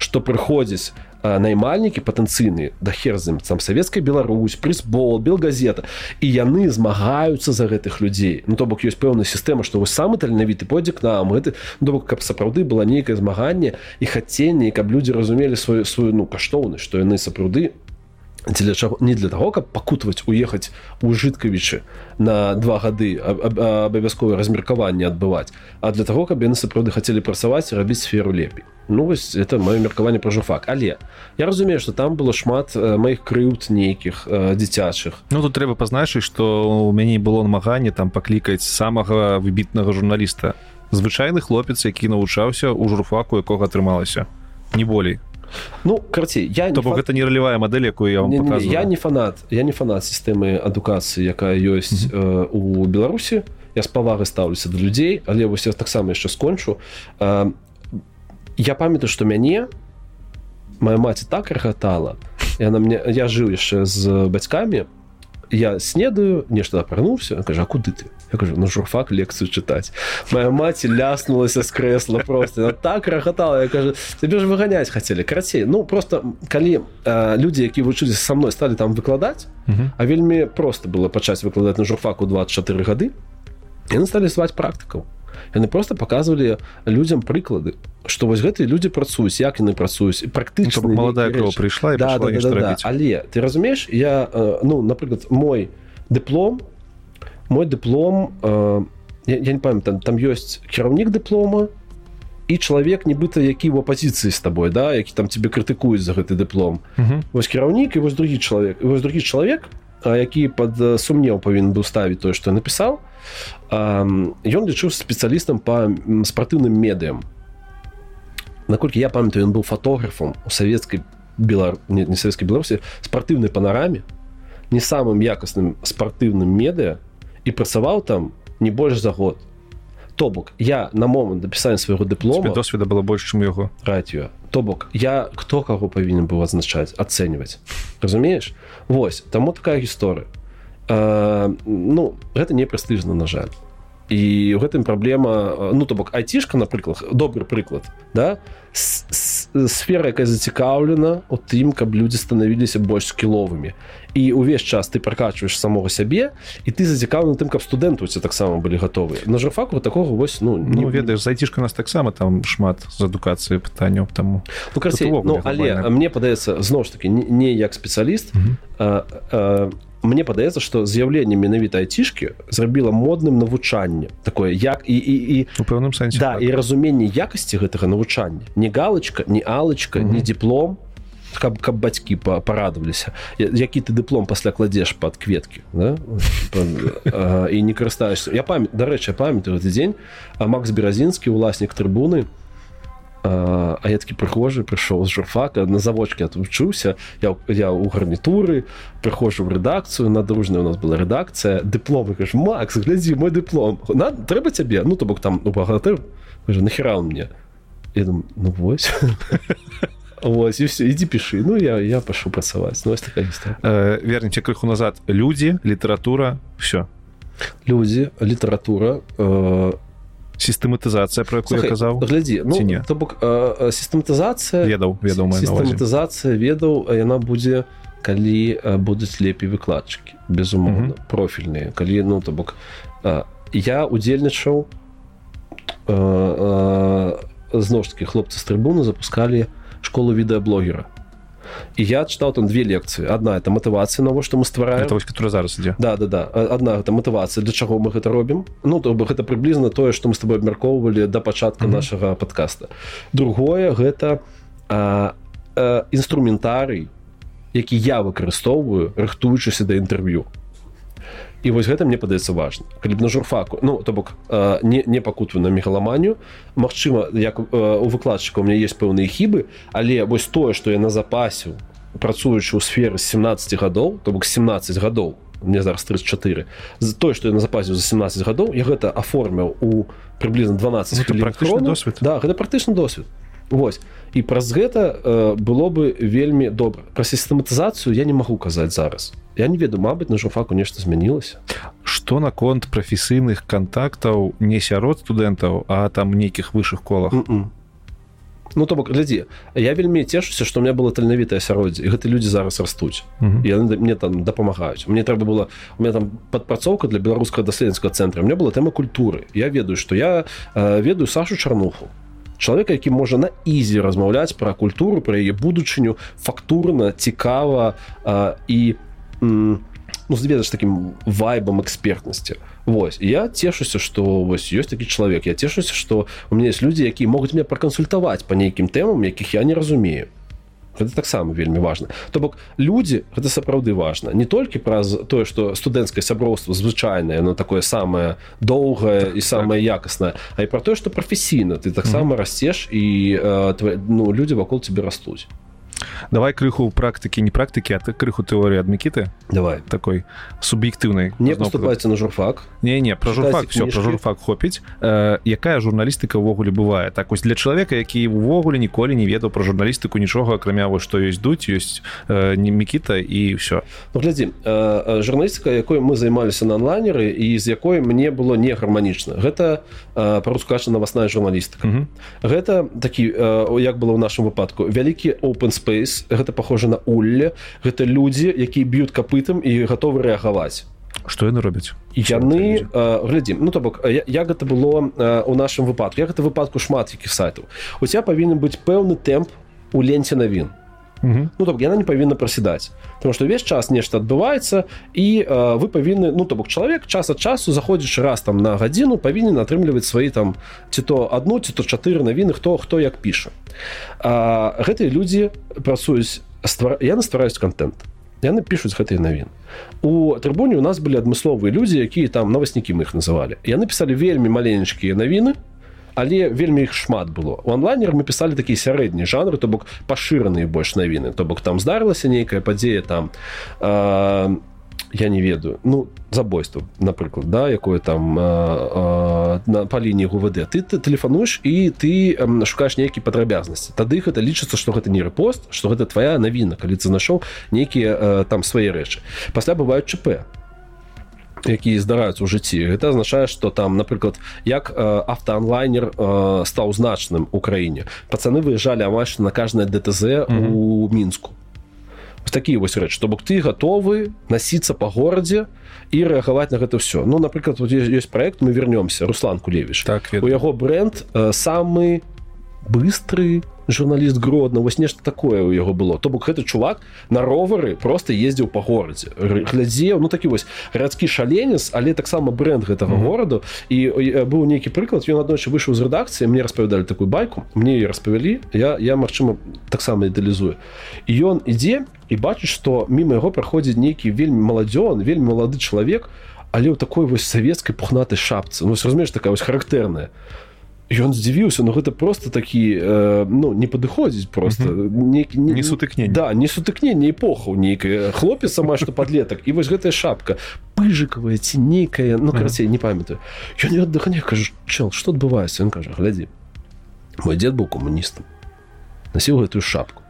S1: Што прыходзіць наймальнікі патэнцыйныя да херзам там савецкая Беларусь прысбол белгазета і яны змагаюцца за гэтых людзей. Ну то бок ёсць пэўная сістэма што вы самы таленавіты пойдзе к нам гэты ну, бок каб сапраўды была нейкае змаганне і хаценне каб людзі разумелі сваю сваю ну каштоўнасць што яны сапраўды дзеля чаго не для того каб пакутваць уехаць у жыткавічы на два гады абавязковае размеркаванне адбываць а для того каб яны сапраўды хацелі працаваць рабіць сферу лепей. Ну вось это маё меркаванне пра жуфак але я разумею что там было шмат маіх крыўд нейкіх дзіцячых.
S2: Ну тут трэба пазначыць что у мяне было намаганне там паклікаць самага выбітнага журналіста. Звычайны хлопец які навучаўся у журфаку якога атрымалася. Не болей
S1: Ну карцей я
S2: то бок гэта не ралявая модель якую я вам
S1: не, не, не, я не фанат я не фанат сістэмы адукацыі якая ёсць mm -hmm. э, у беларусі я з павагай стаўлюся да людзей але вось я таксама яшчэ скончу. Э, я памятаю что мяне моя маці так рагатала яна мне я жыў яшчэ з бацькамі я снедаю нешта апрануўся кажа куды ты я кажу на журфак лекцыю чытаць моя маці ляснулася з крэсла просто. Так рагатала я кажу тебе ж выганяць хацелі карацей ну просто калі э, людзі які вучыліся са мной сталі там выкладаць uh -huh. а вельмі просто было пачаць выкладаць на журфаку 24 гады яны сталі сваць практыкаў яны просто показывалі людям прыклады что вось гэтыя люди працуюць як яны працуюць практычна
S2: ну, молодая прыйшла
S1: да, да, да, да. але ты разумееш я ну напрыклад мой дыплом мой дыплом э, я, я не памятаю там, там ёсць кіраўнік дыплома і чалавек нібыта які в апозіцыі з табой да які там тебе крытыкуюць за гэты дыплом вось кіраўнік і вось другі чалавек вось другі чалавек які под сумнеў павінен быў ставіць тое што напісаў ён лічыў спецыялістам по спартыўным медыям наколькі я памятаю ён быў фотографам у савецкай белар не, не савецкай беларусі спартыўнай панараме не самым якасным спартыўным медыа і працаваў там не больш за год. То бок я на момант дапісання свайго дыплома
S2: досведа было больш чым яго.
S1: Радіо. То бок я хто каго павінен быў азначаць ацэньваць. Разумееш? Вось таму такая гісторыя. Ну гэта не прэстыжна на жаль. І ў гэтым праблема ну то бок айцішка напрыклад добры прыклад да? Сфера якая зацікаўлена у тым каб людзі станавіліся больш скіловымі і увесь час ты пракачваеш самога сябе і ты зацікаўлены тым каб студэнты усе таксама былі гатовы на жафаку такого вось ну
S2: не ну, ведаеш зайцішка нас таксама там шмат з адукацыі пытанняў таму
S1: ну, карцей, ну, але мне падаецца зноў ж таки не, не як спецыяліст а, а, мне падаецца что з'яўленне менавіта айцішки зрабіла модным навучанне такое як і і, і
S2: у пэўным сэнсе
S1: да так. і разуменне якасці гэтага навучання. Не галочка не алачка mm -hmm. не диплом каб каб бацькі парадаваліся. Які ты дыплом пасля кладзеш под кветкі да? і не карыстаешься. Я памят дарэчы памятаю гэты дзень. А макс беразінскі уласнік трыбуны у а я такі прыхожы прыйшоў з журфака на заводчке отвучыўся я я у гарнітуры прыхожу в рэдакцыю на дружная у нас была рэдакцыя. Дыплом каш Макс глядзі мой дыплом на трэба цябе? Ну то бок там у багатыр нахера мне? Я думаю, ну вось Вось, і все ідзі пішы ну я я пашу працаваць ну, такая
S2: э, верніце крыху назад. Людзі літаратура все
S1: людзі літаратура э,
S2: сістэматызацыя про якую казаў
S1: глядзі ну,
S2: не?
S1: то бок э, э, сістэматызацыя
S2: ведаў ведаў
S1: сістэматызацыя ведаў яна будзе калі э, будуць лепей выкладчыкі безумоўна профільныя калі ну то бок э, я удзельнічаў э, э, зноў ж таки хлопцы з трыбуны запускалі школу відэаблогера. І я чытаў там две лекцыі одна это матывацыя навошта мы ствараем
S2: Это вось которая зараз ідзе
S1: да да да. Одна гэта матывацыя для чаго мы гэта робім. Ну то бы гэта прыблізна тое што мы с тобой абмяркоўвалі да пачатка
S2: Мгм.
S1: нашага подкаста другое гэта а, а, інструментарый які я выкарыстоўваю рыхтуючыся да інтэрв'ю і вось гэта мне падаецца важна калі б на журфаку. Ну то бок а, не не пакутваю на мегаламанію Магчыма як а, у выкладчыка у меня есть пэўныя хібы але вось тое што я на запасіў працуючы ў сферы з 17 гадоў то бок 17 гадоў мне зараз 34 з тое што я на запасе за 17 гадоў я гэта аформіў у прыблізна 12
S2: Гэта
S1: хвілін
S2: практычны досвед.
S1: да гэта практычны досвед Вось. І праз гэта э, было бы вельмі добра. Пра сістэматызацыю я не магу казаць зараз. Я не ведаю Мабыць на журфаку нешта змянілася.
S2: Што наконт прафесійных кантактаў не сярод студэнтаў а там нейкіх высшых колах?
S1: Мгм. Ну то бок глядзі я вельмі цешуся што у меня было таленавітае асяроддзе гэты людзі зараз растуць.
S2: Мгм.
S1: яны да- мне там дапамагаюць. Мне трэба было у меня там падпрацоўка для беларускага даследніцкага цэнтра. У меня была тэма культуры. Я ведаю што я э, ведаю Сашу чарнуху чалавека які можа на ізі размаўляць пра культуру пра яе будучыню фактурна цікава э, і ну ведаеш таким вайбам экспертнасці Вось я цешуся што вось ёсць такі чалавек я цешуся што у меня есть людзі якія могуць мне пракансультаваць по нейкім тэмам якіх я не разумею гэта таксама вельмі важна то бок людзі гэта сапраўды важна. Не толькі праз тое што студэнцкае сяброўства звычайнае но такое самае доўгае і самае якаснае а і про тое што прафесійна ты таксама расцеш і э, твои, ну людзі вакол тебе растуць
S2: давай крыху практыкі не практыкі а ты крыху тэорыі ад мікіты
S1: давай.
S2: Такой суб'ектыўнай
S1: не поступайце на журфак.
S2: Не не
S1: Чытайце
S2: журфак все про журфак хопіць э, якая журналістыка ўвогуле бывае так вось для чалавека які ўвогуле ніколі не ведаў про журналістыку нічога акрамя вось што ёсць дуть ёсць э, не мікіта і ўсё
S1: Ну, глядзі э, журналістыка якой мы займаліся на онлайнеры і з якой мне было не гарманічна гэта э, па-рускача навасная журналістыка
S2: Мгм.
S1: гэта такі э, як было ў нашым выпадку вялікі open space гэта похоже на улле. Гэта людзі якія б'ют капытам і гатовы рэагаваць.
S2: Што яны робяць?
S1: Яны э, глядзім ну то бок я- як гэта было э, у нашым выпадку? Як гэта выпадку шмат якіх сайтаў? У тебя павінен быць пэўны тэмп у ленце навін
S2: Мгм.
S1: ну то бок яна не павінна прасідаць потому что увесь час нешта адбываецца і э, вы павінны ну то бок чалавек час ад часу заходзячы раз там на гадзіну павінен атрымліваць свае там ці то одну ці то чатыры навіны хто хто як піша гэтыя людзі працуюць ствар... яны ствараюць контент. Яны пішуць гэтыя навін. У трыбуне у нас былі адмысловыя людзі якія там наваснікі мы іх называлі. Яны пісалі вельмі маленечкія навіны але вельмі іх шмат было. У онлайнер мы пісалі такія сярэднія жанры то бок пашыраныя больш навіны. То бок там здарылася нейкая падзея там э, я не ведаю ну забойство напрыклад да якое там э, э, на па лініі гувд. Ты, ты тэлефануеш і ты э, шукаеш нейкія падрабязнасці. Тады гэта лічыцца што гэта не рэпост што гэта твоя навіна калі ты знайшоў нейкія э, там свае рэчы. Пасля бываюць чп якія здараюцца ў жыцці. Гэта азначае што там напрыклад як э, автоанлайнер э, стаў значным у краіне. Пацаны выязджалі амаль на кажнае дТЗ у мінску. Такія вось рэч то бок ты гатовы насіцца па горадзе і рэагаваць на гэта ўсё. Ну напрыклад вот ёсць, ёсць проект мы вернемся Руслан кулевіш
S2: так
S1: у яго бренд э, самы быстрый журналіст гродна вось нешта такое у яго было то бок гэты чувак на ровары просто ездзіў по горадзе глядзеў ну такі вось гарадскі шаленец але таксама бренд гэтага mm. -hmm. гораду і э, быў нейкі прыклад ён аднойчы выйшаў з рэдакцыі мне распавядалі такую байку мне ее распавялі я я магчыма таксама ідэалізую і ён ідзе і бачыць што мімо яго праходзіць нейкі вельмі маладзён вельмі малады чалавек але ў такой вось савецкай пухнатай шапцы ну разумееш такая вось характэрная ён здзівіўся но гэта просто такі э, ну не падыходзіць просто. Не, не,
S2: Не сутыкненне.
S1: да не сутыкненне эпоху. Нейкая хлопец сама што падлетак і вось гэтая шапка. Пыжыкавая ці нейкая ну карацей не памятаю. Ён не аддыхане кажу чел что адбываецца ён кажа глядзі мой дзед быў камуністам насіў гэтую шапку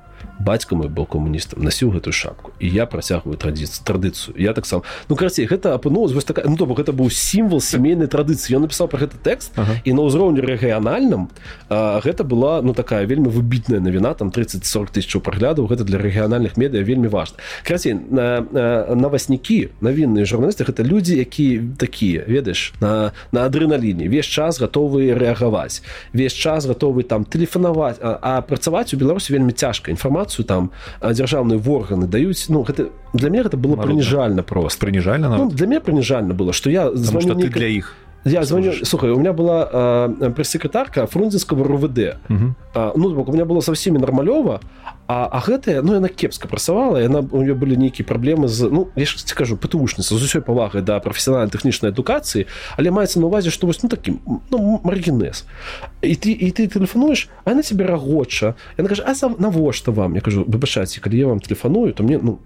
S1: бацька мой был камуністам насіў гэтую шапку і я працягваю традыцыю традыцыю. Я таксама ну карцей гэта апынулась вось такая ну то бок гэта быў сімвал сямейнай традыцыі. Ён напісаў про гэты тэкст ага. і на ўзроўню рэгіянальным гэта была ну такая вельмі выбітная навіна там 30-40 тысяч праглядаў гэта для рэгіянальных медыа вельмі важна. Карцей на, на наваснікі навінныя журналісты гэта людзі якія такія ведаеш на на адреналіне весь час готовы рэагаваць весь час готовы там тэлефанаваць а, а працаваць у беларусі вельмі цяжка. Інфармацыю там дзяржаўныя органы даюць ну гэта для меня это было прыніжальна просто.
S2: Прыніжальна
S1: ну, для меня прыніжальна было что я
S2: звоню не для іх
S1: я звоню слухай у меня была э, пресс-секретарка фрунзенского РУВД. Ну бок у меня было со всеми нормалёва а, а гэтая ну яна кепска працавала яна у нее былі нейкія праблемы з ну я скажу патушніца з усёй павагай да прафесіянальнай тэхнічнай адукацыі але маецца на увазе што вось ну таким ну, маргенез і ты і ты тэлефануеш а на тебе рагоча яна кажа а сам навошта вам? Я кажу выбачайце калі я вам тэлефаную то мне ну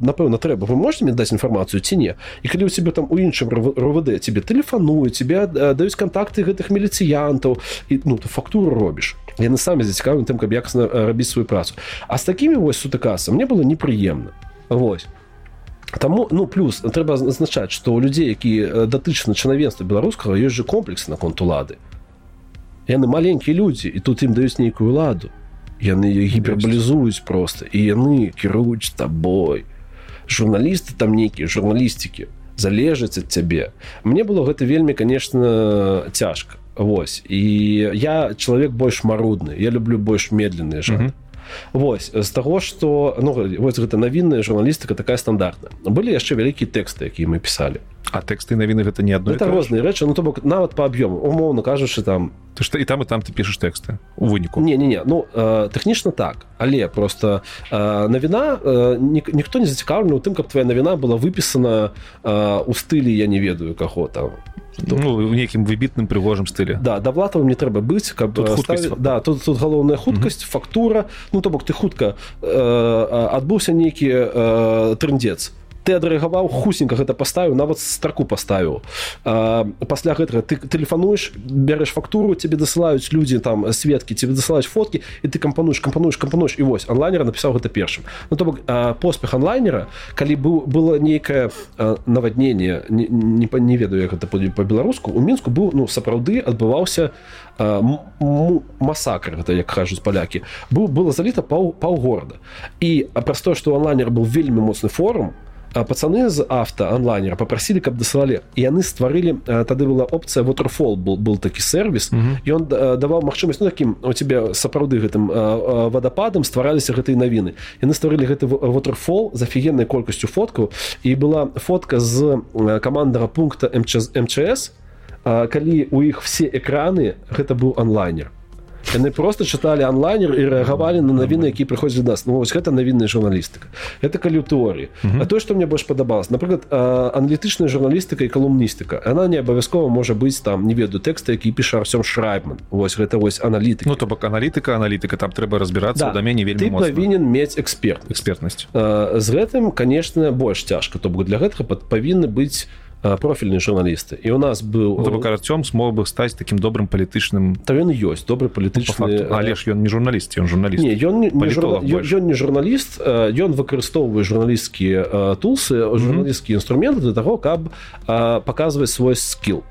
S1: напэўна трэба. Вы можете мне даць інфармацыю ці не? І калі у тебе там у іншым РВД тебе тэлефаную тебе даюць контакты гэтых міліцыянтаў і ну ты фактуру робіш. Яны самі зацікавы тым каб якасна рабіць сваю працу. А з такімі вось сутыкаса мне было непрыемна. Вось. Таму ну плюс трэба азначаць што ў людзей які датычна чынавенства беларускага ёсць же комплекс наконт улады. Яны маленькія людзі і тут ім даюць нейкую ладу яны гіпербалізуюць просто і яны кіруюць табой журналісты там нейкія журналістыкі залежаць ад цябе. Мне было гэта вельмі конечно цяжка. Вось. І я чалавек больш марудны я люблю больш медленныя жа mm -hmm. Вось з таго што ну, вось гэта навінная журналістыка такая стандартная. Былі яшчэ вялікія тэксты якія мы пісалі
S2: а тэксты навіны гэта не адно
S1: это розныя рэчы ну то бок нават по аб'ёму умоўно кажучы там
S2: ты што і там і там ты пішаш тэксты у выніку
S1: не не не ну э, тэхнічна так. Але просто э, навіна э, ні, ніхто не зацікаўлены у тым каб твоя навіна была выпісана э, у стылі я не ведаю каго там
S2: ну, у нейкім выбітным прыгожым стылі
S1: да да влатава не трэба быць каб тут ставить, да тут тут галоўная хуткасць mm -hmm. фактура. Ну то бок ты хутка э, адбыўся нейкі э, трындец ты адрэагаваў хусенька гэта паставіў нават старку паставіў пасля гэтага ты тэлефануеш бярэш фактуру тебе дасылаюць людзі там сведкі тебе дасылаюць фоткі і ты кампануеш кампануеш кампануеш і вось онлайнера напісаў гэта першым ну то бок поспех онлайнера калі быў было нейкае навадненне не, не, не ведаю як гэта по-беларуску у мінску быў ну сапраўды адбываўся масакр гэта як кажуць палякі быў было заліта паў паўгорада і а праз тое што онлайнер был вельмі моцны форум то пацаны з авто онлайнера попросили каб дасылалі. Яны стварылі тады была опцыя waterfall был был такі сервис ён даваў магчымасць ну, таким у тебе сапраўды гэтым водопадам ствараліся гэтыя навіны. Яны стварылі гэты waterfall з офігеннай колькасцю фоткаў. І была фотка з камандара пункта мчс мчс калі у іх все экраны гэта быў онлайнер яны просто чыталі онлайнер і рэагавалі на навіны які прыходзяць нас. Ну, вось гэта навінная журналістыка. Это калі ў тэорыі. Uh -huh. А то што мне больш падабалось напрыклад аналітычная журналістыка і калумністыка она не абавязкова можа быць там не ведаю тэкста які піша Арсём шрайбман. Вось гэта вось аналітык
S2: Ну то бок аналітыка аналітыка там трэба разбірацца да. мяне вельмі
S1: павінен мець эксперт
S2: экспертнасць.
S1: З гэтым конечно больш цяжка. То бок для гэтага павінны быць профільныя журналісты і у нас быў
S2: ну, карцём смог бы стаць таким добрым палітычным
S1: то ён ёсць добры палітычны
S2: ну, але ж ён не журналіст ён журналіст
S1: ён ён не журналіст ён выкарыстоўвае журналісцкія тулсы журналісцкія інструменты для таго каб паказваць свой скилл.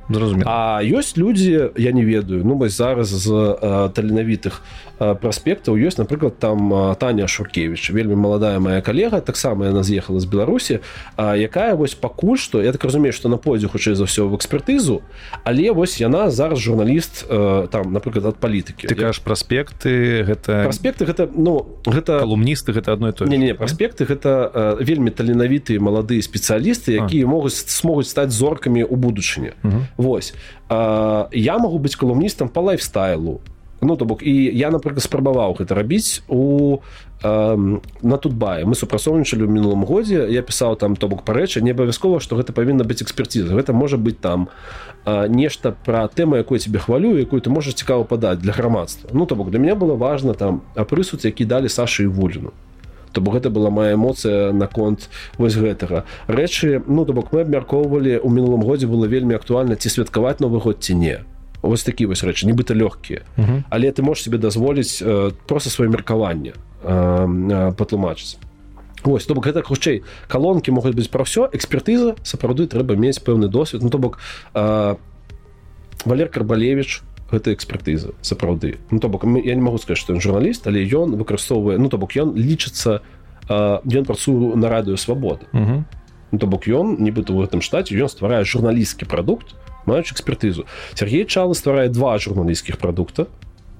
S1: А ёсць людзі я не ведаю ну вось зараз з таленавітых праспектаў ёсць напрыклад там Таня шуркевич вельмі маладая моя калега таксама яна з'ехала з беларусі якая вось пакуль што я так разумею што на пойдзе хутчэй за ўсё в экспертызу але вось яна зараз журналіст там напрыклад ад палітыкі
S2: ты кажаш праспекты гэта
S1: праспекты гэта ну гэта
S2: калумністы гэта одно то
S1: не, не праспекты гэта вельмі таленавітыя маладыя спецыялісты якія могуць смогуць стаць зоркамі ў будучыні. Вось. Я могу быць калумністам по лайфстайлу ну то бок і я напрыклад спрабаваў гэта рабіць у э, на тут бае мы супрацоўнічалі ў мінулым годзе я пісаў там то бок парэчы не абавязкова што гэта павінна быць экспертиза. Гэта можа быць там э, нешта пра тэму якой тебе хвалю якую ты можаш цікава падаць для грамадства ну то бок для меня было важно там а прысуд які далі Саша і вуліну. То бок гэта была моя эмоцыя наконт вось гэтага. Рэчы ну то бок мы абмяркоўвалі у мінулым годзе было вельмі актуальна ці святкаваць новы год ці не вось такі вось рэчы нібыта лёгкія але ты можешь себе дазволіць э, просто сваё меркаванне патлумачыць Вось, то бок гэта хутчэй калонкі могуць быць пра ўсё экспертыза сапраўды трэба мець пэўны досвед. Ну то бок валер карбалевич гэта экспертыза сапраўды ну то бок я не могу сказать что ён журналіст але ён выкарыстоўвае ну то бок ён лічыцца ён працую на радыё свабоды ну, то бок ён нібыта ў гэтым штаце ён стварае журналісцкі прадукт маючы экспертызу. Сергей чалы стварае два журналісцкіх прадукта.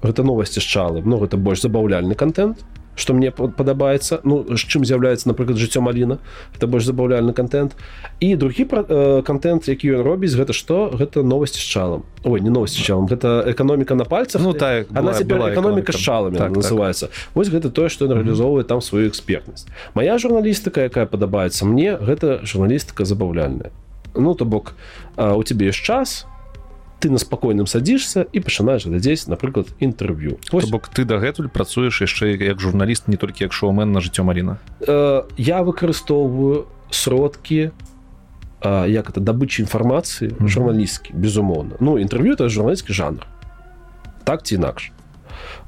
S1: Гэта новасці з чалы. Ну гэта больш забаўляльны контент что мне падабаецца. Ну з чым з'яўляецца напрыклад жыццё маліна это больш забаўляльны контент і другі э, контент які ён робіць гэта что гэта новости з чалам. Ой не новости чалам гэта эканоміка на пальцах.
S2: Ну так
S1: она эканоміка з чалами так, называется так. вось гэта тое что реалізоўвае там сваю экспертнасць. Моя журналістыка якая падабаецца мне гэта журналістыка забаўляльная. Ну то бок у тебе ёсць час ты на спакойным садишься і пачынаешь глядзець напрыклад інтэрв'ю
S2: бок ты дагэтуль працуеш яшчэ як журналіст не толькі як шоумен на жыццё Маріна
S1: э, я выкарыстоўваю сродкі э, як это дабычы інфармацыі mm -hmm. журналісткі безумоўна. Ну інтэрв'ю это журналістскі жанр. Так ці інакш.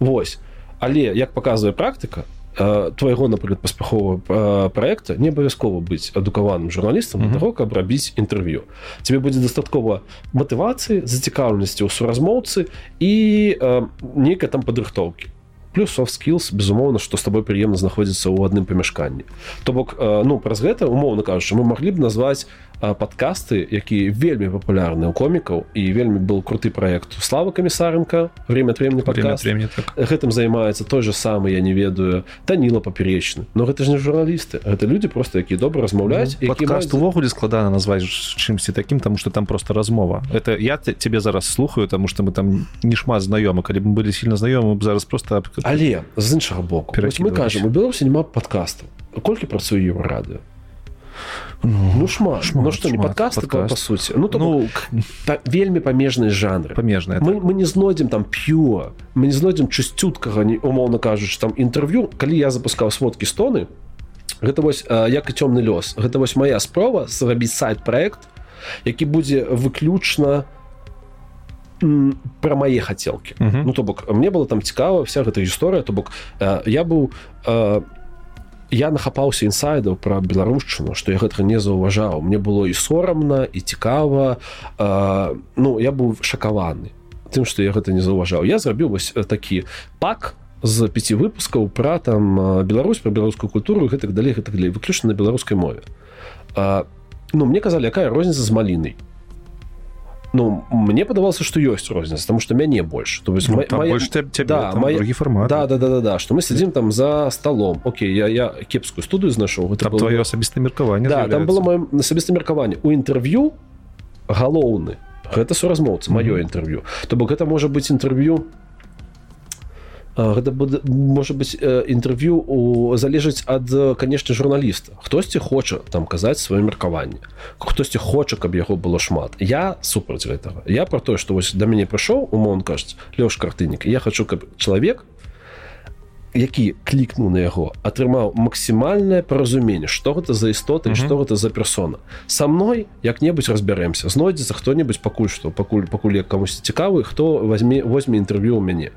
S1: Вось. Але як показывае практыка твайго напрыклад паспяхового проекта не абавязкова быць адукаваным журналістам mm -hmm. того каб рабіць інтэрв'ю тебе будзе дастаткова матывацыі зацікаўленасці ў суразмоўцы і нейкая там падрыхтоўкі плюс soft skills безумоўна што з тобой прыемна знаходзіцца ў адным памяшканні то бок ну праз гэта умоўна кажучы мы маглі б назваць подкасты якія вельмі папулярны ў комікаў і вельмі был круты проект слава камісарынка время времени
S2: времени
S1: так. гэтым займаецца той же самы я не ведаю таніла паперечны но гэта ж не журналісты это люди просто якія добра размаўляць
S2: ну, подкаст увогуле складана назваць чымсьці таким тому что там просто размова. Это я тебе зараз слухаю тому что мы там не шмат знаёмы. Калі бы былі сильно знаёмы зараз просто
S1: але з іншага боку мы кажем у беларусі няма подкасту колькі працуе еўрады ну, ну шмат, шмат ну что не подкаст, подкаст. по сути. Ну, то ну по, вельмі памежныя жанры.
S2: Памежныя
S1: мы, мы не знойдзем там п'ю мы не знойдзем часцюткага не умоўна кажуч там інтэрв'ю калі я запускаў сводкі стоны гэта вось як і цёмны лёс гэта вось моя спроба зрабіць сайт проект які будзе выключна про мае хацелкі. Uh -huh. ну то бок мне было там цікава вся гэта гісторыя. То бок я быў я нахапаўся інсайдаў пра беларушчыну што я гэтага не заўважаў. Мне было і сорамна і цікава. Э, ну я быў шакаваны тым што я гэта не заўважаў. Я зрабіў вось такі пак з пяці выпускаў пра там Беларусь пра беларускую культуру гэтак далей гэтак далей выключна на беларускай мове. Э, ну мне казалі якая розніца з малінай ну мне падавалася что ёсць розніца потому что мяне больш то есть ну,
S2: моя... больш тебе, да, моя... формат
S1: да, да, да, да, да. Что мы сядзім там за столом. Окей я я кепскую студыю знайшоў
S2: это было... твоё асабіста меркаванне
S1: да, там было маё асабіста меркаванне у інтэрв'ю галоўны гэта суразмоўца маё інтэрв'ю то бок гэта можа быць інтэрв'ю у гэта будзе можа быць інтэрв'ю у залежыць ад канешне журналіста хтосьці хоча там казаць сваё меркаванне хтосьці хоча каб яго было шмат? Я супраць гэтага я про тое што вось да мяне прыйшоў умон кажуць лёш картынік я хочу каб чалавек які клікнуў на яго атрымаў максімальнае паразуменне што гэта за істота і што гэта за персона. Са мной як-небудзь разбярэмся знойдзецца хто-небудзь пакуль што пакуль пакуль як камусь цікавы хто возьме возьме інтэрв'ю ў мяне.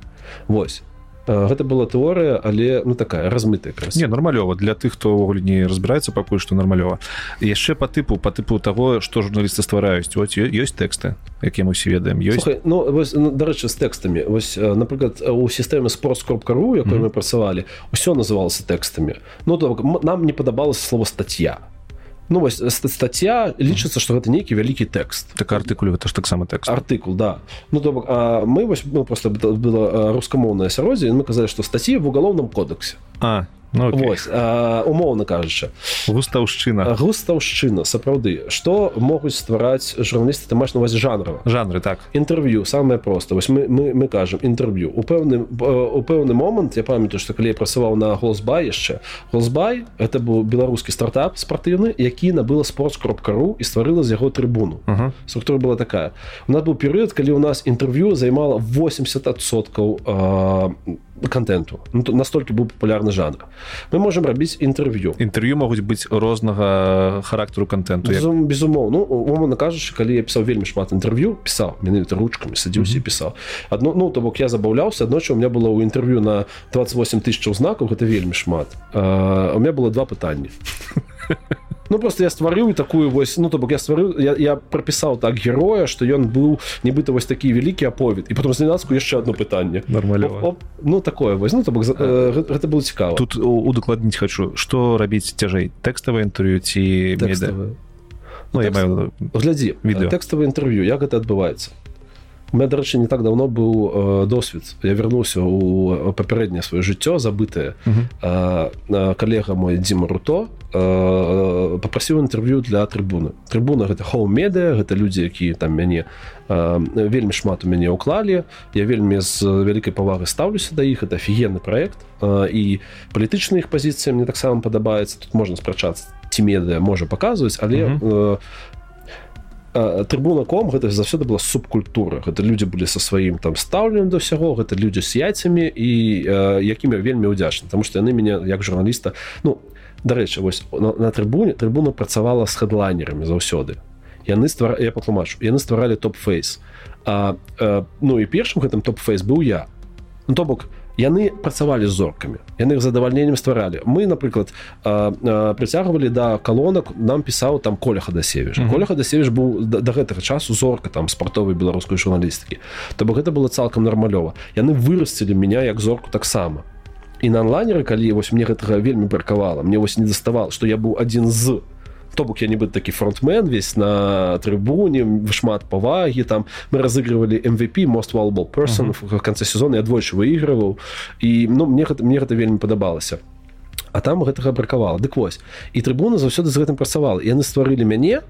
S1: Вось гэта была тэорыя але ну такая размытая
S2: не нармалёва для тых хто ўвогуле не разбіраецца пакуль што нармалёва яшчэ по тыпу по тыпу того что журналісты ствараюць. Вот ёсць тэксты якія мы все ведаем ёсць. Слухай,
S1: ну вось, ну, дарэчы з тэкстамі. Вось напрыклад у сістэме спортскропкару якой mm -hmm. мы працавалі ўсё называлася тэкстамі. Ну то нам не падабалася слово статья ну вось статья лічыцца что гэта нейкі вялікі тэкст
S2: так артыкулю это ж таксама тэкст
S1: артыкул да. Ну то мы вось ну, просто было рускамоўнае асяроддзе мы казалі што статьі в уголовном кодексе.
S2: А
S1: ну, Вось, а, умоўна кажучы.
S2: Густаўшчына.
S1: Густаўшчына сапраўды. Што могуць ствараць журналісты ты маш на вас жанрова
S2: жанры так.
S1: Інтэрв'ю самае проста вось мы мы, мы кажам інтэрв'ю. У пэўны у пэўны момант я памятаю што калі я працаваў на голсбай яшчэ голсбай это быў беларускі стартап спартыўны які набыла спорт кропкару і стварыла з яго трыбуну. Uh -huh. структура была такая. У нас быў перыяд калі у нас інтэрв'ю займала 80соткаў контенту. Ну, настолькі быў папулярны жанр. Мы можемм рабіць інтэрв'ю.
S2: Інтэрв'ю могуць быць рознага характару контенту
S1: Безум, безумоў ну умоўна кажучы калі я пісаў вельмі шмат інтэрв'ю пісаў менавіта ручкамі садзіўся mm -hmm. пісаў. Адно ну то бок я забаўляўся аднойчы у меня было ў інтэрв'ю на 28 тысяч знакаў гэта вельмі шмат. А, у меня было два пытанні Ну просто я стварыў такую вось ну то бок я стварыў я, я прапісаў так героя что ён быў нібыта вось такі вялікі аповед і потом зненацку яшчэ одно пытанне
S2: нормально.
S1: Ну такое вось ну то бок, э, гэта, было цікава
S2: тут удакладніць хочу что рабіць цяжэй тэкставае інтэрв'ю ці
S1: ну, я маю глядзі відео. тэкставае інтэрв'ю як гэта адбываецца меня дарэчы не так давно быў э, досвед я вярнуўся у папярэдняе сваё жыццё забытае э, калега мой Дзіма руто э, попрасіў інтэрв'ю для трыбуны. Трыбуна гэта хоум-медыа гэта людзі якія там мяне э, вельмі шмат у мяне ўклалі. Я вельмі з вялікай павагы стаўлюся да іх это офігенны проект э, і палітычная іх пазіцыя мне таксама падабаецца. Тут можна спрачацца ці медыа можа паказваць але э, трыбунаком гэта заўсёды была субкультура. Гэта людзі былі са сваім там стаўленым да ўсяго гэта людзі з яйцамі і якімі вельмі ўдзячны тому што яны мяне як журналіста ну дарэчы вось на, на трыбуне трыбуна працавала з хэдлайнерамі заўсёды. Яны ствар я патлумачу яны стваралі топ-фейс а, а ну і першым гэтым топ-фейс быў я. Ну, то бок яны працавалі з зоркамі яны их задавальненнем стваралі. Мы напрыклад прыцягвалі да калонак нам пісаў там коля хадасевіш mm -hmm. коля хадасевіш быў да, да гэтага часу зорка там спартовай беларускай журналістыкі. То бок гэта было цалкам нармалёва. Яны вырасцілі меня як зорку таксама і на онлайнеры калі вось мне гэтага вельмі бракавала мне вось не заставал что я быў адзін з. То бок я нібыт такі фронтмен весь на трыбуне шмат павагі там. Мы разыгрывалі MVP most valuable person uh -huh. в конце сезона. Я двойчы выигрываў і ну мне гэта мне гэта вельмі падабалася. А там гэтага бракавала дык вось. І трыбуна заўсёды з гэтым працавала. Яны стварылі мяне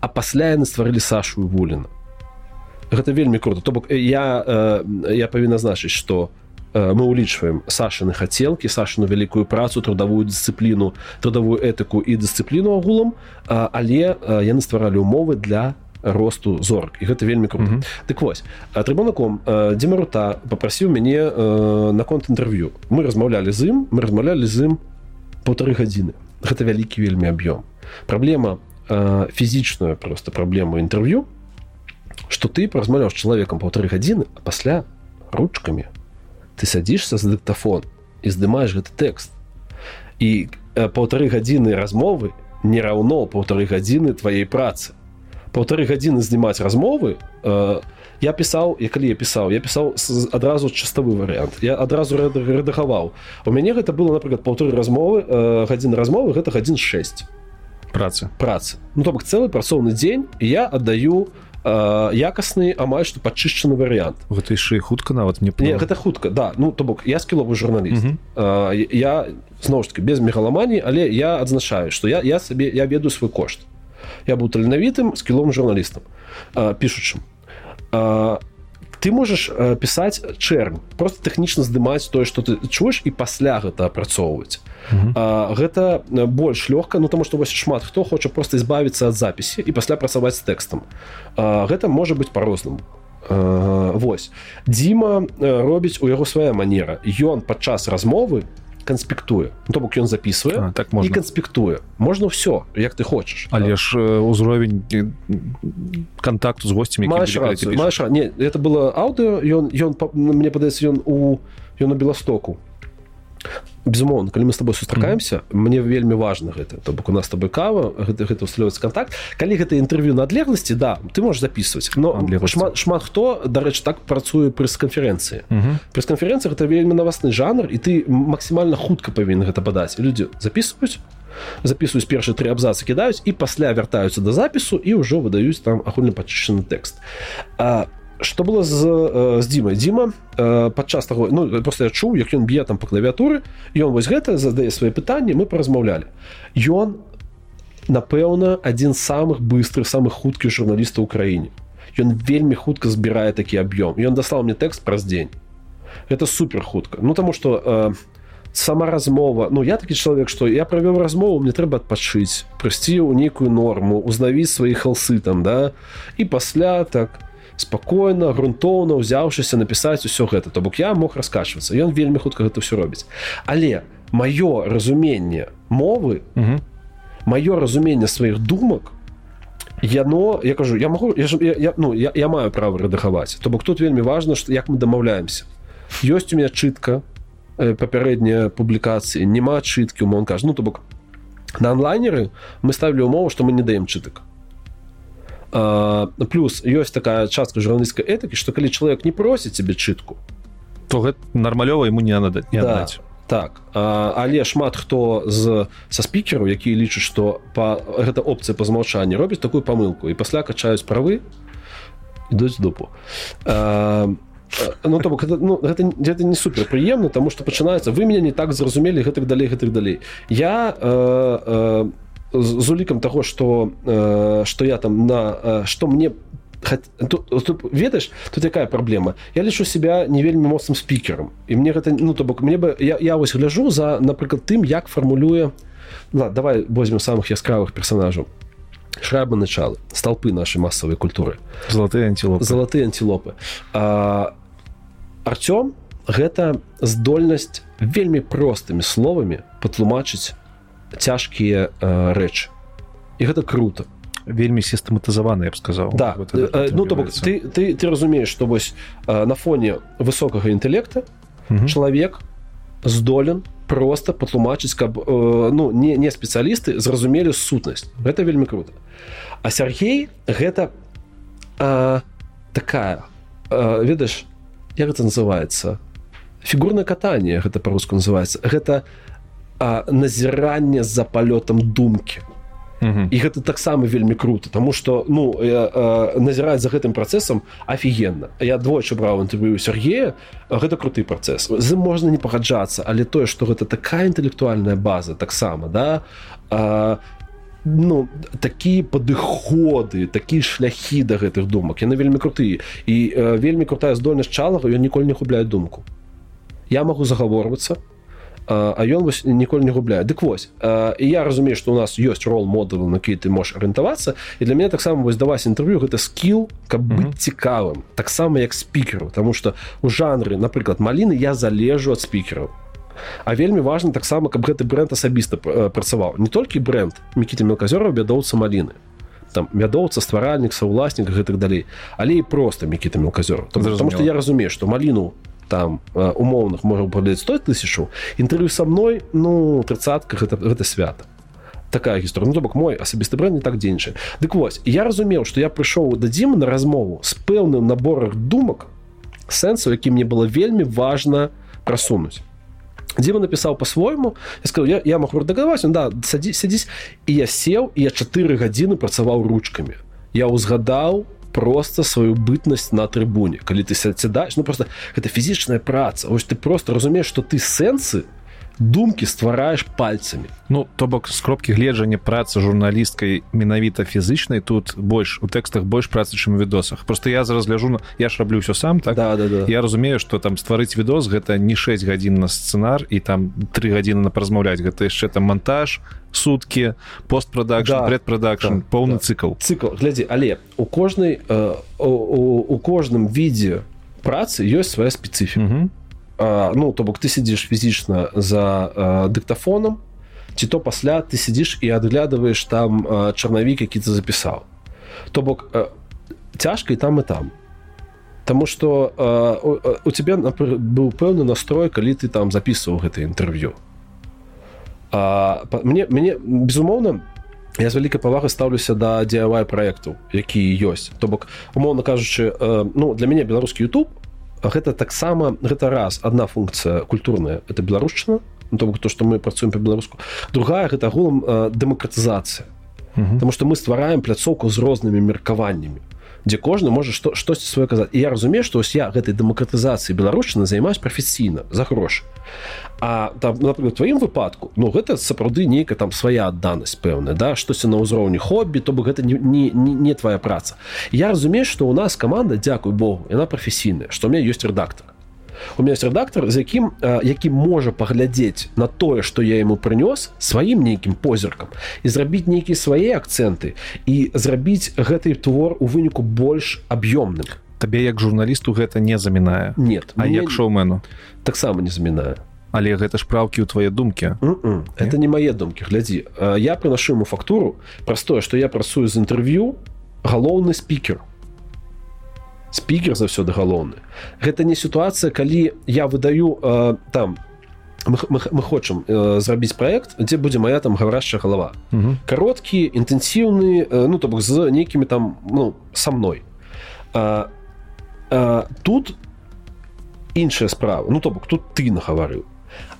S1: а пасля яны стварылі сашу вуліна. Гэта вельмі круто. То бок я э, я павінна значыць что у мы улічваем сашаны хацелкі сашану вялікую працу трудовую дысцыпліну трудовую этыку і дысцыпліну агулам. Але яны стваралі умовы для росту зорак. І гэта вельмі круто. Mm -hmm. дык вось трыбунаком дзімарута попрасіў мяне наконт інтэрв'ю. Мы размаўлялі з ім мы размаўлялі з ім полторы гадзіны. Гэта вялікі вельмі аб'ём. Праблема фізічную просто праблему інтэрв'ю что ты размаўляў з чалавекам полторы гадзіны а пасля ручкамі ты садишься за дыктафон і здымаешь гэты тэкст і э, полторы гадзіны размовы не раўно полторы гадзіны твоей працы. Полторы гадзіны здымаць размовы э, я пісаў я калі я пісаў я пісаў адразу чыставы варыянт я адразу рэдагаваў у мяне гэта было напрыклад полторы размовы э, гадзіны размовы гэта гадзін 6
S2: працы
S1: працы ну то бок цэлы працоўны дзень я аддаю у якасны амаль што падчышчаны варыянт
S2: гэта яшчэ хутка нават не
S1: не гэта хутка да. Ну то бок я скіловы журналіст я зноў ж таки без мегаламаніі але я адзначаю што я я сабе я ведаю свой кошт. Я быў таленавітым скілом журналістам пішучым а ты можаш э, пісаць чэрн просто тэхнічна здымаць тое што ты чуеш і пасля гэта апрацоўваць гэта больш лёгка ну таму што вось шмат хто хоча просто избавіцца ад запісі і пасля працаваць з тэкстам гэта можа быць по-рознаму Вось Дзіма робіць у яго свая манера. Ён падчас размовы канспектуе ну, то бок ён записывае
S2: так можна.
S1: канспектуе можна все як ты хочаш.
S2: Але да. ж ўзровень контакту з гостцямі
S1: не это было аўдыо ён ён мне падаецца ён у ён на беластоку безумоўно калі мы с тобой сустракаемся mm -hmm. мне вельмі важно гэта то бок у нас тобой кава гэта гэта усталёваць контакт калі гэта інтэрв'ю на адлегласці да ты можешь записывать но шмат шмат хто дарэчы так працуе прэс-канферэнцыі. Mm -hmm. прэс-канферэнцыя гэта вельмі навасны жанр і ты максімальна хутка павінен гэта падаць. Людзі записываюць записываюць першы тры абзацы кідаюць і пасля вяртаюцца да запісу і ўжо выдаюць там агульны пачышчаны тэкст. А что было з, з дзімай дзіма падчас таго ну просто я чуў як ён б'е там по клавіатуры ён вось гэта задае свае пытанні мы паразмаўлялі. Ён напэўна адзін з самых быстрых самых хуткіх журналістаў у краіне. Ён вельмі хутка збірае такі аб'ём. Ён даслаў мне тэкст праз дзень. Это супер хутка. Ну таму что э, сама размова Ну я такі чалавек што я правёў размову мне трэба адпачыць прыйсці ў нейкую норму узнавіць свае халсы там да? І пасля так спакойна грунтоўна ўзяўшыся напісаць усё гэта. То бок я мог раскачвацца. Ён вельмі хутка гэта ўсё робіць. Але маё разуменне мовы маё разуменне сваіх думак яно я кажу я могу я, я, я, ну я, я маю права рэдагаваць. То бок тут вельмі важна што як мы дамаўляемся. Ёсць у меня чытка э, папярэднія публікацыі няма чыткі умон кажу ну то бок на онлайнеры мы ставілі умову што мы не даем чытак плюс ёсць такая частка журналісцкай этыкі што калі чалавек не просіць тебе чытку
S2: то гэта нармалёва ему не надо не да.
S1: так. А, але шмат хто з са спікеру які лічаць што па гэта опцыя па змаўчанні робіць такую памылку і пасля качаюць правы ідуць дупу. А, ну то бок гэта, ну, гэта, гэта не супер прыемна тому что пачынаецца вы меня не так зразумелі гэтых далей гэтых далей я э, э, з улікам того что э, что я там на что мне ведаеш тут якая праблема? Я лічу себя не вельмі моцным спікером і мне гэта ну то бок мне бы я, я вось гляжу за напрыклад тым як фармулюе на давай возьмем самых яскравых персонажаў. Шрабы началы столпы нашай масавай культуры.
S2: Золотые антилопы.
S1: Золотые антилопы. Артём гэта здольнасць вельмі простымі словамі патлумачыць цяжкія рэчы. І гэта круто.
S2: Вельмі сістэматызаваны я б сказаў.
S1: Да вот это, ну то бок ты ты ты разумееш што вось на фоне высокага інтэлекта чалавек здолен просто патлумачыць каб э, ну не не спецыялісты зразумелі сутнасць гэта вельмі круто. А Сергей гэта э, такая э, ведаеш як гэта называется фігурное катанне гэта по-руску называется гэта э, назіранне за палётам думкі і гэта таксама вельмі круто тому что ну э, э, назіраць за гэтым працэсам офігенна я двойчы браў інтэрв'ю Сергея гэта круты працэс з можна не пагаджацца але тое что гэта такая інтэлектуальная база таксама да а, ну такія падыходы такія шляхі да гэтых думак яны вельмі крутыя. І э, вельмі крутая здольнасць чалага ён ніколі не губляе думку. Я магу загаворвацца а ён вось ніколі не губляе. Дык вось і я разумею што у нас ёсць рол модул на які ты можаш арыентавацца і для мяне таксама вось даваць інтэрв'ю гэта скіл каб быць mm -hmm. цікавым таксама як спікеру. Таму што у жанры напрыклад маліны я залежу ад спікераў. А вельмі важна таксама каб гэты бренд асабіста працаваў. Не толькі бренд мікіта мелказёраў бядоўца маліны. Там вядоўца стваральнік саўласнік гэтых далей. Але і просто мікіта мелказёр потому что я разумею што маліну там умоўных можа падаць 100 тысячу інтэрв'ю са мной ну тридцатка гэта, гэта свята такая гісторыя ну, бок мой асабісты бренд не так дзейнічае Дык вось я разумеў што я прыйшоў да дзімы на размову з пэўным наборах думак сэнсу які мне было вельмі важна прасунуць Дзіма напісаў по-свойму я сказал я, я магу дагаваць да садзі сядзіць і я сеў і я чатыры гадзіны працаваў ручкамі я ўзгадаў просто сваю бытнасць на трыбуне калі ты сядзедаеш ну просто гэта фізічная праца ось ты просто разумееш что ты сэнсы думкі ствараеш пальцамі
S2: Ну то бок з кропкі гледжання працы журналісткай менавіта фізычнай тут больш у тэкстах больш працы чым відосах. Просто я зараз ляжу на я ж раблю ўсё сам так?
S1: Да, да, да.
S2: я разумею что там стварыць відос гэта не 6 гадзін на сцэнар і там три гадзіны на паразмаўляць. Гэта яшчэ там монтаж суткі постпрадакшн да, предпрадакшн да, поўны да. цикл
S1: цикл глядзі але у кожнай э, у, у, у кожным відзе працы ёсць свая спецыфіка ну то бок ты сидзіш фізічна за э, дыктафоном ці то пасля ты сидзіш і адглядываешь там э, чарнавік які ты запісаў то бок э, цяжка і там і там. Таму что э, у тебя быў пэўны настрой калі ты там записываў гэта інтэрв'ю мне мне безумоўна я з вялікай павагай стаўлюся да дзявай проекту які ёсць то бок умоўна кажучы э, ну для мяне беларускі YouTube гэта таксама гэта раз одна функцыя культурная это беларушчына ну, то то что мы працуем по-беларуску другая гэта агулам э, дэмакратызацыя. Потому что мы ствараем пляцоўку з рознымі меркаваннямі дзе кожны можа што штосьці свое казаць і я разумею што ось я гэтай дэмакратызацыі беларушчыны займаюсь прафесійна за грошы а там напрыклад тваім выпадку Ну гэта сапраўды нейкая там свая адданасць пэўная да штосьці на ўзроўні хобі то бы гэта не, не, не, не твоя праца. Я разумею што у нас каманда дзякуй Богу яна прафесійная што у меня ёсць рэдактор у меня есть рэдактор з якім які можа паглядзець на тое что я ему прынёс сваім нейкім позіркам і зрабіць нейкія свае акцэнты і зрабіць гэты твор у выніку больш аб'ёмным.
S2: Табе як журналісту гэта не замінае?
S1: Нет
S2: А
S1: мне
S2: як шоумену
S1: таксама не замінае.
S2: Але гэта ж праўкі ў твае думкі.
S1: Mm-mm. это не мае думкі глядзі. А, я прынашу ему фактуру праз тое што я працую з інтэрв'ю галоўны спікер спікер заўсёды галоўны. Гэта не сітуацыя калі я выдаю э, там мы, мы, мы хочам э, зрабіць праект дзе будзе моя там гаврашчая галава.
S2: Мгм.
S1: кароткі інтэнсіўны э, ну то бок з нейкімі там ну са мной. А, а, тут іншая справа. Ну то бок тут ты нагаварыў.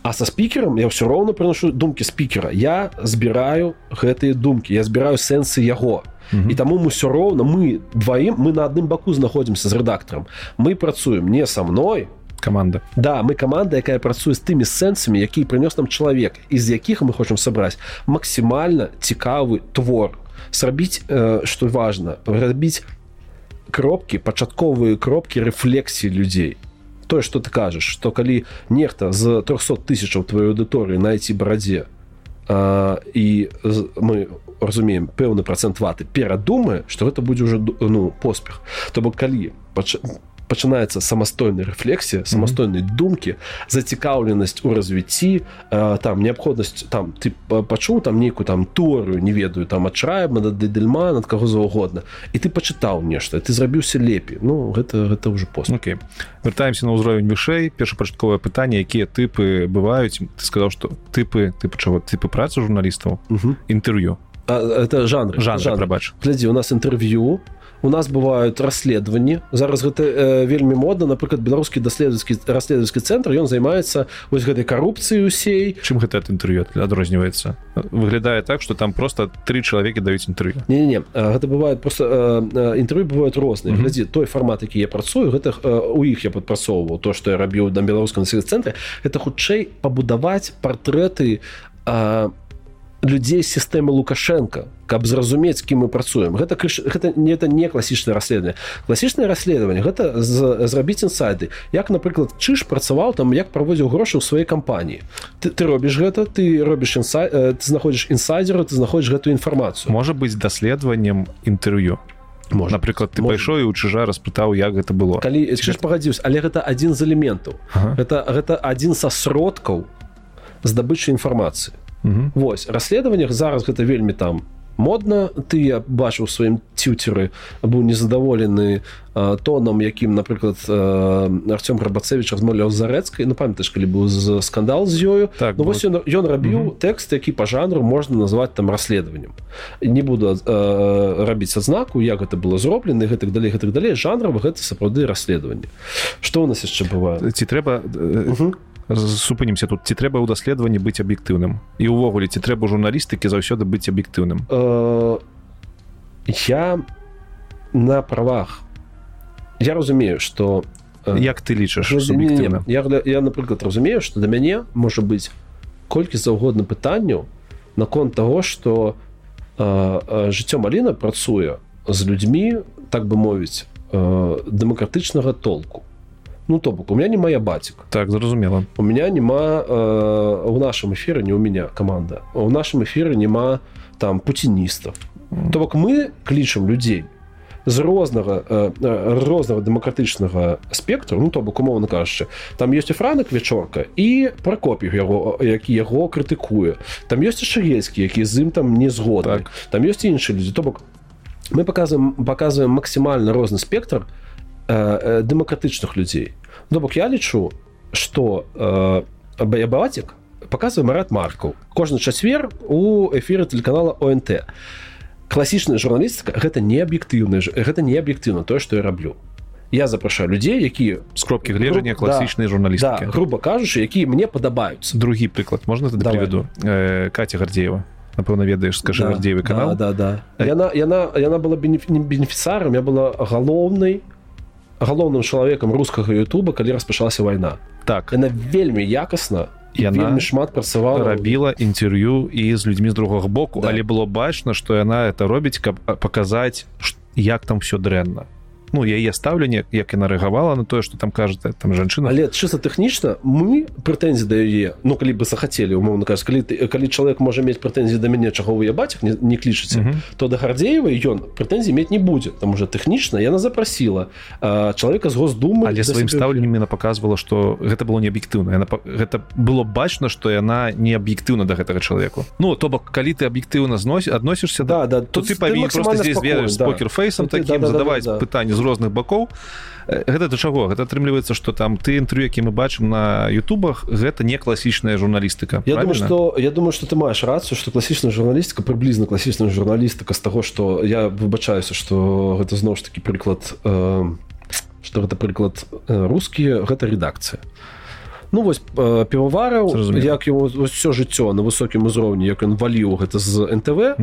S1: А са спікерам я ўсё роўна прыношу думкі спікера. Я збіраю гэтыя думкі я збіраю сэнсы яго. І таму мы ўсё роўна мы дваім мы на адным баку знаходзімся з рэдактарам мы працуем не са мной.
S2: Каманда
S1: Да мы каманда якая працуе з тымі сэнсамі які прынёс нам чалавек з якіх мы хочам сабраць максімальна цікавы твор. Зрабіць э, што важна рабіць кропкі пачатковыя кропкі рэфлексіі людзей тое што ты кажаш што калі нехта з 300 тысячаў тваёй аўдыторыі найти барадзе а, і мы разумеем пэўны процент ваты перадумае што гэта будзе ду- ну поспех. То бок калі пач... пачынаецца самастойная рэфлексія самастойнай mm -hmm. думкі зацікаўленасць у развіцці э, там неабходнасць там ты па- пачуў там нейкую там торыю не ведаю там адчраем над дельма над каго заўгодна і ты пачытаў нешта ты зрабіўся лепей ну гэта гэта ўжо пост.
S2: Окей. Вяртаемся на ўзровень вышэй першапачатковае пытанне якія тыпы бываюць ты сказаў што тыпы тыпы чаго тыпы працы журналістаў інтэрв'ю
S1: А, это жанр
S2: жанр прабач
S1: глядзі у нас інтэрв'ю у нас бывают расследаванні зараз гэта э, вельмі модна. Напрыклад беларускі даследавацкі расследавацкі цэнтр ён займаецца вось гэтай карупцыі усей
S2: чым гэта ад інтэрв'ю адрозніваецца? Выглядае так что там просто тры чалавекі даюць інтэрв'ю.
S1: Не, не, не. гэта бывает просто інтэрв'ю бывают розныя.
S2: Мгм.
S1: глядзі той фармат які я працую гэта э, у іх я падпрацоўваў. То што я рабіў на беларускам цэнтры это хутчэй пабудаваць партрэты а, людзей сістэмы лукашенко каб зразумець кім мы працуем. Гэта гэта не это не класічнае расследаванне. Класічнае расследаванне гэта зрабіць інсайды. Як напрыклад чыш працаваў там як праводзіў грошы ў сваёй кампаніі. Ты, ты робіш гэта ты робіш інсай э, ты знаходзіш інсайдеру ты знаходзіш гэтую інфармацыю.
S2: Можа быць даследаваннем інтэрв'ю.
S1: Можна
S2: напрыклад ты
S1: Можа.
S2: пайшоў і у чыжа распытаў як гэта было.
S1: Калі чыш пагадзіўся але гэта адзін з элементаў.
S2: Ага.
S1: гэта гэта адзін са сродкаў здабычы інфармацыі
S2: Мгм.
S1: Вось расследаваннях зараз гэта вельмі там модна. Ты я бачыў у сваім цюцеры быў незадаволены э, тонам якім напрыклад э, Артём рабацевич размаўляў з зарэцкай. Ну памятаеш калі быў з скандал з ёю?
S2: Так,
S1: ну, вось ён, ён рабіў
S2: Мгм.
S1: тэкст які па жанру можна назваць там расследаваннем. Не буду э, рабіць адзнаку як гэта было зроблена гэтак далей гэтак далей. Жанрава гэта сапраўды расследаванне. Что у нас яшчэ бывае?
S2: Ці трэба э,
S1: Мгм.
S2: супынімся тут. Ці трэба ў даследаванні быць аб'ектыўным і ўвогуле ці трэба журналістыкі заўсёды быць аб'ектыўным
S1: я на правах. Я разумею что
S2: як ты лічыш
S1: я, я напрыклад разумею что да мяне можа быць колькі заўгодна пытанняў наконт того что э, жыццё маліна працуе з людзьмі так бы мовіць э, дэмакратычнага толку ну то бок у меня моя бацік
S2: так зразумела.
S1: У меня няма э, у нашем эфире не у меня команда. У нашем эфире няма там пуціністов то бок мы клічам людзей з рознага э, э, рознага дэмакратычнага спектру ну то бок умоўна кажучы. Там ёсць і франак вечорка і пракопів яго які яго крытыкуе. Там ёсць і шагельскі які з ім там не згодны.
S2: Так.
S1: там ёсць іншыя людзі. То бок мы показываем показываем максімальна розны спектр э, э, дэмакратычных людзей то бок я лічу что э, баябатик показываем рад маркаў кожны чацвер у эфиры телеканала онт класічная журналістыка гэта не аб'ектыўна гэта не аб'ектыўна тое что я раблю. Я запрашаю людзей якія
S2: з кропкі гледжання
S1: Гру-
S2: класічнай
S1: да,
S2: журналістыкі
S1: грубо кажучы якія мне падабаюцца.
S2: Другі прыклад можна тады
S1: Давай.
S2: прывяду э, Катя гардзеева. Напэўна ведаеш скажы
S1: Да,
S2: гардзеевы канал.
S1: да, да, да.
S2: Э.
S1: яна яна яна была бенеф- не бенефіцарам я была галоўнай галоўным чалавекам рускага Ютуба калі распачалася вайна.
S2: Так.
S1: Яна вельмі якасна
S2: Яна
S1: вельмі шмат працавала.
S2: рабіла інтэрв'ю і з людзьмі з другога боку.
S1: Да.
S2: але было бачна што яна это робіць каб паказаць як там все дрэнна ну яе стаўленне як яна рэагавала на тое что там кажется там жанчына.
S1: Але чыста тэхнічна мы прэтэнзіі да яе ну калі бы захацелі умоўна кажа калі ты калі чалавек можа мець прэтэнзіі да мяне чаго вы я бацьк не, не клічыце uh -huh. то да гардзеева ён прэтэнзій мець не будзе там уже тэхнічна яна запрасіла чалавека з госдумы
S2: але сваім стаўленнем яна показывала что гэта было не аб'ектыўна яна гэта было бачна что яна не аб'ектыўна да гэтага чалавеку. Ну то бок калі ты аб'ектыўна зносіць адносішся
S1: да да
S2: то ты павінен здесь покерфейсом таким задаваць пытанне з розных бакоў. Гэта да чаго? Гэта атрымліваецца что там ты інтэрв'ю які мы бачым на Ютубах гэта не класічная журналістыка
S1: я думаю что я думаю что ты маеш рацыю что класічная журналістика прыблізна класічная журналістыка з таго что я выбачаюся что гэта зноў ж таки прыклад что гэта прыклад рускія гэта редакцыя ну вось півовараў як его все жыццё на высокім узроўні як ён валіў гэта з нтв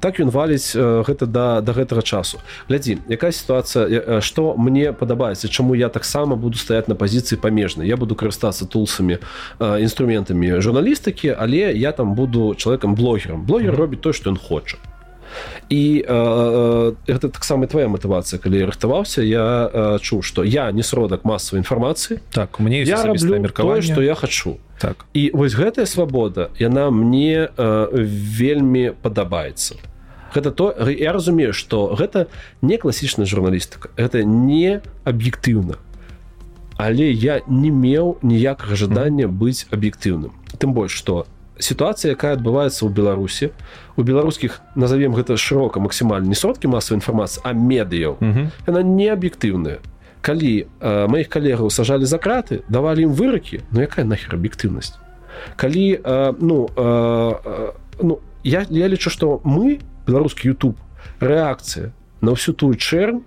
S1: так ён валіць гэта да да гэтага часу. Глядзі якая сітуацыя что мне падабаецца чаму я таксама буду стаять на пазіцыі памежнай я буду карыстацца тулсамі інструментамі журналістыкі але я там буду чалавекам блогерам блогер робіць то что ён хоча і э, гэта таксама твоя матывацыя калі рыхтаваўся я э, чуў што я не сродак масавай інфармацыі.
S2: Так мне
S1: я меркаванне. што я хачу.
S2: Так.
S1: І вось гэтая свабода яна мне э, вельмі падабаецца. Гэта то я разумею што гэта не класічная журналістыка это не аб'ектыўна. Але я не меў ніякага жадання быць аб'ектыўным. Тым больш што сітуацыя якая адбываецца ў беларусі у беларускіх назовем гэта шырока максімальна не сродкі масавай інфармацыі а медыяў яна не аб'ектыўная калі э, маіх калегаў сажалі за краты давалі ім выракі Ну якая нахер аб'ектыўнасць калі э, ну э, э, ну я, я лічу што мы беларускі YouTube рэакцыя на ўсю тую чэрн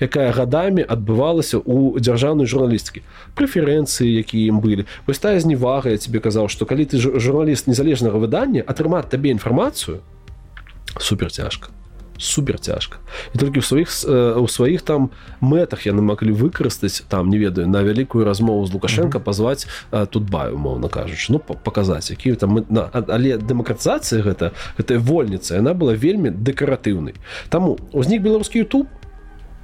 S1: якая гадамі адбывалася ў дзяржаўнай журналістыкі. Прэферэнцыі якія ім былі. Вось тая зневага я тебе казаў што калі ты журналіст незалежнага выдання атрымаць табе інфармацыю супер цяжка супер цяжка і толькі ў сваіх у сваіх там мэтах яны маглі выкарыстаць там не ведаю на вялікую размову з лукашенко пазваць тут баю умоўна кажучы ну паказаць які там на, але дэмакратызацыя гэта гэтая вольніца яна была вельмі дэкаратыўнай. Таму узнік беларускі YouTube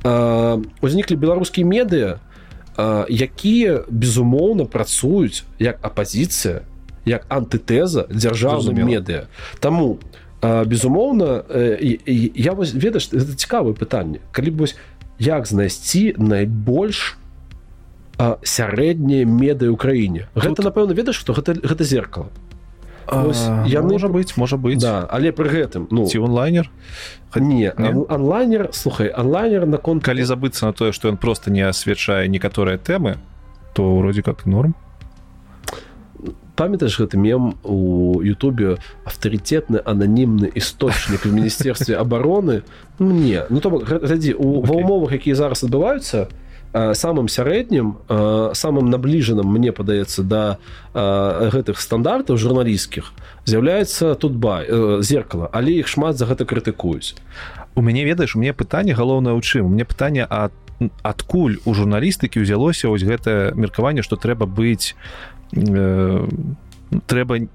S1: узніклі беларускія медыа якія безумоўна працуюць як апазіцыя як антытэза дзяржаўным медыа. Таму безумоўна я вось ведаш это цікавае пытанне. Калі б вось як знайсці найбольш сярэдняе медыа ўкраіне гэта напэўна ведаш што гэта гэта зеркало
S2: я можа быць можа быць
S1: да але пры гэтым ну
S2: ці онлайнер?
S1: Не, не? онлайнер слухай онлайнер наконт
S2: калі забыцца на тое што ён просто не асвячае некаторыя тэмы то вроде как норм.
S1: Памятаеш гэты мем у Ютубе? Авторитетны ананімны істочнік в міністерстве обороны? Мне ну то глядзі у ва умовах якія зараз адбываюцца то самым сярэднім самым набліжаным мне падаецца да гэтых стандартаў журналісцкіх з'яўляецца тут бай зеркала. Але іх шмат за гэта крытыкуюць.
S2: У мяне ведаеш у мне пытанне галоўнае ў чым? Мне пытанне ад адкуль у журналістыкі ўзялося вось гэтае меркаванне што трэба быць э, трэба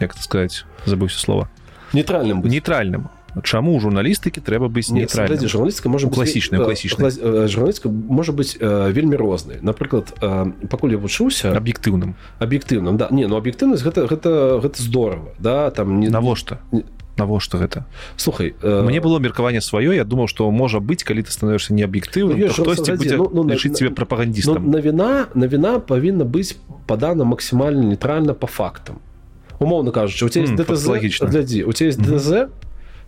S2: як сказать забыўся слова.
S1: Нейтральным
S2: нейтральным чаму журналістыкі трэба быць нейтральна
S1: журналістка можа
S2: класічная класічная
S1: журналістка можа быць вельмі рознай напрыклад пакуль я вучыўся
S2: аб'ектыўным
S1: аб'ектыўным да. Не ну аб'ектыўнасць гэта гэта гэта здорово да там
S2: не навошта? навошта гэта?
S1: Слухай
S2: э... мне было меркаванне сваё я думаў што можа быць калі ты становішся неаб'ектыўным ну, ну, лічыць тебе прапагандістам
S1: ну, навіна навіна павінна быць падана максімальна нейтральна по фактам. Умоўна кажучы у тебя
S2: лагічна
S1: глядзі у тебя есть дз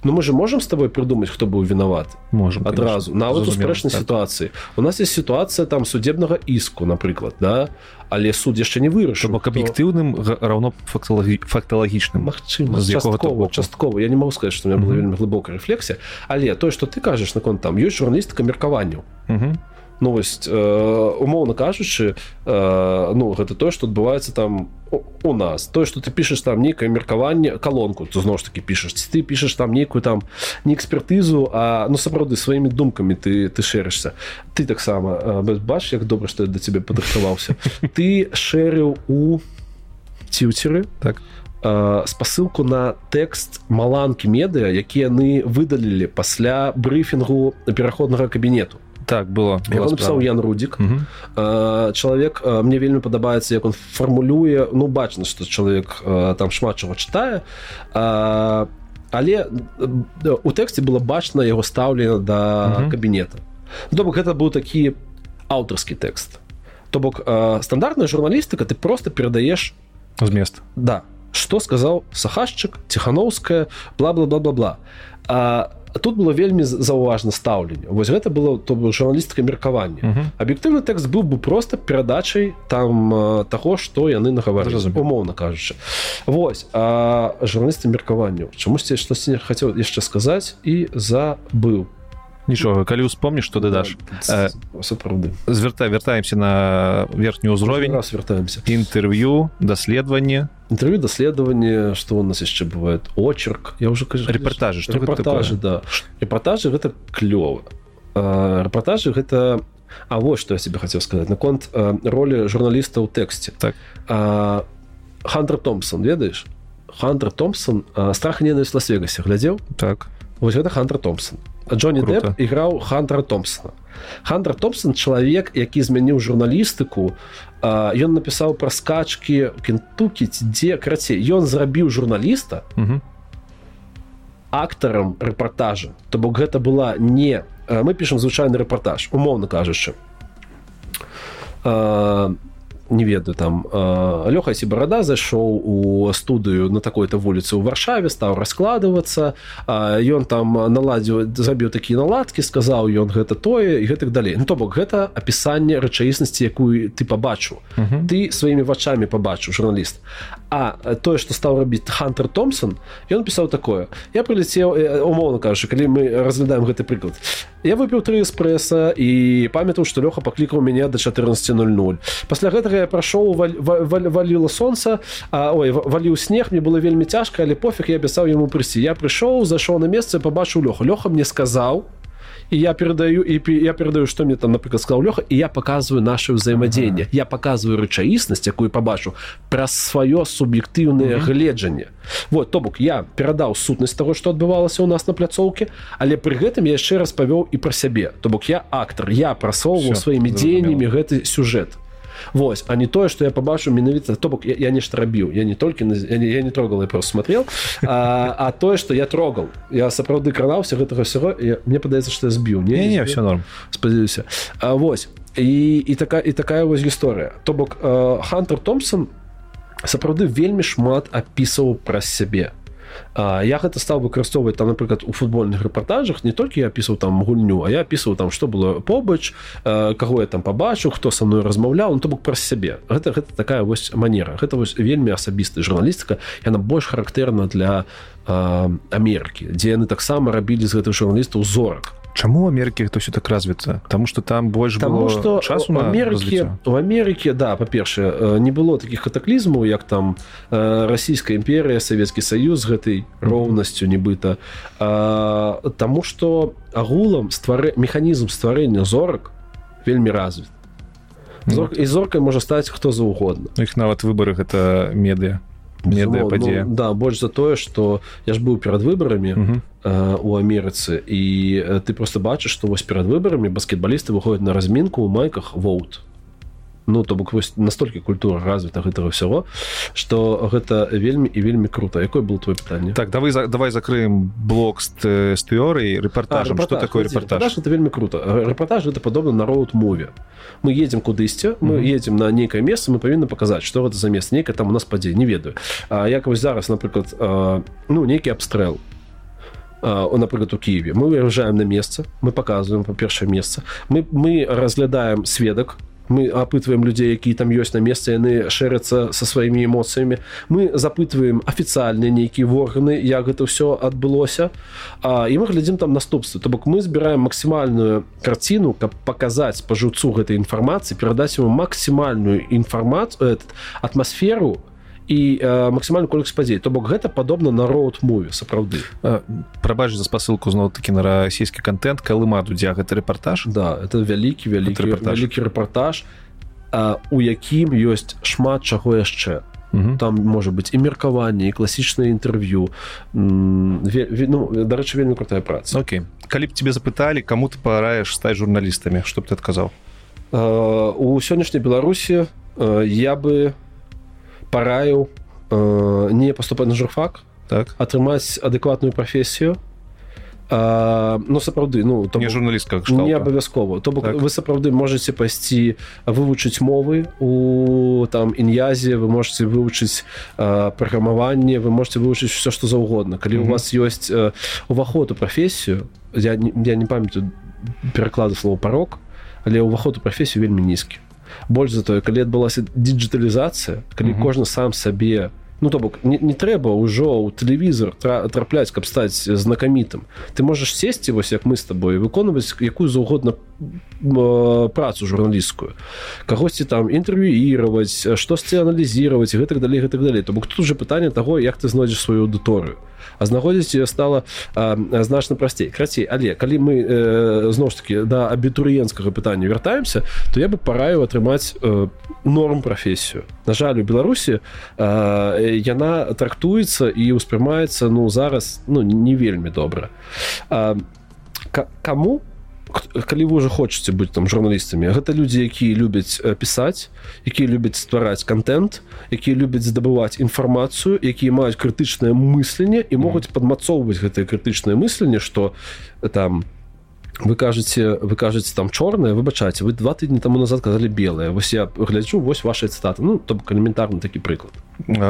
S1: Ну мы же можем с тобой придумать хто быў виноват?
S2: Можем
S1: адразу на вот успешнай так. ситуации. У нас есть ситуация там судебнага іску напрыклад да? Але суд яшчэ не вырашыў
S2: бок аб'ектыўным равно фактологі факталагічным
S1: Магчыма часткова, часткова я не могу сказать что у меня была вельмі глыбокая рефлексія але то что ты кажаш наконт там ёсць журналістка меркаванняў ну вось э, умоўна кажучы э, ну гэта тое што адбываецца там у нас. Тое што ты пішаш там нейкае меркаванне калонку ты зноў ж таки пішаш ты пішаш там нейкую там не экспертызу а ну сапраўды сваімі думкамі ты ты шэрышся ты таксама э, бач як добра што я да цябе падрыхтаваўся ты шэрыў у ціўцеры
S2: так.
S1: спасылку на тэкст маланкі медыа які яны выдалілі пасля брыфінгу пераходнага кабінету
S2: так было
S1: напісаў Ян рудзік чалавек мне вельмі падабаецца як он фармулюе ну бачна што чалавек там шмат чаго чытае але у тэксце было бачна яго стаўлена да кабінета то бок гэта быў такі аўтарскі тэкст. То бок стандартная журналістыка ты просто перадаеш
S2: змест
S1: да. Что сказаў сахашчык ціхановская бла-бла-бла-бла-бла. А тут было вельмі заўважна стаўленне. Вось гэта было то журналістка меркавання. Аб'ектыўны тэкст быў бы просто перадачай там таго што яны нагаварылі умоўна кажучы. Вось а журналісты меркаванню чамусьці штосьці хацеў яшчэ сказаць і забыў
S2: нічога калі успомніш што дадаш
S1: сапраўды
S2: звярта вяртаемся на верхні ўзровень
S1: нас вяртаемся
S2: інтэрв'ю даследаванне
S1: інтэрв'ю даследаванне што у нас яшчэ бывает очерк я уже кажу
S2: рэпартажы што
S1: рэпартажы да рэпартажы гэта клёва рэпартажы гэта А вось што я себе хацеў сказаць наконт ролі журналіста ў тэксце
S2: так
S1: хантер томпсон ведаеш хантер томпсон страх ненавість лас-вегасе глядзеў
S2: так
S1: вось гэта хантер томпсон Джонні Дэп іграў хантера томпсона. Хантер томпсон чалавек які змяніў журналістыку ён напісаў пра скачкі кентукі дзе крацей ён зрабіў журналіста актарам рэпартажа. То бок гэта была не мы пішам звычайны рэпартаж умоўна кажучы не ведаю там лёха сібарада зайшоў у студыю на такой-то вуліцы ў варшаве стаў раскладвацца ён там наладзіў забіў такія наладкі сказаў ён гэта тое і гэтак далей ну то бок гэта апісанне рэчаіснасці якую ты пабачыў ты сваімі вачамі пабачыў журналіст А тое што стаў рабіць хантер томпсон ён пісаў такое. Я прыляцеў умоўна кажучы калі мы разглядаем гэты прыклад я выпіў тры эспрэса і памятаў што лёха паклікаў мяне до 14:00 пасля гэтага я прайшоў валіла солнца ой валіў снег мне было вельмі цяжка але пофіг я пісаў яму прыйсці я прыйшоў зайшоў на месца пабачыў лёха лёха мне сказаў і я перадаю і я перадаю што мне там напрыклад сказаў лёха і я показываю наше ўзаемадзеянне я показываю рэчаіснасць якую пабачу праз сваё суб'ектыўнае гледжанне вот то бок я перадаў сутнасць того што адбывалася у нас на пляцоўке але пры гэтым я яшчэ раз павёў і пра сябе. То бок я актор я прасоўваў сваімі дзеяннямі гэты сюжет Вось а не тое что я побачу менавіта то бок я, я нешта рабіў я не толькі я не, я не трогал я просто смотрел. А, а тое что я трогал. Я сапраўды кранаўся гэтага всего я, мне падаецца что я збіў.
S2: Не, не, не все норм.
S1: Спадзяюся. Вось. І і такая і такая вось гісторыя. То бок хантер томпсон сапраўды вельмі шмат апісаў праз сябе я гэта стал выкарыстоўваць там напрыклад у футбольных рэпартажах. Не толькі я пісаў там гульню а я пісаў там что было побач каго я там пабачыў хто са мной размаўляў ну, то бок праз сябе. Гэта гэта такая вось манера. Гэта вось вельмі асабістая журналістыка. Яна больш характэрна для Амерыкі дзе яны таксама рабілі з гэтых журналістаў зорак
S2: Чаму Амерыкі гэта ўсё так развіцца Таму што там больш
S1: Таму што часу на Амерыкі у Амерыкі да па-першае не было такіх катаклізмаў як там расійская імперія Савецкі Саюз гэтай роўнасцю нібыта. Таму што агулам ствары механізм стварэння зорак вельмі развіт Зорк, і зоркай можа стаць хто заўгодна.
S2: Іх нават выбары гэта медыа падзея
S1: ну, да больш за тое что я ж быў перад выбарамі uh -huh. э, у Амерыцы і э, ты просто бачыш што вось перад выбарамі баскетбалісты выходзяць на размінку ў майках воут ну то бок вось настолькі культура развіта гэтага ўсяго что гэта вельмі і вельмі круто якой был твой пытанне?
S2: Так давай за, давай закрыем блок з тэорыі рэпартажам. Что такое рэпартаж?
S1: это вельмі круто. Рэпартаж это падобна на роут мове мы едем кудысьці мы mm -hmm. едем на нейкае месца мы павінны паказаць что гэта за мест нейкае там у нас падзей не ведаю. А як вось зараз напрыклад ну нейкі абстрэл напрыклад у Киеве. Мы выязджаем на месца мы показываем по першае месца. Мы мы разглядаем сведак мы апытваем людзей якія там ёсць на месцы яны шэрацца са сваімі эмоцыямі мы запытваем афіцыяльныя нейкія органы як гэта ўсё адбылося а, і мы глядзім там наступствы то бок мы збіраем максімальную карціну каб паказаць спажыўцу гэтай інфармацыі перадаць ему максімальную інфармацыю атмасферу і э, максімальны колькасць падзей. То бок гэта падобна на роут мове сапраўды.
S2: Прабач за спасылку зноў такі на расійскі контент калыма дудзя гэты рэпартаж
S1: да это вялікі вялікі рэпартаж вялікі рэпартаж у якім ёсць шмат чаго яшчэ. Угу. там можа быць і меркаванне класічнае інтэрв'ю. Ну, дарэчы вельмі крутая праца.
S2: Окей. Калі б тебе запыталі кому ты параеш стаць журналістамі чтоб ты адказаў?
S1: У сённяшняй беларусі я бы параіў не паступаць на журфак
S2: так.
S1: атрымаць адэкватную прафесію. А, ну сапраўды ну
S2: то не журналістка
S1: не абавязкова. То бок так. вы сапраўды можете пайсці вывучыць мовы у там ін'язе вы можете вывучыць праграмаванне вы можете вывучыць все что заўгодна. Калі mm -hmm. у вас ёсць уваход у прафесію я, я не памятаю пераклады слова парог але ўваход у прафесію вельмі нізкі больш за тое калі адбылася дыджиталізацыя калі mm -hmm. кожны сам сабе ну то бок не, не трэба ўжо ў тэлевізор трапляць каб стаць знакамітым ты можаш сесці вось як мы з табой выконваць якую заўгодна працу журналісцкую кагосьці там інтэрв'юіраваць штосьці аналізіраваць гэтак далей гэтак далей то бок тут уже пытанне таго як ты знойдзеш сваю аўдыторыю а знаходзіць ее стала значна прасцей. Крацей але калі мы э, зноў ж таки да абітурыенскага пытання вяртаемся то я бы параю атрымаць э, норм прафесію. На жаль у беларусі э, яна трактуецца і ўспрымаецца ну зараз ну не вельмі добра. Кому по калі вы уже хочаце быць там журналістамі гэта людзі якія любяць пісаць якія любяць ствараць контент якія любяць здабываць інфармацыю якія маюць крытычнае мысленне і могуць падмацоўваць гэтае крытычнае мысленне что там вы кажаце вы кажаце там чорнае выбачаце вы два тыдні таму назад казалі белые вось я гляджу вось ваша цытаты ну то элементарны такі прыклад.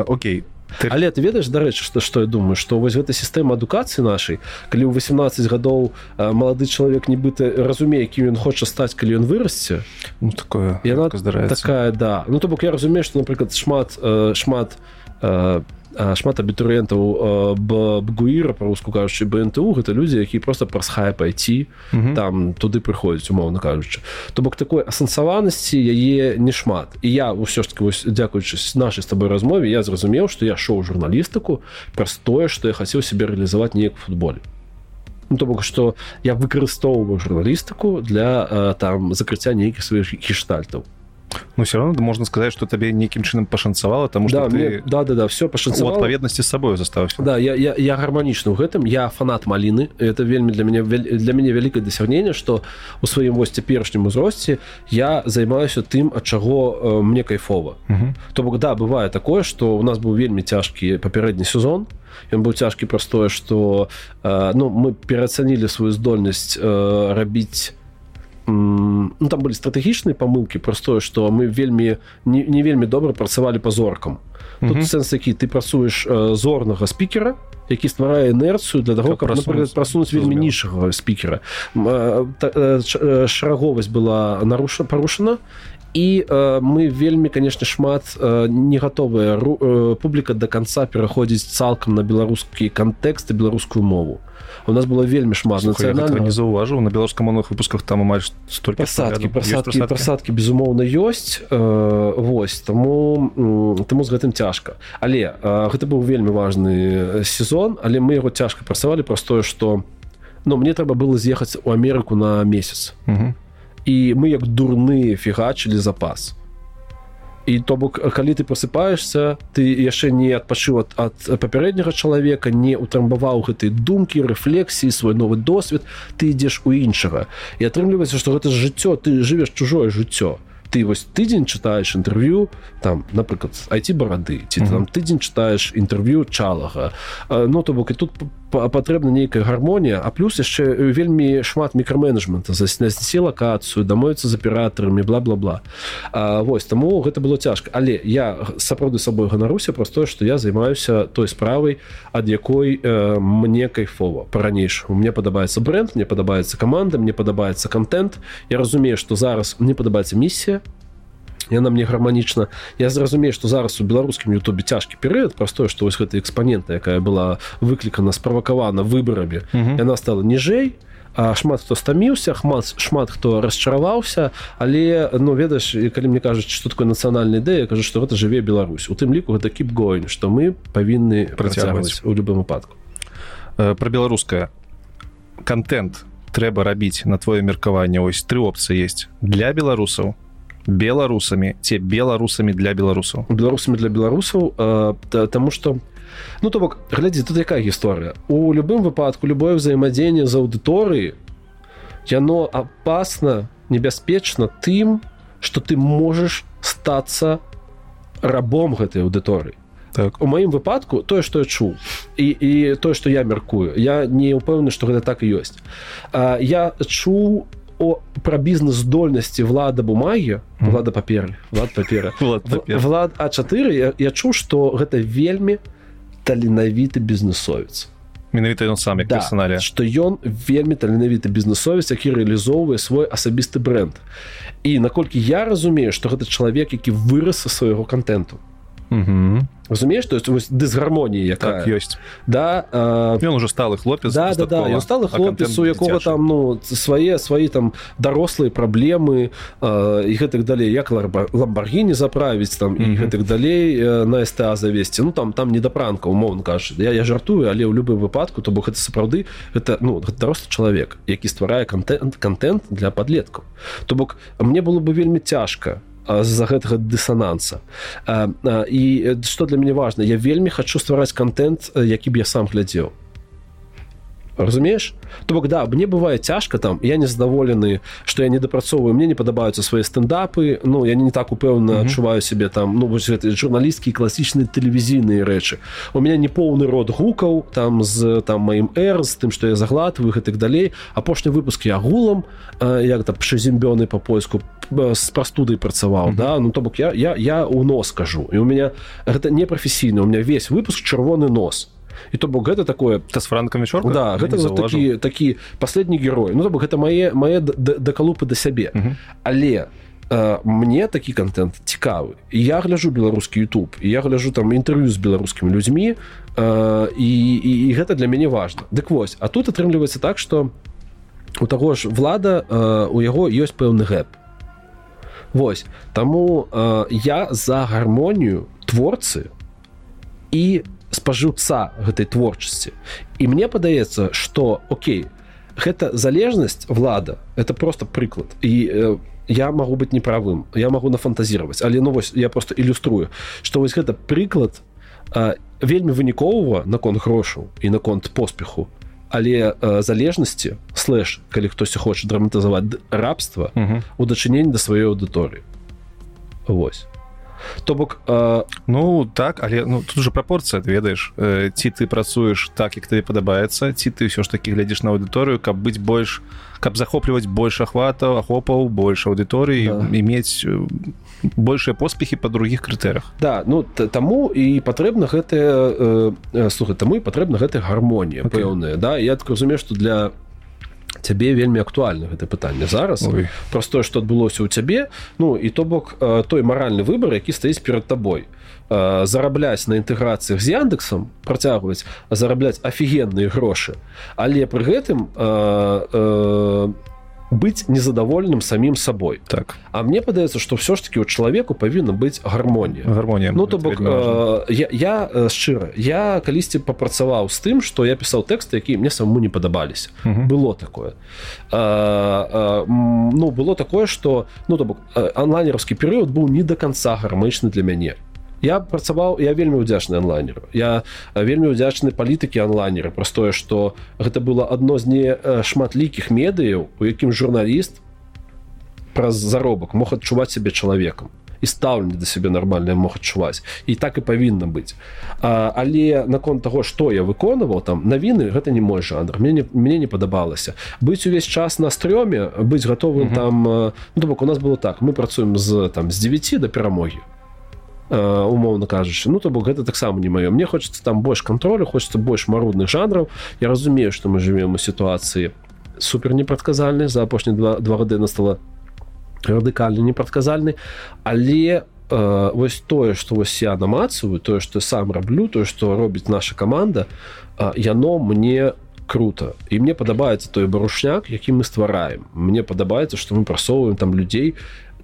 S2: Окей
S1: ты... але ты ведаеш дарэчы што што я думаю што вось гэта сістэма адукацыі нашай калі ў 18 гадоў малады чалавек нібыта разумее якім ён хоча стаць калі ён вырасце
S2: ну такое
S1: яна здараецца. такая да. Ну то бок я разумею што напрыклад шмат шмат по шмат абітурыентаў бгуіра па-руску кажучы бнту гэта людзі якія просто праз хай пайці mm -hmm. там туды прыходзяць умоўна кажучы. То бок такой асэнсаванасці яе не шмат. І я ўсё ж таки дзякуючы нашай з тобой размове я зразумеў што я шоу журналістыку праз тое што я хацеў себе рэалізаваць неяк футболе. Ну, то бок што я выкарыстоўваю журналістыку для там закрыцця нейкіх сваіх кіштальтаў
S2: Ну все равно можна сказаць что табе нейкім чынам пашанцавала тому что
S1: да, ты... да да да все пашанцавала
S2: адпаведнасці з сабою застаўся
S1: да я, я, я гарманічна ў гэтым я фанат маліны это вельмі для мяне для мяне вялікае дасягненне что у сваім вось цяперашнім узросце я займаюся тым ад чаго э, мне кайфова то бок да бывае такое что у нас быў вельмі цяжкі папярэдні сезон ён быў цяжкі простое что э, ну мы пераацанілі сваю здольнасць э, рабіць ну, там былі стратэгічныя памылкі простое што мы вельмі не, не вельмі добра працавалі па зоркам. Mm -hmm. сэнс які ты працуеш э, зорнага спікера які стварае інерцыю для таго каб прасунуць вельмі нішага спікера. Шараговасць была наруша парушана і э, мы вельмі конечно шмат э, не гатовая э, публіка до конца пераходзіць цалкам на беларускі кантэкст і беларускую мову у нас было вельмі шмат
S2: не заўважыў на беларускамоўных выпусках там амаль столь
S1: пасадкі прасадкі прасадкі безумоўна ёсць э, Вось таму таму з гэтым цяжка. Але э, гэта быў вельмі важны сезон але мы яго цяжка працавалі простое что но ну, мне трэба было з'ехаць у Амерыку на месяц. І мы як дурныя фігачылі запас. то і то бок калі ты просыпаешься ты яшчэ не адпачыў ад, ад папярэдняга чалавека не утрамбаваў гэтай думкі рэфлексіі свой новы досвед ты ідзеш у іншага. І атрымліваецца што гэта жыццё ты жывеш чужое жыццё. Ты вось тыдзень чытаеш інтэрв'ю там напрыклад айці барады ці mm -hmm. там тыдзень чытаеш інтэрв'ю чалага. Ну то бок і тут патрэбна нейкая гармонія а плюс яшчэ вельмі шмат мікроменеджмента заснесці лакацыю дамоіцца з аператарамі бла-бла-бла. Вось таму гэта было цяжка. Але я сапраўды сабой ганаруся праз тое што я займаюся той справай ад якой э, мне кайфова па-ранейшаму. Мне падабаецца бренд мне падабаецца каманда мне падабаецца контент я разумею што зараз мне падабаецца місія яна мне гарманічна я зразумею што зараз у беларускім Ютубе цяжкі перыяд простое што вось гэта экспанента якая была выклікана справакавана выбарамі яна стала ніжэй а шмат хто стаміўся хмат шмат хто расчараваўся але ну ведаеш калі мне кажуць што такое нацыянальная ідэя кажу што гэта жыве Беларусь. У тым ліку гэта кіп гойн што мы павінны працягваць у любым выпадку.
S2: Э, про беларускае контент трэба рабіць на твоё меркаванне. Ось тры опцыі есть. Для беларусаў беларусамі ці беларусамі для беларусаў
S1: беларусамі для беларусаў э, Таму что ну то бок глядзі тут якая гісторыя. У любым выпадку любое ўзаемадзеянне з аўдыторыі яно опасно небяспечна тым что ты можаш стацца рабом гэтай аўдыторыі. Так. У маім выпадку тое что я чуў і і тое что я мяркую я не ўпэўны что гэта так і ёсць. А, я чуў о пра бізнес здольнасці влада бумагі влада паперы влад папера. Влад а4 я, я чуў что гэта вельмі таленавіты бізнесовец
S2: менавіта ён сам персонале
S1: что ён вельмі таленавіты бізнесовец які рэалізоўвае свой асабісты бренд. І наколькі я разумею что гэта чалавек які вырас са свайго контенту разумееш то есть вось дысгармонія якая
S2: так, ёсць
S1: да
S2: ён уже сталы хлопец
S1: да, да, да. сталы хлопец у якога там ну свае свае там дарослыя праблемы і гэтых далей. Як ламбаргіні заправіць там і гэтых далей на ста завесці ну там там не да пранка умоўно кажа я я жартую але ў любым выпадку то бок гэта сапраўды это ну дарослы чалавек які стварае контент контент для подлеткаў то бок мне было бы вельмі цяжка з-за гэтага дысананса. І што для мяне важна? Я вельмі хачу ствараць контент які б я сам глядзеў разумееш то бок да мне бывае цяжка там я незадаволены что я не дапрацоўваю мне не падабаюцца свае стендапы Ну я не так упэўна адчуваю себе там ну вось гэты журналісткі класічныя тэлевізійныя рэчы у меня не поўны род гукаў там з там маім р з тым что я заглатваю гэтых далей апошні выпуск я гулам як там пшазімбёны по поиску з прастудай працаваў mm -hmm. да ну то бок я я я у нос скажу. І у меня гэта не прафесійна у меня весь выпуск чырвоны нос і то бок гэта такое
S2: та з франкам вечор
S1: да гэта такі такі последні герой. Ну то бок гэта мае мае дакалупы да сябе але э, мне такі контент цікавы. Я гляжу беларускі YouTube я гляжу там інтэрв'ю з беларускімі людзьмі э, і, і, і гэта для мяне важно дык вось а тут атрымліваецца так что у таго ж влада э, у яго ёсць пэўны гэп. Вось таму э, я за гармонію творцы і спажыўца гэтай творчасці. І мне падаецца что Окей гэта залежнасць влада это просто прыклад. І э, я могу быть неправым я могу нафантазировать але ну вось я просто ілюструю что вось гэта прыклад э, вельмі вынікового наконт грошаў і наконт поспеху. Але э, залежнасці слэш калі хтось хоча драматызаваць рабства у дачыненні да сваёй аўдыторыі. Вось то бок э,
S2: ну так але ну тут уже прапорцыя ведаеш э, ці ты працуеш так як табе падабаецца ці ты ўсё ж таки глядзіш на аўдыторыю каб быць больш каб захопліваць больш ахватаў ахопаў больш аўдыторыі да. мець большыя поспехі па другіх крытэрах
S1: да ну таму і патрэбна гэтая э, слухай таму і патрэбна гэтая гармонія okay. пэўная да я так разумею што для цябе вельмі актуальна гэта пытанне зараз. Праз тое што адбылося ў цябе ну і то бок той маральны выбар які стаіць перад табой. Зарабляць на інтэграцыях з яндексам працягваць зарабляць афігенныя грошы але пры гэтым у быць незадаволеным самім сабой
S2: так.
S1: А мне падаецца что все ж таки у чалавеку павінна быць гармонія
S2: гармонія
S1: ну то бок э, я, я шчыра я калісьці папрацаваў з тым что я пісаў тэксты якія мне самому не падабаліся было такое. А, а, ну было такое что ну то бок онлайнерскі перыяд быў не до конца гармычны для мяне я працаваў я вельмі удзячны онлайнер я вельмі удзячны палітыкі онлайнеры праз тое что гэта было адно з не шматлікіх медыяў у якім журналіст праз заробак мог адчуваць сябе чалавекам і стаўленне да сябе нармальна мог адчуваць. І так і павінна быць. А, але наконт таго што я выконваў там навіны гэта не мой жанр. Мне не, мне не падабалася. Быць увесь час на стрёме быць гатовым там ну, бок у нас было так. Мы працуем з там з 9 да перамогі умоўна кажучы ну то бок гэта таксама не маё. Мне хочется там больш контролю хочется больш марудных жанраў. Я разумею что мы живвем у сітуацыі супер непрадказальны за апошні два, два гады настала радыкальна непрадказальны але э, вось тое что вось я намацываю тое что сам раблю тое что робіць наша команда э, яно мне круто. І мне падабаецца той барушняк які мы ствараем. Мне падабаецца что мы прасоўваем там людзей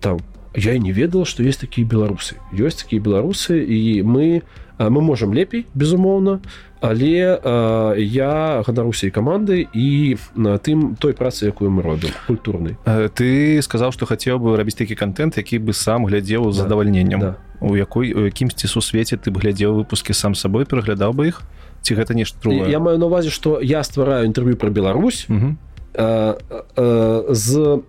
S1: там я не ведал что есть такие беларусы ёсць такие беларусы і мы мы можем лепей безумоўна але э, я ганаруся і каманды і на тым той працы якую мы робім культурнай.
S2: Ты сказаў што хацеў бы рабіць такі контент які бы сам глядзеў з да. задавальненнем. Да. у якой у якімсьці сусвеце ты б глядзеў выпускі сам сабой пераглядаў бы іх? Ці гэта нешта
S1: я маю на увазе што я ствараю інтэрв'ю пра Беларусь э, э, з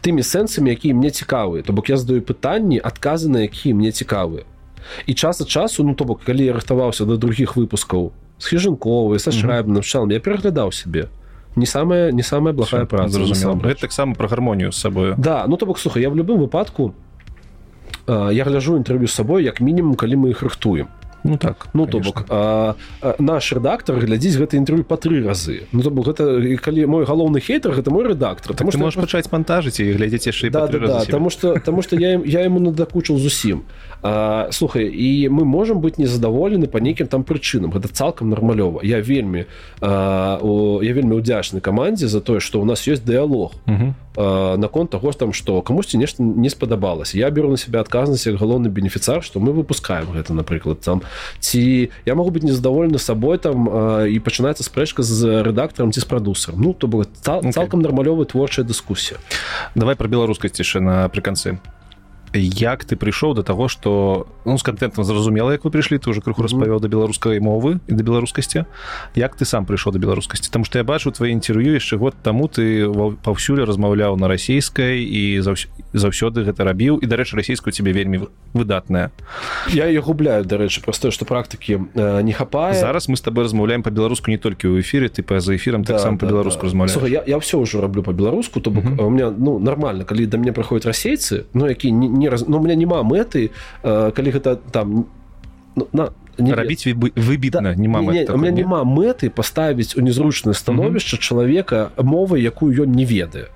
S1: тымі сэнсамі якія мне цікавыя то бок я задаю пытанні адказы на якія мне цікавыя і час ад часу ну то бок калі я рыхтаваўся да другіх выпускаў с хижинковой са шрайбным шалом я пераглядаў себе. Не самая не самая благая праца
S2: таксама пра гармонію з сабою
S1: да ну то бок суха я в любым выпадку э, я гляжу інтэрв'ю з сабой як мінімум калі мы іх рыхтуем
S2: ну так
S1: ну то бок наш рэдактор глядзіць гэта інтэрв'ю па тры разы. Ну то бок гэта калі мой галоўны хейтер гэта мой рэдактор
S2: так, можаш пачаць монтажыць і глядзець яшчэ да, да, да,
S1: потому что тому что я я ему надакучыў зусім. А, слухай і мы можемм быць незадаволены по нейкім там прычынам гэта цалкам нармалёва. Я вельмі а, о, я вельмі удзячны камандзе за тое что у нас есть дыалог наконт того там что камусьці нешта не спадабалось я беру на себя адказнасць як галоўны бенефіцар что мы выпускаем гэта напрыклад там ці я могу быть незадаволены сабой там і пачынаецца спрэчка з рэдактарам ці з прадусарам ну то было цалкам нармалёвая творчая дыскусія
S2: давай про беларускасці яшчэ напрыканцы як ты прыйшоў до того что ну с контентом зразумела як вы прыйшлі ты уже крыху распавёў да беларускай мовы і да беларускасці як ты сам прыйшоў да беларускасці там что я бачу твои інтерв'ю яшчэ год таму ты паўсюль размаўляў на расійскай і заўсёды гэта рабіў і дарэчы расійскую тебе вельмі выдатная.
S1: Я ее губляю дарэчы простое что практыкі э, не хапае
S2: зараз мы с тобой размаўляем по-беларуску не толькі ў эфире ты па за эфиром так да, сам да, по-беларуску да. размаўляю
S1: я, я все уже раблю по-беларуску то бок uh -huh. у меня ну нормально калі да мне праходят расейцы ну які не не раз... ну, у меня няма мэты э, калі гэта там
S2: ну, на не рабіць выбітна да, не,
S1: не, у меня няма мэты паставіць у незручнае становішча mm -hmm. чалавека мовы якую ён не ведае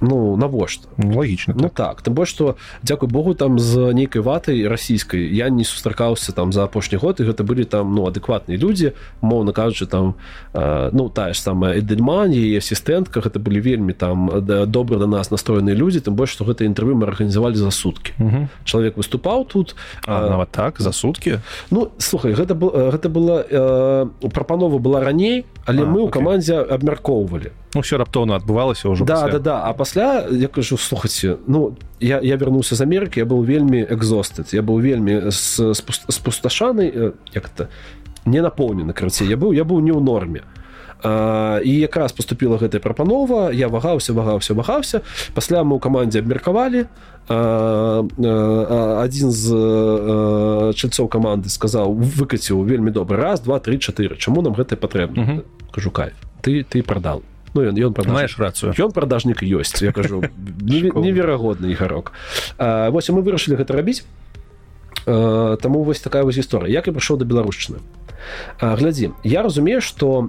S1: ну навошта?
S2: Ну, лагічна
S1: ну так. тым больш што дзякуй Богу там з нейкай ватай расійскай я не сустракаўся там за апошні год і гэта былі там ну адэкватныя людзі моўна кажучы там э, ну тая ж самая эдельман і асістэнтка гэта былі вельмі там да, добра да нас настроеныя людзі тым больш што гэта інтэрв'ю мы арганізавалі за суткі чалавек выступаў тут
S2: а, нават так? За суткі
S1: ну слухай гэта был гэта была э, прапанова была раней але а, мы ў камандзе абмяркоўвалі
S2: ну все раптоўна адбывалася ўжо
S1: да да да. А пасля я кажу слухаце ну я я вернулся з Амерыкі я был вельмі экзостыць я был вельмі спусташаны як-то не напоўнены карце я быў я быў не ў норме. А, і якраз поступила гэтая прапанова я вагаўся вагаўся вагаўся пасля мы ў камандзе абмеркавалі адзін з чальцоў каманды сказаў выкаціў вельмі добры раз два три чатыры чаму нам гэта патрэбна кажу кайф. Ты ты прадал ну ён ён
S2: маеш рацыю.
S1: Ён продажнік ёсць я кажу неверагодны ігарок восьось мы вырашылі гэта рабіць. Таму вось такая вось гісторыя. Як і прыйшоў да беларушчыны? Глядзі я разумею что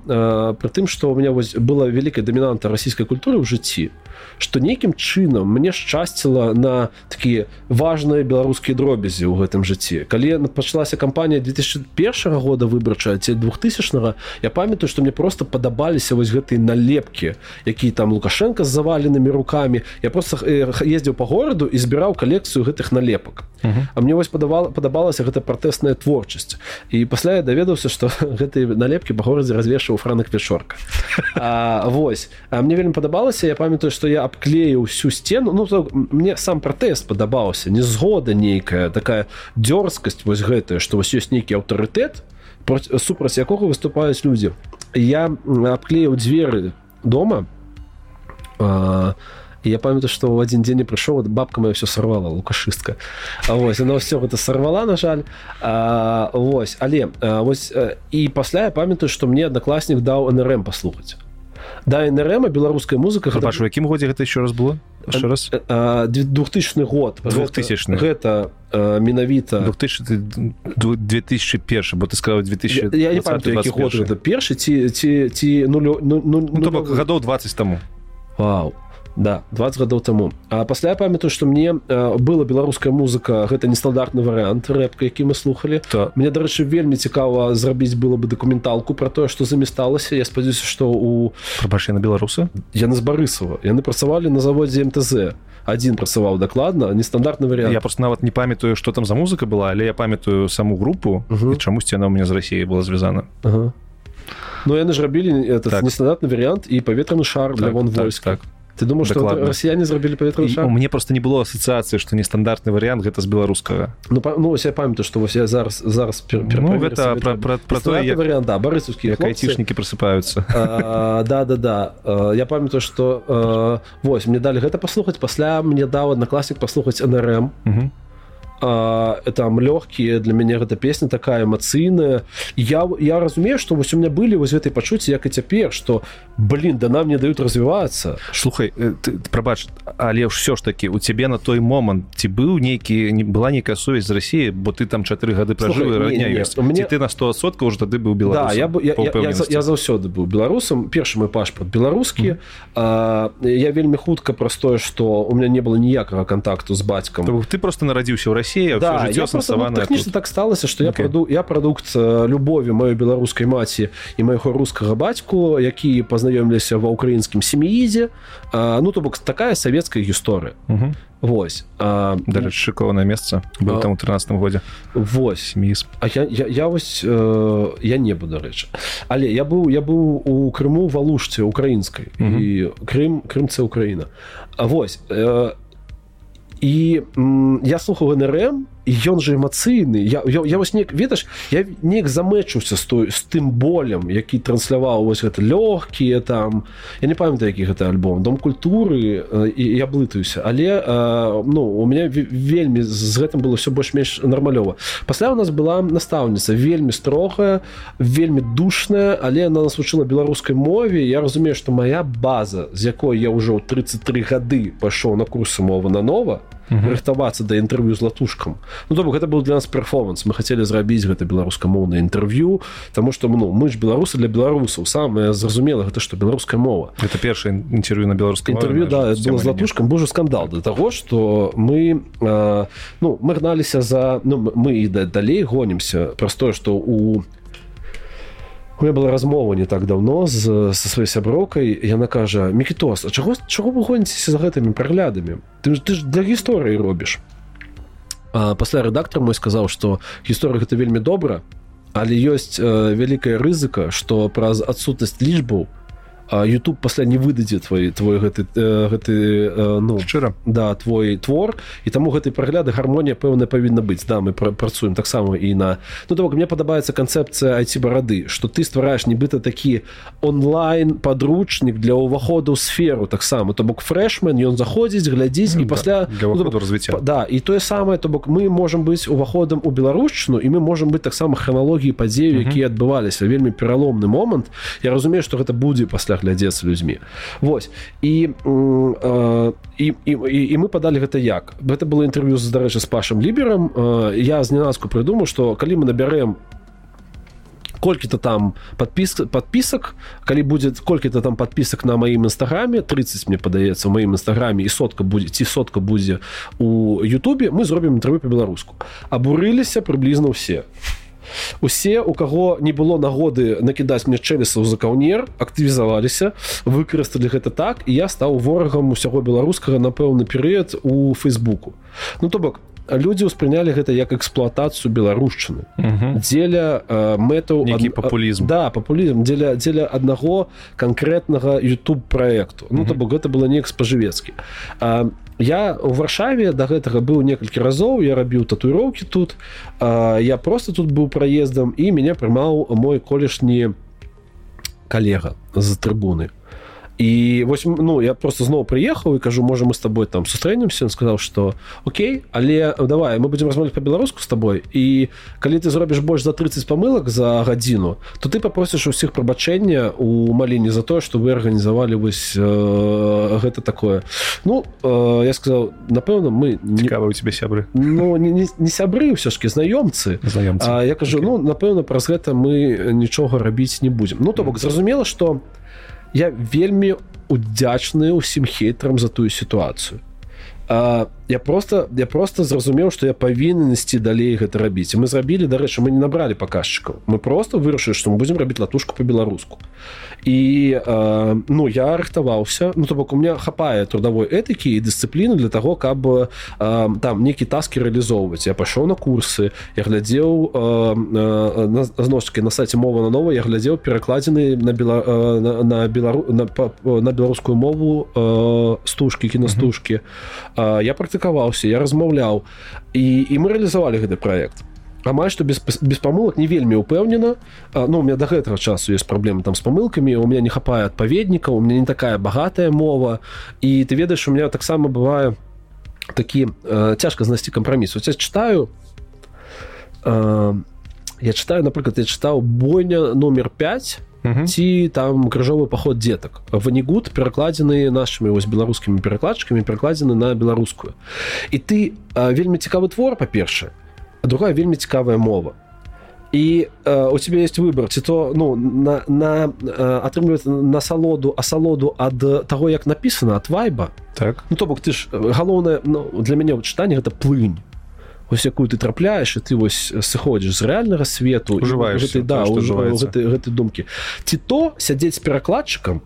S1: пры тым что у меня вось была вялікая дамінанта расійскай культуры ў жыцці что нейкім чынам мне шчасціла на такія важныя беларускія дробязі ў гэтым жыцці. Калі пачалася кампанія 2001 года выбарчая ці двухтысячнага я памятаю что мне просто падабаліся вось гэтыя налепкі які там лукашенко з заваленымі руками я просто ездзіў по гораду і збіраў калекцыю гэтых налепак. Uh -huh. А мне вось падавала падабалася гэта пратэсная творчасць. І пасля я даведаўся что гэтыя налепкі па горадзе развешваў франак пешорка Вось. А мне вельмі падабалася я памятаю что я абклею всю сцену ну мне сам пратэст падабаўся не згода нейкая такая дзёрзкасць вось гэтая что вось ёсць нейкі аўтарытэт супраць якога выступаюць людзі. Я абклеіў дзверы дома. А, я памятаю что в один дзень не прыйшоў бабка моя все сорвала лукашыстка Вось она все гэта сорвала на жаль. А, Вось але а, вось і пасля я памятаю что мне аднакласнік даў нрм паслухаць да нрм беларуская музыка.
S2: Гэта... якім годзе гэта еще раз было? Еще раз.
S1: 2000 год.
S2: 2000
S1: гэта менавіта
S2: 2000 2001 бо ты сказал 2000
S1: я, я не памятаю, год это. Першы ці ці ці ну, ну, ну, ну,
S2: ну, ну, гадоў 20 таму
S1: Вау да 20 гадоў таму а пасля я памятаю что мне э, была беларуская музыка. Гэта нестандартны варыянт рэпка які мы слухали то мне дарэчы вельмі цікава зрабіць было бы дакументалку про тое что замісталася я спадзяюся что у
S2: прабачай на беларусы?
S1: Яны з барысава яны працавалі на заводзе мтз. Один працаваў дакладна нестандартны вариант.
S2: Я просто нават не памятаю что там за музыка была але я памятаю саму групу чамусьці она у меня з Росіі была звязана.
S1: Ага. Ну яны ж рабілі этот так. нестандартны вариант і паветраны шар так, для вон так, войска. так ты думаешь что расіяне зрабілі паветраны шар
S2: мне просто не было асацыяцыі что нестандартны вариант гэта з беларускага
S1: ну, па, ну я памятаю что вось я зараз зараз пер, пер,
S2: ну, гэта пра, пра, пра то
S1: як... вариант да, барысаўскія
S2: айцішнікі просыпаюцца
S1: да да да. Я памятаю что вось мне далі гэта паслухаць пасля мне даў аднакласнік паслухаць нрм а, там лёгкія для мяне гэта песня такая эмацыйная я я разумею что вось у меня былі вось гэтай пачуцці як і цяпер что блин да нам не даюць развівацца
S2: слухай э, ты, прабач але ўсё ж таки у цябе на той момант ці быў нейкі не была нейкая сувязь з Росіі бо ты там чатыры гады пражыў мне ты на 100сот уже тады быў
S1: беларус да, я, я, я, я, я заўсёды быў беларусам першы мой пашпарт беларускі mm. я вельмі хутка простое что у меня не было ніякага контакту з бацькам
S2: ты просто нарадзіўся ў Росіі Россия да, я просто, ну,
S1: тэхнічна так сталася что okay. я праду я прадукт любові маёй беларускай маці і майго рускага бацьку які пазнаёмліся ва ўкраінскім сем'ідзе ну то бок такая савецкая гісторыя uh -huh. Вось
S2: да шыкованае месца был там у 13 годзе
S1: восьось міс А я, я, я вось э, я не буду рэчы але я быў я быў у Крыму валушце украінскай uh -huh. і Крым Крымце Украіна А вось э, і я слухаў нрм ён же эмацыйны. Я, я, я вось неяк ведаш я неяк замэчуўся з той з тым болем які трансляваў вось гэта лёгкія там. Я не памятаю які гэта альбом. Дом культуры і я блытаюся але ну у меня вельмі з гэтым было все больш-менш нармалёва. Пасля у нас была настаўніца вельмі строгая вельмі душная але она нас вучыла беларускай мове. Я разумею что моя база з якой я ўжо 33 гады пайшоў на курсы мовы на нова рыхтавацца да інтэрв'ю з латушкам. Ну то гэта был для нас перформанс. Мы хотели зрабіць гэта беларускамоўнае інтэрв'ю тому что ну мы ж беларусы для беларусаў. Самое зразумела гэта что беларуская мова.
S2: Это першае інтерв'ю на беларускай
S1: інтэрв'ю да было з латушкам. Божа скандал для того что мы э, ну мы гналіся за ну, мы і да, далей гонімся. Про тое что у у меня была размова не так давно з со сваёй сяброкай яна кажа мікітос А чаго чаго вы гоніцеся за гэтымі праглядамі? Ты ты ж для гісторыі робіш пасля рэдактор мой сказаў что гісторыя гэта вельмі добра але ёсць э, вялікая рызыка что праз адсутнасць лічбаў YouTube пасля не выдадзе твой твой гэты э, гэты э, ну
S2: шчыра
S1: да твой твор і таму гэтай прагляды гармонія пэўна павінна быць. Да мы працуем таксама і на ну то мне падабаецца канцэпцыя айці барады что ты ствараеш нібыта такі онлайн подручнік для ўваходу сферу таксама. То бок фрэшмен ён заходзіць глядзіць і пасля
S2: для ну, развіцця.
S1: да і тое самае то бок мы можемм быць уваходам у беларушчыну і мы можемм быць таксама храналогіі падзею якія адбываліся. Вельмі пераломны момант. Я разумею что гэта будзе пасля глядзецца людзьмі Вось і э, і, і, і, мы падалі гэта як. Гэта было інтэрв'ю з дарэчы з пашам ліберам э, я знянацку прыдумаў што калі мы набярэм колькі-то там подпіс подпісак калі будзе колькі-то там подпісак на маім нстаграме 30 мне падаецца у маім нстаграме і сотка будзе ці сотка будзе у Ютубе мы зробім інтэрв'ю по-беларуску абурыліся прыблізна ўсе усе у каго не было нагоды накідаць мне чэлесаў за каўнер актывізаваліся выкарысталі гэта так і я стаў ворагам усяго беларускага на пэўны перыяд у фейсбуку ну то бок людзі ўспрынялі гэта як эксплуатацыю беларушчыны. Дзеля э, мэтаў
S2: ад... папулізм
S1: да папулізм дзеля дзеля аднаго канкрэтнага youtube проекту ну то бок гэта было неяк спажывецкі. А я у варшаве до да гэтага быў некалькі разоў я рабіў татуіроўкі тут. А, я просто тут быў праездам і мяне прымаў мой колішні калега з трыбуны і вось ну я просто зноў прыехаў і кажу можа мы с тобой там сустрэнемся он сказаў что Окей але давай мы будем размовляць по-беларуску с тобой і калі ты зробіш больш за 30 памылак за гадзіну то ты попросіш усіх прабачэння у маліне за тое что вы арганізавалі вось э, гэта такое ну э, я сказал напэўна мы
S2: цікава у тебе сябры
S1: ну не, не, не сябры ўсё жкі знаёмцы. Я кажу okay. ну напэўна праз гэта мы нічога рабіць не будем ну то бок зразумела что я вельмі удзячны ўсім хейтерам за тую сітуацыю я просто я просто зразумеў что я павінен ісці далей гэта рабіць. Мы зрабілі дарэчы мы не набралі паказчыкаў. Мы просто вырашылі што мы будзем рабіць латушку по-беларуску і э, ну я рыхтаваўся. Ну то бок у меня хапае трудовой этыкі і дысцыпліны для того каб э, там некі таскі реалізоўваць я пайшоў на курсы я глядзеў э, э, зноскі на сайце мова на нова я глядзеў перакладзены на бела э, на, на белару на, на беларускую мову э, стужкі кінастужкі э, я практыку практыкаваўся я размаўляў. І, і мы реалізавалі гэты проект амаль што без, без памылак не вельмі упэўнена Ну у меня до гэтага часу есть праблемы там з памылкамі у меня не хапае адпаведніка у меня не такая багатая мова. І ты ведаеш у меня таксама бывае такі э, цяжка знайсці кампраміс. Я читаю э, я читаю напрыклад я чытаў бойня номер 5 ці там крыжовы паход дзетак ванігуд перакладзены нашымі вось беларускімі перакладчыкамі перакладзены на беларускую і ты а, вельмі цікавы твор па-першае другая вельмі цікавая мова і а, у тебе есть выбор. Ці то ну на на атрымліваць насалоду асалоду ад таго як написано от вайба.
S2: Так.
S1: Ну то бок ты ж галоўнае ну, для мяне чытанне гэта плынь ось якую ты трапляеш і ты вось сыходзіш з рэальнага свету
S2: ужываеш
S1: да, гэтай гэты думкі ці то сядзець перакладчыкам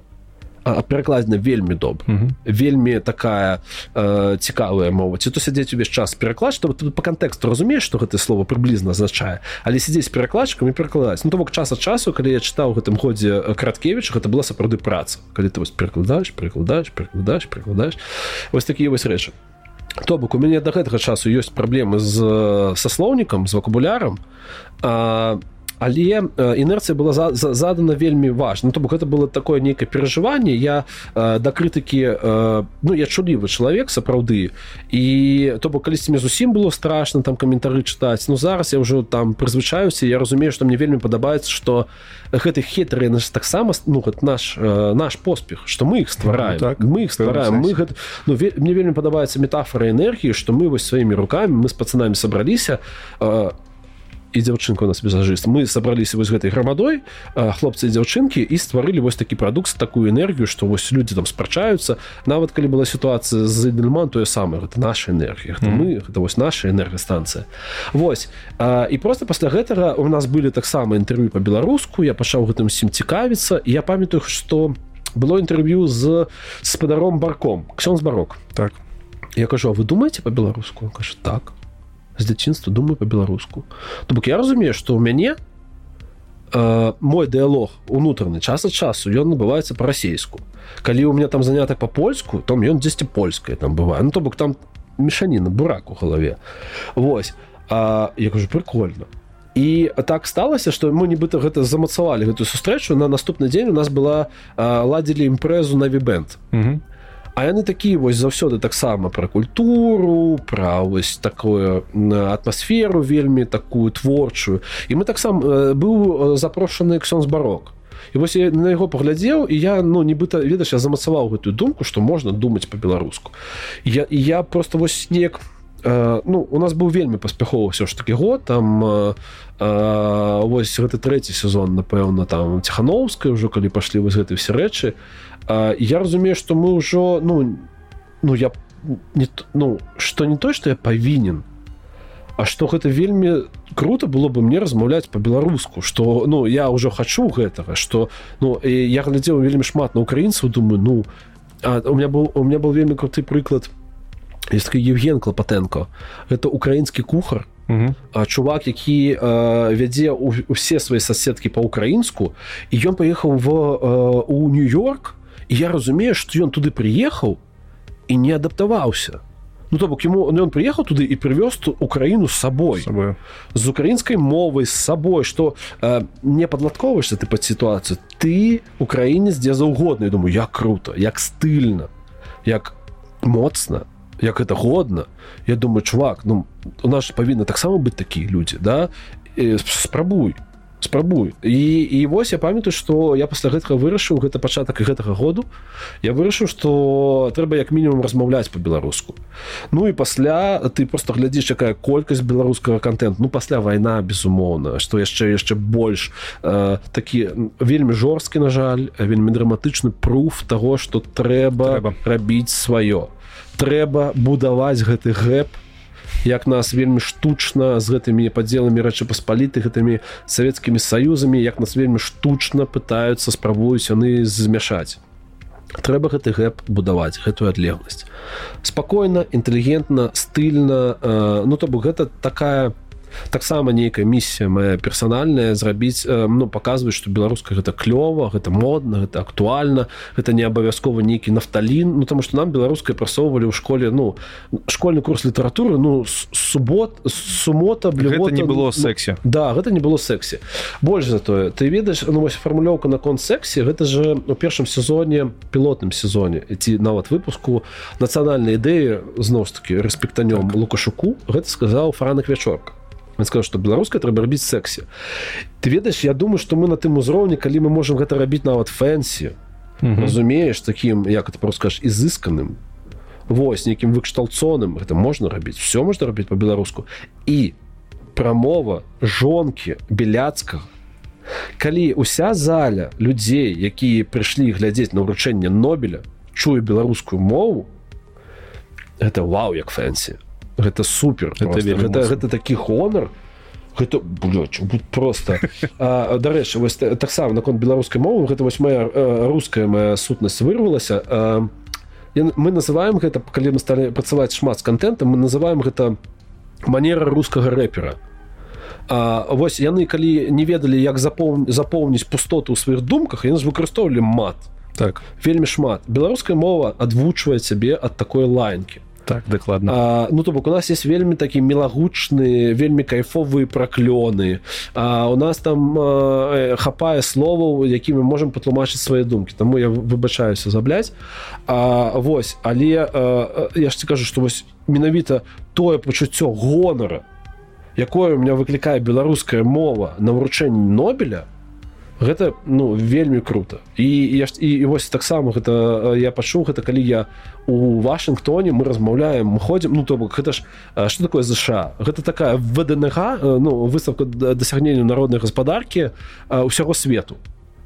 S1: перакладзена вельмі добра. Mm -hmm. вельмі такая э, цікавая мова. Ці то сядзець увесь час пераклад чтобы ты по кантэксту разумееш што гэта слово прыблізна азначае але сядзець перакладчыкам і перакладаць ну то бок час ад часу калі я чытаў гэтым годзе караткевич гэта была сапраўды праца калі ты вось перакладаеш перакладаеш перакладаеш перакладаеш вось такія вось рэчы то бок у мяне да гэтага часу ёсць праблемы з са слоўнікам з вакабулярам а але інерцыя была за, за, задана вельмі важна ну, то бок гэта было такое нейкае перажыванне я э, да крытыкі э, ну я чулівы чалавек сапраўды і то бок калісьці мне зусім было страшно там каментары чытаць ну зараз я ўжо там прызвычаюся я разумею што мне вельмі падабаецца што гэты хітры наш таксама ну вот наш э, наш поспех што мы іх ствараем ну, так мы іх ствараем мы гэта ну, ве, мне вельмі падабаецца метафора энергіі што мы вось сваімі руками мы з пацанамі сабраліся а і дзяўчынка у нас візажыст. Мы сабраліся вось гэтай грамадой хлопцы дзяўчынкі і стварылі вось такі прадукт такую энергію што вось людзі там спрачаюцца. Нават калі была сітуацыя з дельман тое самае гэта наша энергія mm -hmm. мы гэта вось наша энергастанцыя Вось а, і просто пасля гэтага у нас былі таксама інтэрв'ю по-беларуску я пачаў гэтым усім цікавіцца я памятаю што было інтэрв'ю з спадаром барком ксён барок
S2: так.
S1: Я кажу вы думаете по-беларуску кажа так з дзяцінства думаю по-беларуску то бок я разумею что у мяне э, мой дыалог унутраны час ад часу ён набываецца по-расейску калі у меня там занятак по-польску там ён дзесьці польская там бывае. Ну то бок там мешаніна бурак у галаве. Вось а, я кажу прикольно і так сталася что мы нібыта гэта замацавалі гэтую сустрэчу. На наступны дзень у нас была ладзілі імпрэзу на вібент А яны такія вось заўсёды таксама пра культуру пра вось такую атмасферу вельмі такую творчую. І мы таксама э, быў э, запрошаны ксён з барок і вось я на яго паглядзеў і я ну нібыта ведаш я замацаваў гэтую думку што можна думаць по-беларуску я я просто вось снег э, ну у нас быў вельмі паспяховы ўсё ж такі год там э, вось гэты трэці сезон напэўна там ціхановская ўжо калі пашлі вось гэты все рэчы. А, я разумею что мы ўжо ну ну я не ну что не то что я павінен А что гэта вельмі круто было бы мне размаўляць по-беларуску что ну я ўжо хачу гэтага что ну я глядзеў вельмі шмат на украінцаў думаю ну а, у меня был у меня был вельмі круты прыклад есть такой евген клопатенко это украінскі кухар. А чувак які э, вядзе усе свае соседкі по-украінску і ён паехаў в э, у нью-йорк. І я разумею что ён туды прыехаў і не адаптаваўся ну то бок ему ён прыехаў туды і прывёз украіну з сабой з украінскай мовай з сабой что э, не падладковаешься ты под сітуацыю ты украінец дзе заўгодна думаю як круто як стыльна як моцна як это годна. Я думаю чувак ну у нас павінны таксама быць такія людзі да? Спрабуй спрабуй. І і вось я памятаю что я пасля гэтага вырашыў гэта пачатак гэтага году я вырашыў что трэба як мінімум размаўляць по-беларуску ну і пасля ты просто глядзіш якая колькасць беларускага контент ну пасля вайна безумоўна что яшчэ яшчэ больш э, такі вельмі жорсткі на жаль вельмі драматычны пруф того что трэба, трэба. рабіць сваё трэба будаваць гэты гэп як нас вельмі штучна з гэтымі падзеламі рэчы паспаліты гэтымі савецкімі саюзамі як нас вельмі штучна пытаюцца спрабуюць яны змяшаць. Трэба гэты гэп будаваць гэтую адлегласць. Спакойна інтэлігентна стыльна э, ну то бок гэта такая таксама нейкая місія моя персанальная зрабіць ну показваць что беларуска гэта клёва гэта модна гэта актуальна гэта не абавязкова нейкі нафталін. Ну тому что нам беларускай прасоўвалі ў школе ну школьны курс літаратуры ну суббот сумота
S2: блювота не было сексе.
S1: Ну, да гэта не было сексе. Больш затое ты ведаеш ну вось фармулёўка наконт сексе гэта же у першым сезоне пілотным сезоне ці нават выпуску нацыянальнай ідэі зноў ж таки рэспектанём так. лукашуку гэта сказаў франак вячорка Ён сказаў, што беларуская трэба рабіць сексе. Ты ведаеш, я думаю, што мы на тым узроўні, калі мы можам гэта рабіць нават фэнсі, разумееш такім як это просто скажаш ізысканым Вось нейкім выкшталцоным гэта можна рабіць все можна рабіць по-беларуску і прамова жонкі беляцкага. Калі уся заля людзей якія прыйшлі глядзець на ўручэнне нобеля чуе беларускую мову это вау як фэнсі гэта супер это, гэта, гэта такі хонор. Гэта блёч, просто. Дарэчы вось таксама наконт беларускай мовы гэта вось моя руская моя сутнасць вырвалася. А, мы называем гэта калі мы сталі працаваць шмат з контентам мы называем гэта манера рускага рэпера. А, вось яны калі не ведалі як запоў запоўніць пустоту ў сваіх думках яны выкарыстоўвалі мат.
S2: Так.
S1: Вельмі шмат. Беларуская мова адвучвае цябе ад такой лайнкі
S2: так дакладна
S1: ну то бок у нас есть вельмі такі мелагучны вельмі кайфовыя праклёны а у нас там а, хапае словаў які мы можемм патлумачыць свае думкі таму я выбачаюся забляць а вось але а, я ж ці кажу што вось менавіта тое пачуццё гонара якое у меня выклікае беларуская мова на вручэнні нобеля гэта ну вельмі круто. І я і, і вось таксама гэта я пачуў гэта калі я у вашингтоне мы размаўляем мы ходзім ну то бок гэта ж что такое ЗША гэта такая вДНГ ну выставка дасягнення народнай гаспадаркі ўсяго свету.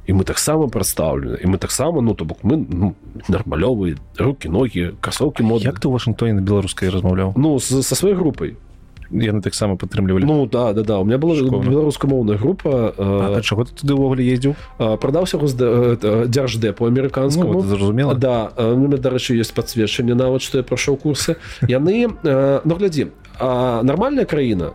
S1: І мы таксама прадстаўлены і мы таксама ну то бок мы ну, нармалёвыя руки ногі касоўкі мод
S2: як ты у вашингтоне на беларускай размаўляў?
S1: Ну са сваёй групай
S2: яны таксама падтрымлівалі
S1: Ну да да да. У меня была беларускамоўная група
S2: а, а чаго ты увогуле ездзіў
S1: прадаўся дзярждэпу амерыканскому
S2: ну, зразумела
S1: да дарэчы есть подсвечанне нават што я прайшоў курсы яны ну глядзі нармальная краіна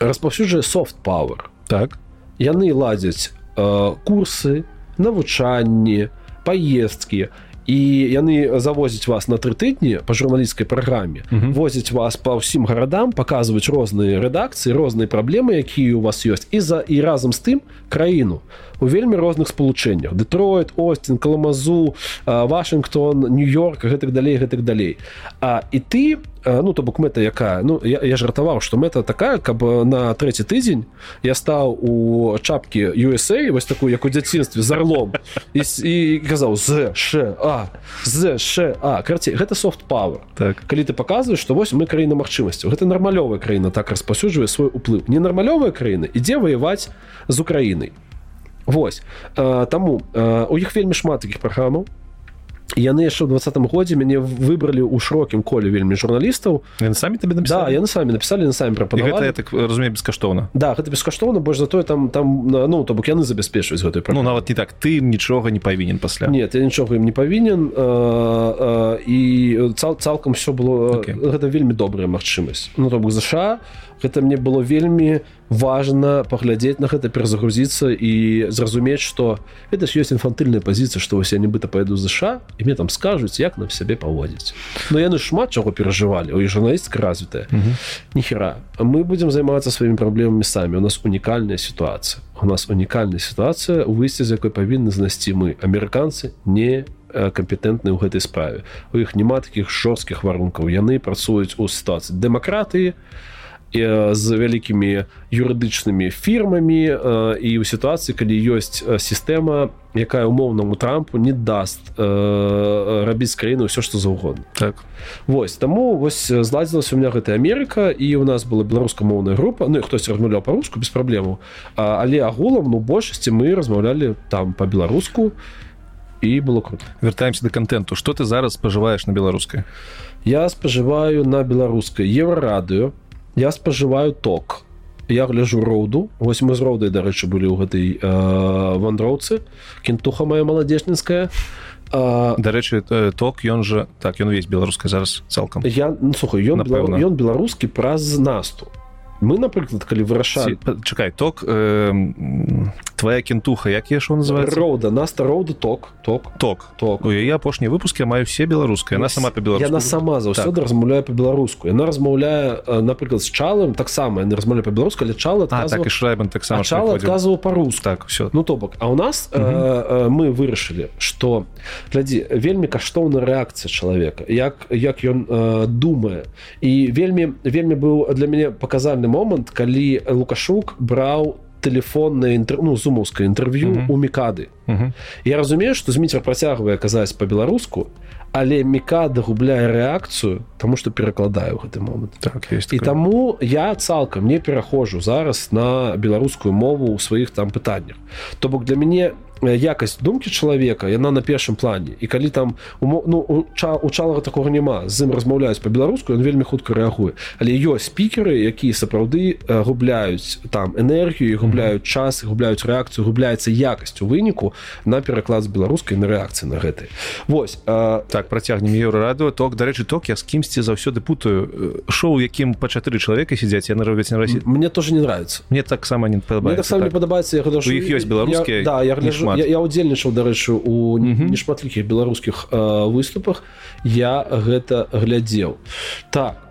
S1: распаўсюджае софт power.
S2: Так.
S1: Яны ладзяць курсы навучанні паездкі і яны завозяць вас на тры тыдні по журналісцкай праграме uh -huh. возяць вас па ўсім гарадам паказваюць розныя рэдакцыі розныя праблемы якія у вас ёсць і за і разам з тым краіну у вельмі розных спалучэннях Детройт Остин каламазу Вашингтон нью-йорк гэтак далей гэтак далей. А і ты ну то бок мэта якая ну я, я жартаваў што мэта такая каб на трэці тыдзень я стаў у чапкі USA вось такую як у дзяцінстве з орлом і, і казаў а а карці гэта софт power.
S2: Так.
S1: Калі ты паказваеш што вось мы краіна магчымасцяў. Гэта нармалёвая краіна так распаўсюджвае свой уплыў. Ненармалёвая краіна ідзе ваяваць з украінай Вось. Таму у іх вельмі шмат такіх праграмаў. Яны яшчэ ў двадцатым годзе мяне выбралі ў шырокім коле вельмі журналістаў.
S2: Самі табе
S1: да, яны самі написали на самі
S2: прапанавалі. так разуме бескаштоўна?
S1: Да гэта бескаштоўна больш затое там там ну то бок яны забяспечваюць гэтую
S2: ну, нават не так ты нічога не павінен пасля.
S1: Нет я нічога ім не павінен і цал цалкам все было okay. гэта вельмі добрая магчымасць. Ну то бок ЗША гэта мне было вельмі важна паглядзець на гэта перазагрузіцца і зразумець што это ж ёсць інфантыльная пазіцыя што вось я нібыта паеду ЗША і мне там скажуць як нам сябе паводзіць. Но яны шмат чаго перажывалі у журналістка развітая. Ніхера. Мы будзем займацца сваімі праблемамі самі. У нас унікальная сітуацыя. У нас унікальная сітуацыя у выйсці з якой павінны знайсці мы амерыканцы не кампетэнтны ў гэтай справе. У іх няма такіх жорсткіх варункаў. Яны працуюць у сітуацыі дэмакратыі з вялікімі юрыдычнымі фірмамі і ў сітуацыі калі ёсць сістэма якая умоўнаму трампу не даст рабіць краіну ўсё што заўгодна.
S2: Так.
S1: Вось таму вось зладзілася у меня гэта Амерыка і у нас была беларускамоўная група. Ну хтось размаўляў па-руску без праблему але агулам ну большасці мы размаўлялі там по-беларуску і было круто.
S2: Вяртаемся да контенту что ты зараз спажываеш на беларускай?
S1: Я спажываю на беларускай еврарадыё я спажываю ток. Я гляжу роўду вось мы з роўдай дарэчы былі ў гэтай э, вандроўцы. Кентуха моя маладзежніцкая
S2: дарэчы ток ён жа так ён увесь беларускай зараз цалкам.
S1: Я ну, слухай ён ён беларускі праз насту мы напрыклад калі вырашалі
S2: чакай ток э, твоя кентуха як я що называется
S1: роўда наста роўда ток ток.
S2: Ток. Ток. У яе апошнія выпуске маю все беларускай она сама
S1: по-беларуску яна сама заўсёды так. размаўляе по-беларуску яна размаўляе напрыклад з чалым таксама не размаўля по-беларуску але чала
S2: так і шрайбан таксама
S1: адказваў па-руску
S2: так все
S1: ну то бок. А у нас э, э, мы вырашылі что глядзі вельмі каштоўна рэакцыя чалавека як як ён э, думае і вельмі вельмі быў для мяне паказальны момант калі лукашук браў тэлефоннае інтер... ну, зумаўскае інтэрв'ю uh -huh. у мікады uh -huh. Я разумею што зміцер працягвае казаць па-беларуску але мікада губляе рэакцыю тому что перакладаю гэты момант
S2: так,
S1: і таму я цалкам не пераходжу зараз на беларускую мову ў сваіх там пытаннях то бок для мяне якасць думкі чалавека яна на першым плане. І калі там ну, у чалага такого няма з ім размаўляюць по-беларуску ён вельмі хутка рэагуе. Але ёсць спікеры якія сапраўды губляюць там энергію губляюць час губляюць рэакцыю губляецца якасць у выніку на пераклад з беларускай на рэакцыі на гэтай Вось
S2: а... так працягнем еўрарадыо ток дарэчы ток я з кімсьці заўсёды путаю шоу якім па чатыры чалавека сядзяць яны робяць на рассі
S1: мне тоже не нравится.
S2: Мне таксама не
S1: падабаецца так. падабаецца я
S2: іх ёсць беларускія
S1: да я гляжу я, я удзельнічаў дарэчы у нешматлікіх беларускіх э, выступах. Я гэта глядзеў. Так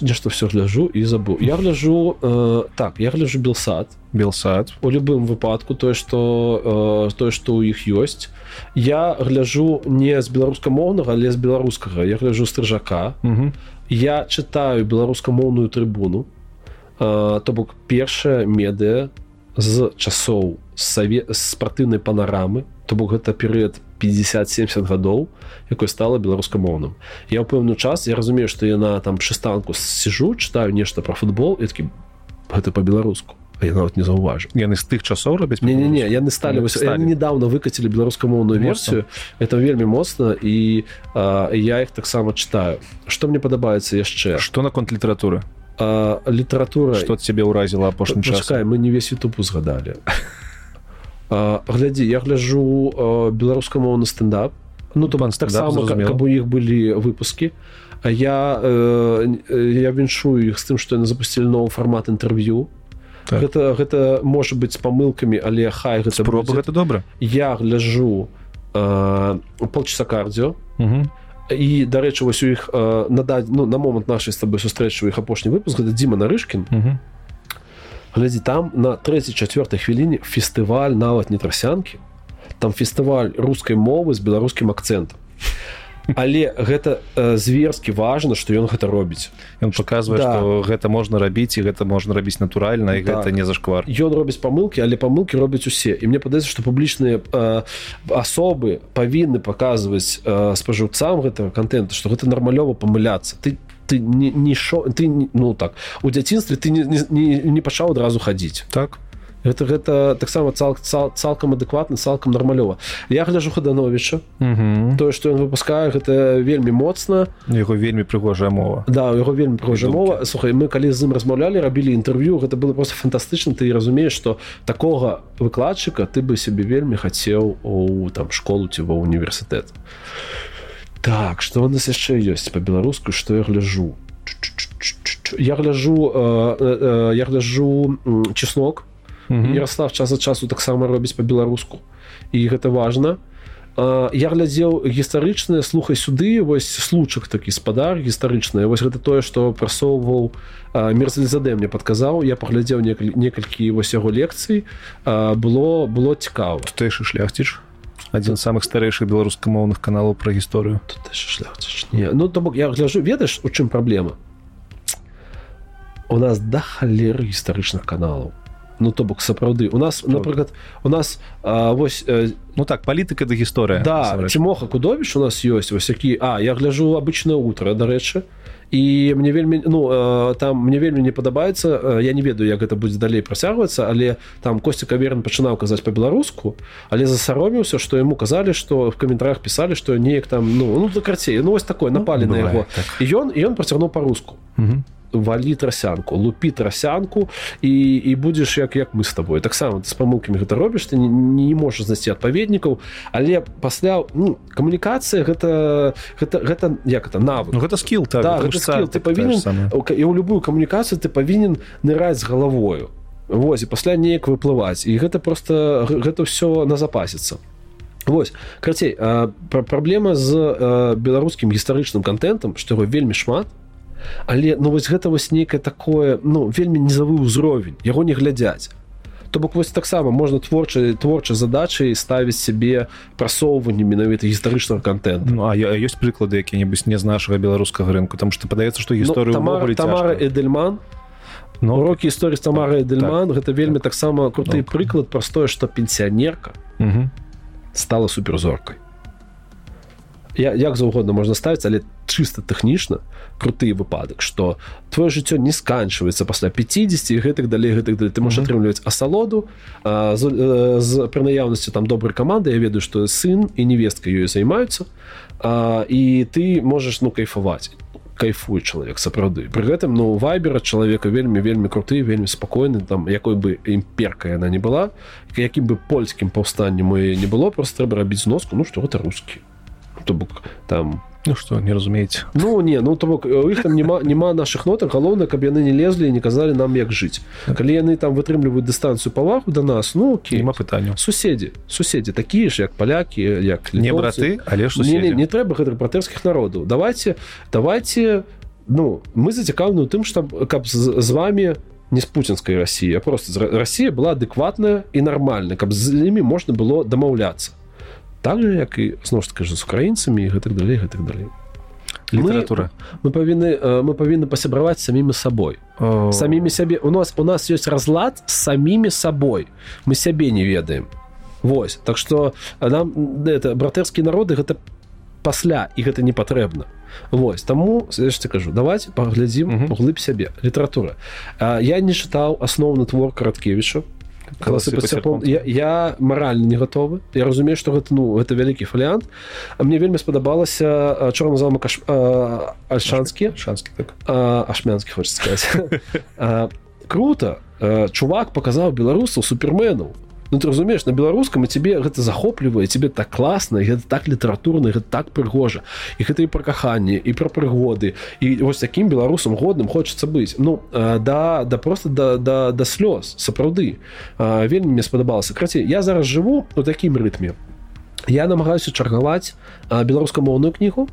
S1: нешта все гляжу і забыў я гляжу э, так я гляжу белсад
S2: белсад
S1: у любым выпадку тое что э, тое что у іх ёсць. Я гляжу не з беларускамоўнага але з беларускага. Я гляжу стрыжака я чытаю беларускамоўную трыбуну. Э, то бок першая медыа з часоў саве спартыўнай панарамы то бок гэта перыяд 50-70 гадоў якой стала беларускамоўным. Я ў пэўны час я разумею што яна там прыстанку сижу читаю нешта про футбол і такі гэта по-беларуску я нават не заўважу.
S2: Яны з тых часоў робяць
S1: не, не, не яны сталі. недавно выкацілі беларускамоўную версію. Это вельмі моцна і а, я их таксама читаю что мне падабаецца яшчэ?
S2: Что наконт літаратуры?
S1: Літаратура
S2: что тебе ўразіла апошні
S1: чакай мы не весь ютубу згадалі глядзі я гляжу беларускамоўны стендап. Ну то таксама каб у іх былі выпуски я я віншую іх з тым што яны запусцілі новы фармат інтэрв'ю. Так. гэта гэта можа быць з памылкамі але хай гэта
S2: спробы гэта добра?
S1: Я гляжу полчаса кардіо
S2: угу
S1: і дарэчы вось у іх надаць ну на момант нашай з табой сустрэчу іх апошні выпуск гэта Дзіма нарышкін глядзі там на 34 хвіліне фестываль нават не трасянкі там фестываль рускай мовы з беларускім акцэнтам. Але гэта э, зверскі важна што ён гэта робіць.
S2: Ён показвае да. што гэта можна рабіць і гэта можна рабіць натуральна і так. гэта не зашквар.
S1: Ён робіць памылки але памылки робяць усе. І мне падаецца што публічныя э, асобы павінны паказваць э, спажыўцам гэтага контента што гэта нармалёва памыляцца. Ты ты не, не шо ты ну так у дзяцінстве ты не, не, не пачаў адразу хадзіць
S2: так.
S1: Гэта гэта таксама цал, цал, цалкам адэкватна цалкам нармалёва я гляжу хадановича. Тое што ён выпускае гэта вельмі моцна
S2: яго вельмі прыгожая мова
S1: да яго вельмі прыгожая мова слухай мы калі з ім размаўлялі рабілі інтэрв'ю гэта было просто фантастычна ты разумееш што такога выкладчыка ты бы сябе вельмі хацеў у там школу ці ва універсітэт так что у нас яшчэ ёсць па-беларуску што я гляжу? Я гляжу э, э, я гляжу чеснок Ярослав час ад часу таксама робіць по-беларуску і гэта важна я глядзеў гістарычныя слухай сюды вось случак такі спадар гістарычныя вось гэта тое што прасоўваў мерзлізаде мне падказаў. Я паглядзеў некалькі вось яго лекцый. Было было цікава.
S2: Тутэйшы шляхціч адзін з самых старэйшых беларускамоўных каналаў пра гісторыю
S1: ну то бок я гляжу ведаеш у чым праблема у нас да халеры гістарычных каналаў ну то бок сапраўды. У нас напрыклад у нас а, вось э,
S2: ну так палітыка да гісторыя
S1: да чымоха кудовіш у нас ёсць вось які А я гляжу обычное утро дарэчы і мне вельмі ну э, там мне вельмі не падабаецца э, я не ведаю як гэта будзе далей працягвацца але там косці каверн пачынаў казаць по-беларуску але засароміўся што яму казалі што в каментарях пісалі што неяк там ну ну за карцей ну вось такое напалі ну, на яго. так. ён і ён працягнуў по-руску валі трасянку лупі трасянку і і будзеш як як мы с тобой. Таксама з памылкамі гэта робіш ты не, не можаш знайсці адпаведнікаў але пасля ну, камунікацыя гэта гэта гэта як это навык.
S2: Ну, гэта скилл так,
S1: да, гэта скилл, ты павінен і ў любую камунікацыю ты павінен ныраць з галавою Вось і пасля неяк выплываць і гэта просто гэта ўсё на запасіцца Вось крацей праблема з беларускім гістарычным контентам што яго вельмі шмат але ну вось гэта вось нейкае такое ну вельмі низавы ўзровень яго не глядзяць. То бок вось таксама можна творчай творчай задачай ставіць сябе прасоўванне менавіта гістарычнага контента
S2: ну, а ёсць прыклады які-небудзь не з нашага беларускага рынку? Там что падаецца что гісторыя
S1: ну, тамара, эдельман. Но уроки гісторыі тамара эдельман. так, гэта вельмі так. таксама круты ну, прыклад простое что пенсіянерка стала суперзоркой я як заўгодна можна ставіць але чыста тэхнічна круты выпадак что твоё жыццё не сканчваецца пасля 50 гэтых далей гэтых далей. Ты можаш атрымліваць асалоду з, з пры наяўнасці там добрай каманды. Я ведаю што сын і невестка ёй займаюцца а, і ты можаш ну кайфаваць. Кайфуй чалавек сапраўды. Пры гэтым ну вайбера чалавека вельмі вельмі круты вельмі спакойны. Там якой бы імперка яна не была якім бы польскім паўстаннем мы не было просто трэба рабіць носку ну што гэта рускі то бок там.
S2: Ну что не разумееце
S1: Ну не ну то бок іх там няма няма наших нотах галоўна каб яны не лезлі не казалі нам як жыць калі яны там вытрымліваюць дыстанцыю павагу до нас ну
S2: кема пытанню
S1: суседзі суседзі такія ж як палякі як
S2: не браты але ж
S1: не, не, не трэба гэтых братэрскіх народаў давайте давайте ну мы зацікаўны тым што каб з, з вами не з пуцінскай Росіі просто Росія была адэкватная і нармальна каб з імі можна было дамаўляцца так же як і зноў ж таки з украінцамі гэтых далей гэтых далей
S2: літаратура
S1: мы, мы павінны мы павінны пасябраваць самімі сабой О... самімі сябе у нас у нас ёсць разлад з самімі сабой мы сябе не ведаем Вось так что нам это братэрскія народы гэта пасля і гэта не патрэбна. Вось таму яшчэ кажу давайте паглядзім углыб сябе. Літаратура. Я не чытаў асноўны твор караткевічу я, я моральна не готовы я разумею что гэта ну это вялікі фаліант а мне вельмі спадабалася чорны замак альшанскі
S2: шанскі так.
S1: Ашмянскі хочется сказать круто. Чувак показаў беларусаў суперменаў Ну, ты разумееш на беларускам і тебе гэта захоплівае тебе так класна гэта так літаратурна гэта так прыгожа і гэта і пра каханне і пра прыгоды і вось таким беларусам годным хочется быць ну да да просто да да, да слёз сапраўды вельмі мне спадабалася крацей я зараз жыву у такім рытме я намагаюся чаргаваць беларускамоўную кнігу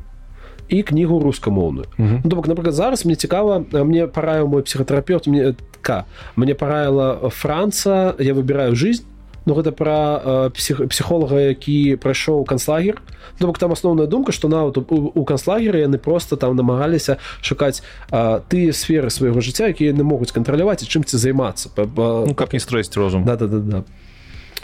S1: і кнігу рускамоўную. Mm -hmm. ну, бок напрыклад зараз мне цікава мне параіў мой псіхатэрапевт мне к мне параіла франца я выбираю жизнь Ну гэта пра э, псіх, псіхолага які прайшоў канцлагер. Ну бок там асноўная думка што нават у, у канцлагеры яны просто там намагаліся шукаць э, тыя сферы свайго жыцця якія яны могуць кантраляваць і чым ці займацца.
S2: Ну, каб не строіць розум.
S1: Да, да, да, да.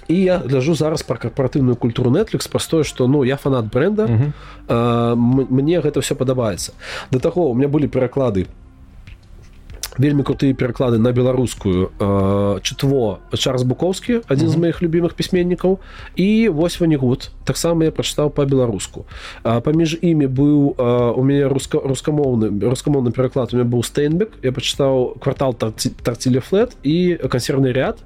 S1: і я гляжу зараз пра карпоратыўную культуру Netflix простое што ну я фанат бренда uh -huh. э, мне гэта все падабаецца. Да таго у меня былі пераклады вельмі крутыя пераклады на беларускую. Э, чытво Чарльз букоўскі адзін mm -hmm. з моихх любимых пісьменнікаў. І вось ванігуд таксама я прачытаў по-беларуску паміж імі быў э, у мяне руска рускамоўны рускамоўны пераклад у меня быў стейнбек я пачытаў квартал тарцілі флет і кансервны ряд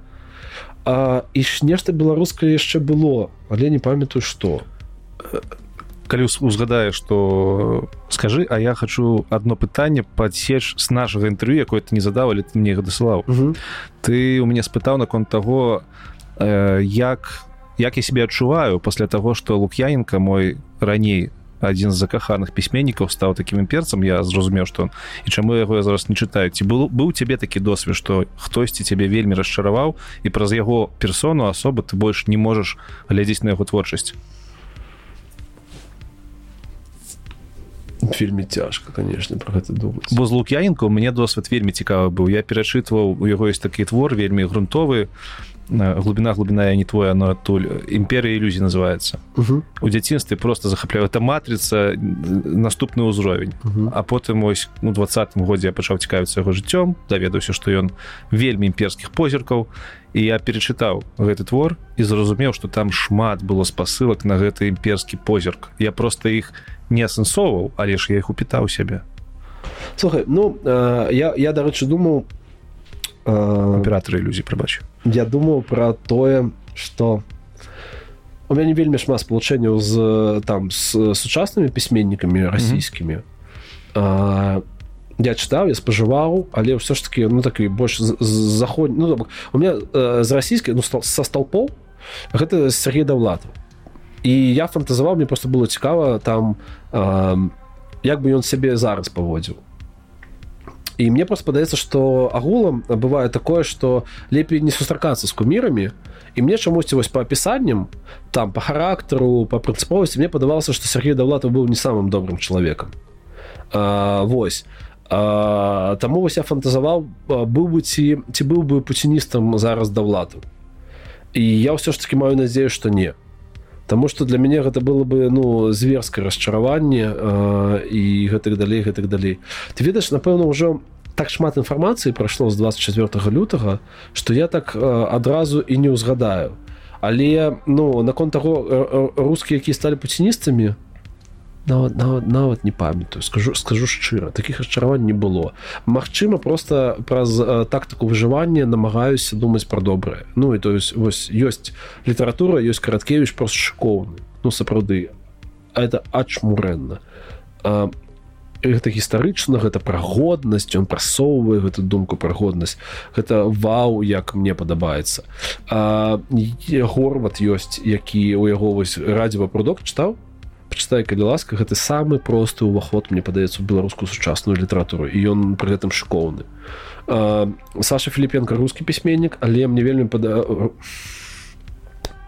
S1: а, і ж нешта беларускае яшчэ было але не памятаю што
S2: калі узгадае что скажи а я хочу одно пытанне подсеч с нашага інтэрв'ю якое ты не задавалі ты мне дасылаў. Ты у мяне спытаў наконт того э, як як я себе адчуваю пасля того что лук'яненко мой раней адзін з закаханых пісьменнікаў стаў таким імперцам. Я зразумеў что і чаму яго я зараз не чытаю. Ці был быў цябе такі досвед что хтосьці цябе вельмі расчараваў і праз яго персону асобы ты больш не можаш глядзець на яго творчасць
S1: вельмі цяжка конечно про гэта думаць
S2: бо з лук'яненко мне досвед вельмі цікавы быў я перачытваў у яго ёсць такі твор вельмі грунтовы глубина глубина я не твоя но адтуль імперыя ілюзій называется у дзяцінстве просто захапляю это матрыца наступны ўзровень а потым ось ну двадцатым годзе я пачаў цікавіцца яго жыццём даведаўся што ён вельмі імперскіх позіркаў і я перачытаў гэты твор і зразумеў што там шмат было спасылак на гэты імперскі позірк. Я просто іх не асэнсоўваў але ж я іх упітаў сябе.
S1: Слухай ну э, я я дарэчы думаў
S2: аператары ілюзій прабачу
S1: я думаў про тое что у мяне вельмі шмат спалучэнняў з там з сучаснымі пісьменнікамі расійскімі. Mm -hmm. Я чытаў я спажываў але ўсё ж таки ну так і больш заход ну, у меня э, з расійскай ну са столпоў гэта Сергей даўлату і я фантазаваў мне просто было цікава там э, як бы ён сябе зараз паводзіў і мне просто падаецца что агулам бывае такое что лепей не сустракацца з кумірамі і мне чамусьці вось по апісанням там по характару по прынцыповасці мне падавалася что Сергей давлатов быў не самым добрым чалавекам Вось таму вось я фантазаваў быў бы ці ці быў бы пуціністам зараз даўлату і я ўсё ж таки маю надзею что не Таму что для мяне гэта было бы ну зверскае расчараванне і гэтых далей гэтых далей ты ведаеш напэўна ўжо так шмат інфармацыі прайшло з 24 лютага что я так адразу і не ўзгадаю але ну наконт таго рускія якія сталі пуціністамі нават нават нават не памятаю. Скажу скажу шчыра таких расчаравань не было. Мачыма просто праз тактыку выжывання намагаюся думаць про добрае. Ну і то есть вось ёсць літаратура ёсць караткевич просто шкоўны ну сапраўды это ачмурэнна гэта гістарычна гэта прагоднасць он прасоўвае гэту думку пра годнасць. Гэта вау як мне падабаецца. Горват ёсць які у яго вось радзіва продукт чытаў пачытай калі ласка гэты самы просты ўваход мне падаецца у беларускую сучасную літаратуру і ён пры гэтым шкоўны Саша філіпенко рускі пісьменнік але мне вельмі пада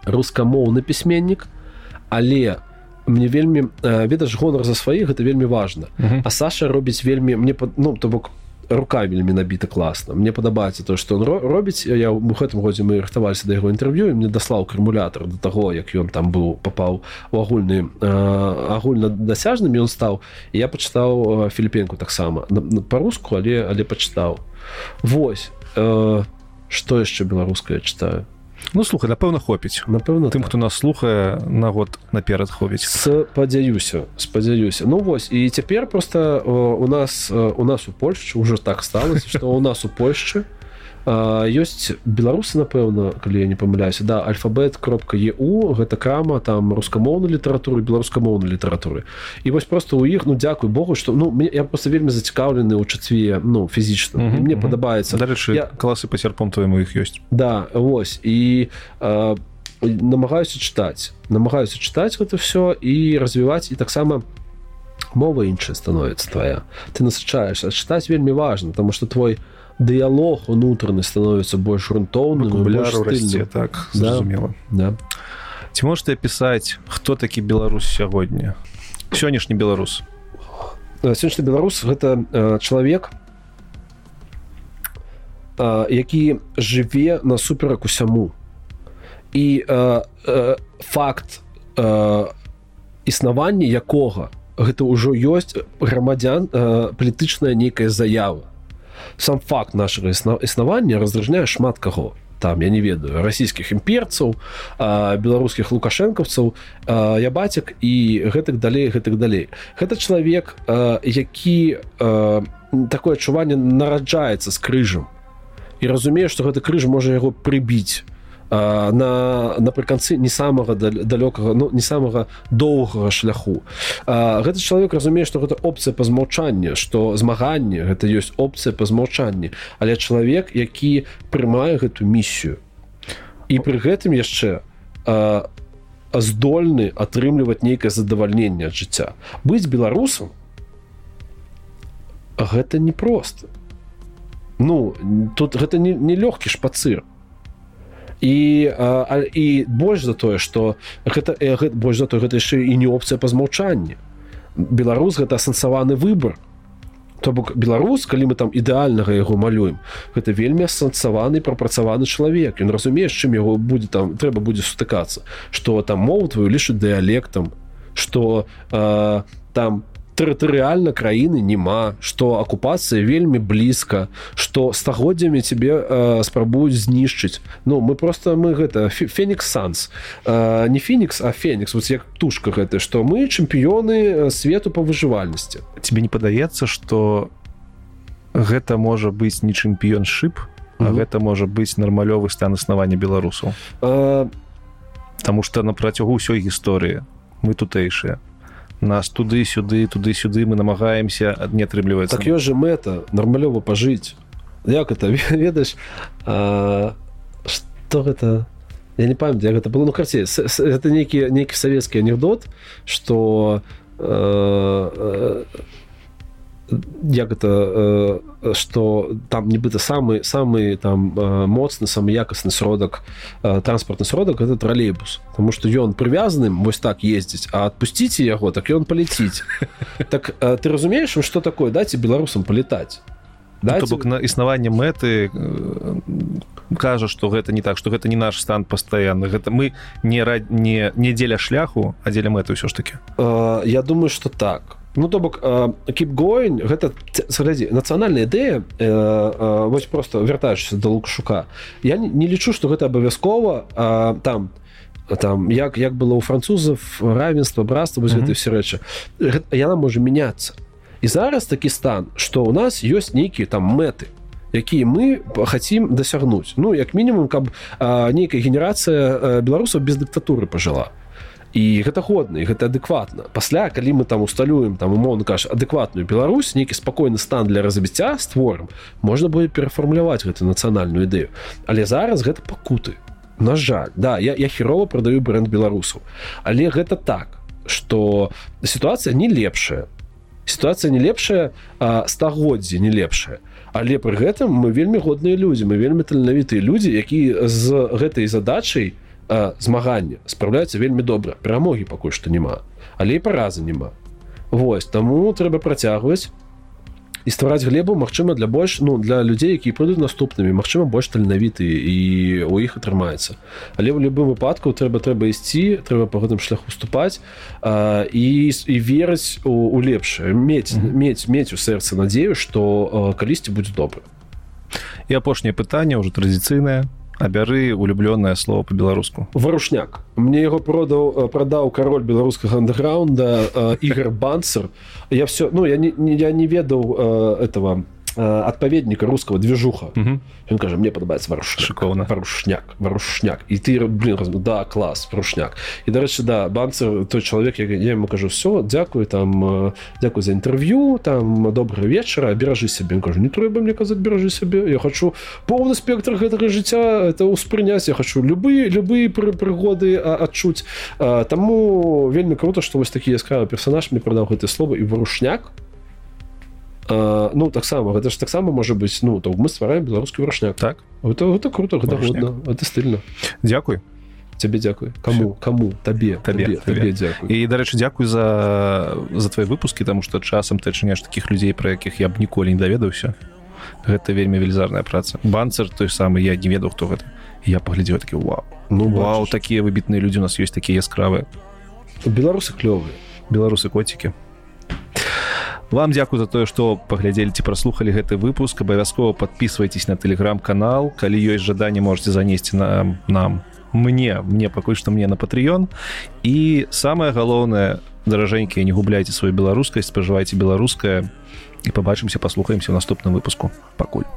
S1: рускамоўны пісьменнік але мне вельмі ведаш гонар за сваіх гэта вельмі важна uh -huh. а Саша робіць вельмі мне ну то бок рука вельмі набіта класна мне падабаецца то что он робіць я у гэтым годзе мы рыхтаваліся да яго інтэрв'ю мне даслаў кармулятор до таго як ён там быў попаў у агульны агульна дасяжным ён стаў я пачытаў філіпенку таксама по-руску але але пачытаў Вось что яшчэ беларускае читаю
S2: Ну слухай напэўна хопіць.
S1: Напэўна
S2: тым хто нас слухае на год наперад хопіць.
S1: Спадзяюся спадзяюся. Ну вось і цяпер просто у нас у нас у Польшчы ўжо так сталася што у нас у Польшчы ёсць беларусы напэўна калі я не памыляюся да альфабет кропка еу гэта крама там рускамоўнай літаратуры беларускамоўнай літаратуры. І вось просто у іх ну дзякуй Богу что ну мне я просто вельмі зацікаўлены ў чацве ну фізічна mm -hmm, мне mm -hmm. падабаецца
S2: дарэчы я... класы па серпом твоему іх ёсць
S1: да вось і а, намагаюся чытаць намагаюся чытаць гэта все і развіваць і таксама мова іншая становіцца твоя ты насычаешься. Чытаць вельмі важно потому что твой у дыялог унутраны становіцца больш грунтоўным
S2: так зразумела
S1: да. да.
S2: ці можете пісаць хто такі беларус сягоння сённяшні беларус
S1: сённяшні беларус гэта э, чалавек э, які жыве насуперак усяму. І э, э, факт э, існавання якога гэта ўжо ёсць грамадзян э, палітычная нейкая заява сам факт нашага існавання раздражняе шмат каго. Там я не ведаю расійскіх імперцаў беларускіх лукашэнкаўцаў я бацік і гэтак далей гэтак далей. Гэта чалавек які такое адчуванне нараджаецца з крыжам і разумею што гэты крыж можа яго прыбіць на напрыканцы не самага далёкага ну не самага доўгага шляху. А, гэты чалавек разумее што гэта опцыя па змаўчанні што змаганне гэта ёсць опцыя па змаўчанні. Але чалавек які прымае гэту місію і пры гэтым яшчэ а, здольны атрымліваць нейкае задавальненне ад жыцця. Быць беларусам гэта непросто ну тут гэта не, не лёгкі шпацыр і а, і больш за тое что гэта, гэта больш за то гэта яшчэ і не опцыя па змаўчанні. Беларус гэта асэнсаваны выбор то бок беларус калі мы там ідэальнага яго малюем гэта вельмі асэнсаваны прапрацаваны чалавек. Ён разумееш чым яго будзе там трэба будзе сутыкацца. Что там мову твою лічыць дыялектам что э, там там тэрытарыальна краіны няма што акупацыя вельмі блізка што стагоддзямі тебе э, спрабуюць знішчыць. Ну мы просто мы гэта фенікс санс. Э, не фенікс а фенікс вот як тушка гэта што мы чэмпіёны свету па выжывальнасці.
S2: Тебе не падаецца что гэта можа быць не чэмпіён шып mm -hmm. гэта можа быць нармалёвы стан існавання беларусаў? Э... Таму что на працягу ўсёй гісторыі мы тутэйшыя нас туды-сюды туды-сюды мы намагаемся не атрымліваецца
S1: так ёсць же мэта нармалёва пажыць як это? Ведаеш что гэта я не памят як гэта было. Ну карце это нейкі нейкі савецкі анекдот что э, як что э, там нібыта самы самы там э, моцны самы якасны сродак э, транспортны сродак это троллейбус. Потому что ён прывязаным вось так ездзіць а отпусціце яго так ён паляціць так ты разумееш что такое? Даце беларусам палетаць
S2: да бок на існаванне мэты кажа что гэта не так что гэта не наш стан пастаянны гэта мы не рад не не дзеля шляху а дзеля мэты ўсё ж таки.
S1: Я думаю что так Ну то бок кіпгоін гэта глядзі нацыянальная ідэя э, э, вось просто вяртаючыся да лукшука. Я не, не лічу што гэта абавязкова там там як як было ў французов равенства братства вось -hmm. гэты все рэчы. Яна можа мяняцца. І зараз такі стан што у нас ёсць нейкія там мэты якія мы хацім дасягнуць. Ну як мінімум каб нейкая генерацыя беларусаў без дыктатуры пажыла. то і гэта годна і гэта адэкватна. Пасля калі мы там усталюем там умоўно каш адэкватную Беларусь нейкі спакойны стан для развіцця створым можна будет перафармляваць гэту нацыянальную ідэю. Але зараз гэта пакуты. На жаль. Да я, я херова продаю бренд беларусаў. Але гэта так что сітуацыя не лепшая. Сітуацыя не лепшая стагоддзі не лепшая але пры гэтым мы вельмі годныя людзі мы вельмі таленавітыя людзі які з гэтай задачай у змагання спраўляецца вельмі добра. Перамогі пакуль што няма але і паразы няма. Вось таму трэба працягваць і ствараць глебу Мачыма для больш ну для людзей які прыйдуць наступнымі Мачыма больш таленавіты і у іх атрымаецца. Але ў любым выпадку трэба трэба ісці трэба по гэтым шляху уступаць а, і і верыць у, у лепшае. Мець mm -hmm. мець мець у сэрца надзею што калісьці будзе добра.
S2: І апошняе пытанне ўжо традыцыйнае абяры улюблёнае слово по-беларуску
S1: варушняк мне яго продаў прадаў кароль беларускага андеграунда ігор банцер. Я все ну я не я не ведаў этого адпаведніка руского движуха. Ён кажа мне падабаецца варушшыкоўна варушняк варушняк і ты блин да клас варушняк і дарэчы да банцер той чалавек я ему кажу все дзякую там дзякую за інтэрв'ю там добрый вечара беражы сябе кажу не трэба мне казаць беражы сябе я хочу поўны спектр гэтага жыцця это ўспрыняць я хочу любые любые пры прыгоды адчуць таму вельмі круто што вось такі яскравы персонаж мне прадаў гэты слова і варушняк Ну таксама гэта ж таксама можа быць ну то мы ствараем беларускі варашняк
S2: так.
S1: Это, это круто гэта годна это стыльна.
S2: Дякуй
S1: цябе дзякуй. Кому кому табе табе, табе, табе.
S2: і дарэчы дзякуй за за твои выпускі там што часам ты адчыняш таких людзей пра якіх я б ніколі не даведаўся. Гэта вельмі велізарная праца. Банцер той самы я не ведаў хто гэта. Я паглядзеў такі вау ну вау такія выбітныя людзі у нас ёсць такія яскравыя
S1: беларусы клёвыя.
S2: Беларусы коцікі вам дзякую за тое што паглядзелі ці праслухалі гэты выпуск. Абавязкова подписывайтесь на телеграм-канал калі ёсць жаданне можете занесці на нам мне мне пакуль што мне на патрыён і самое галоўнае даражэнькі не губляйте сваю беларускасць спажывайце беларускае. І побачымся паслухаемся ў наступным выпуску. Пакуль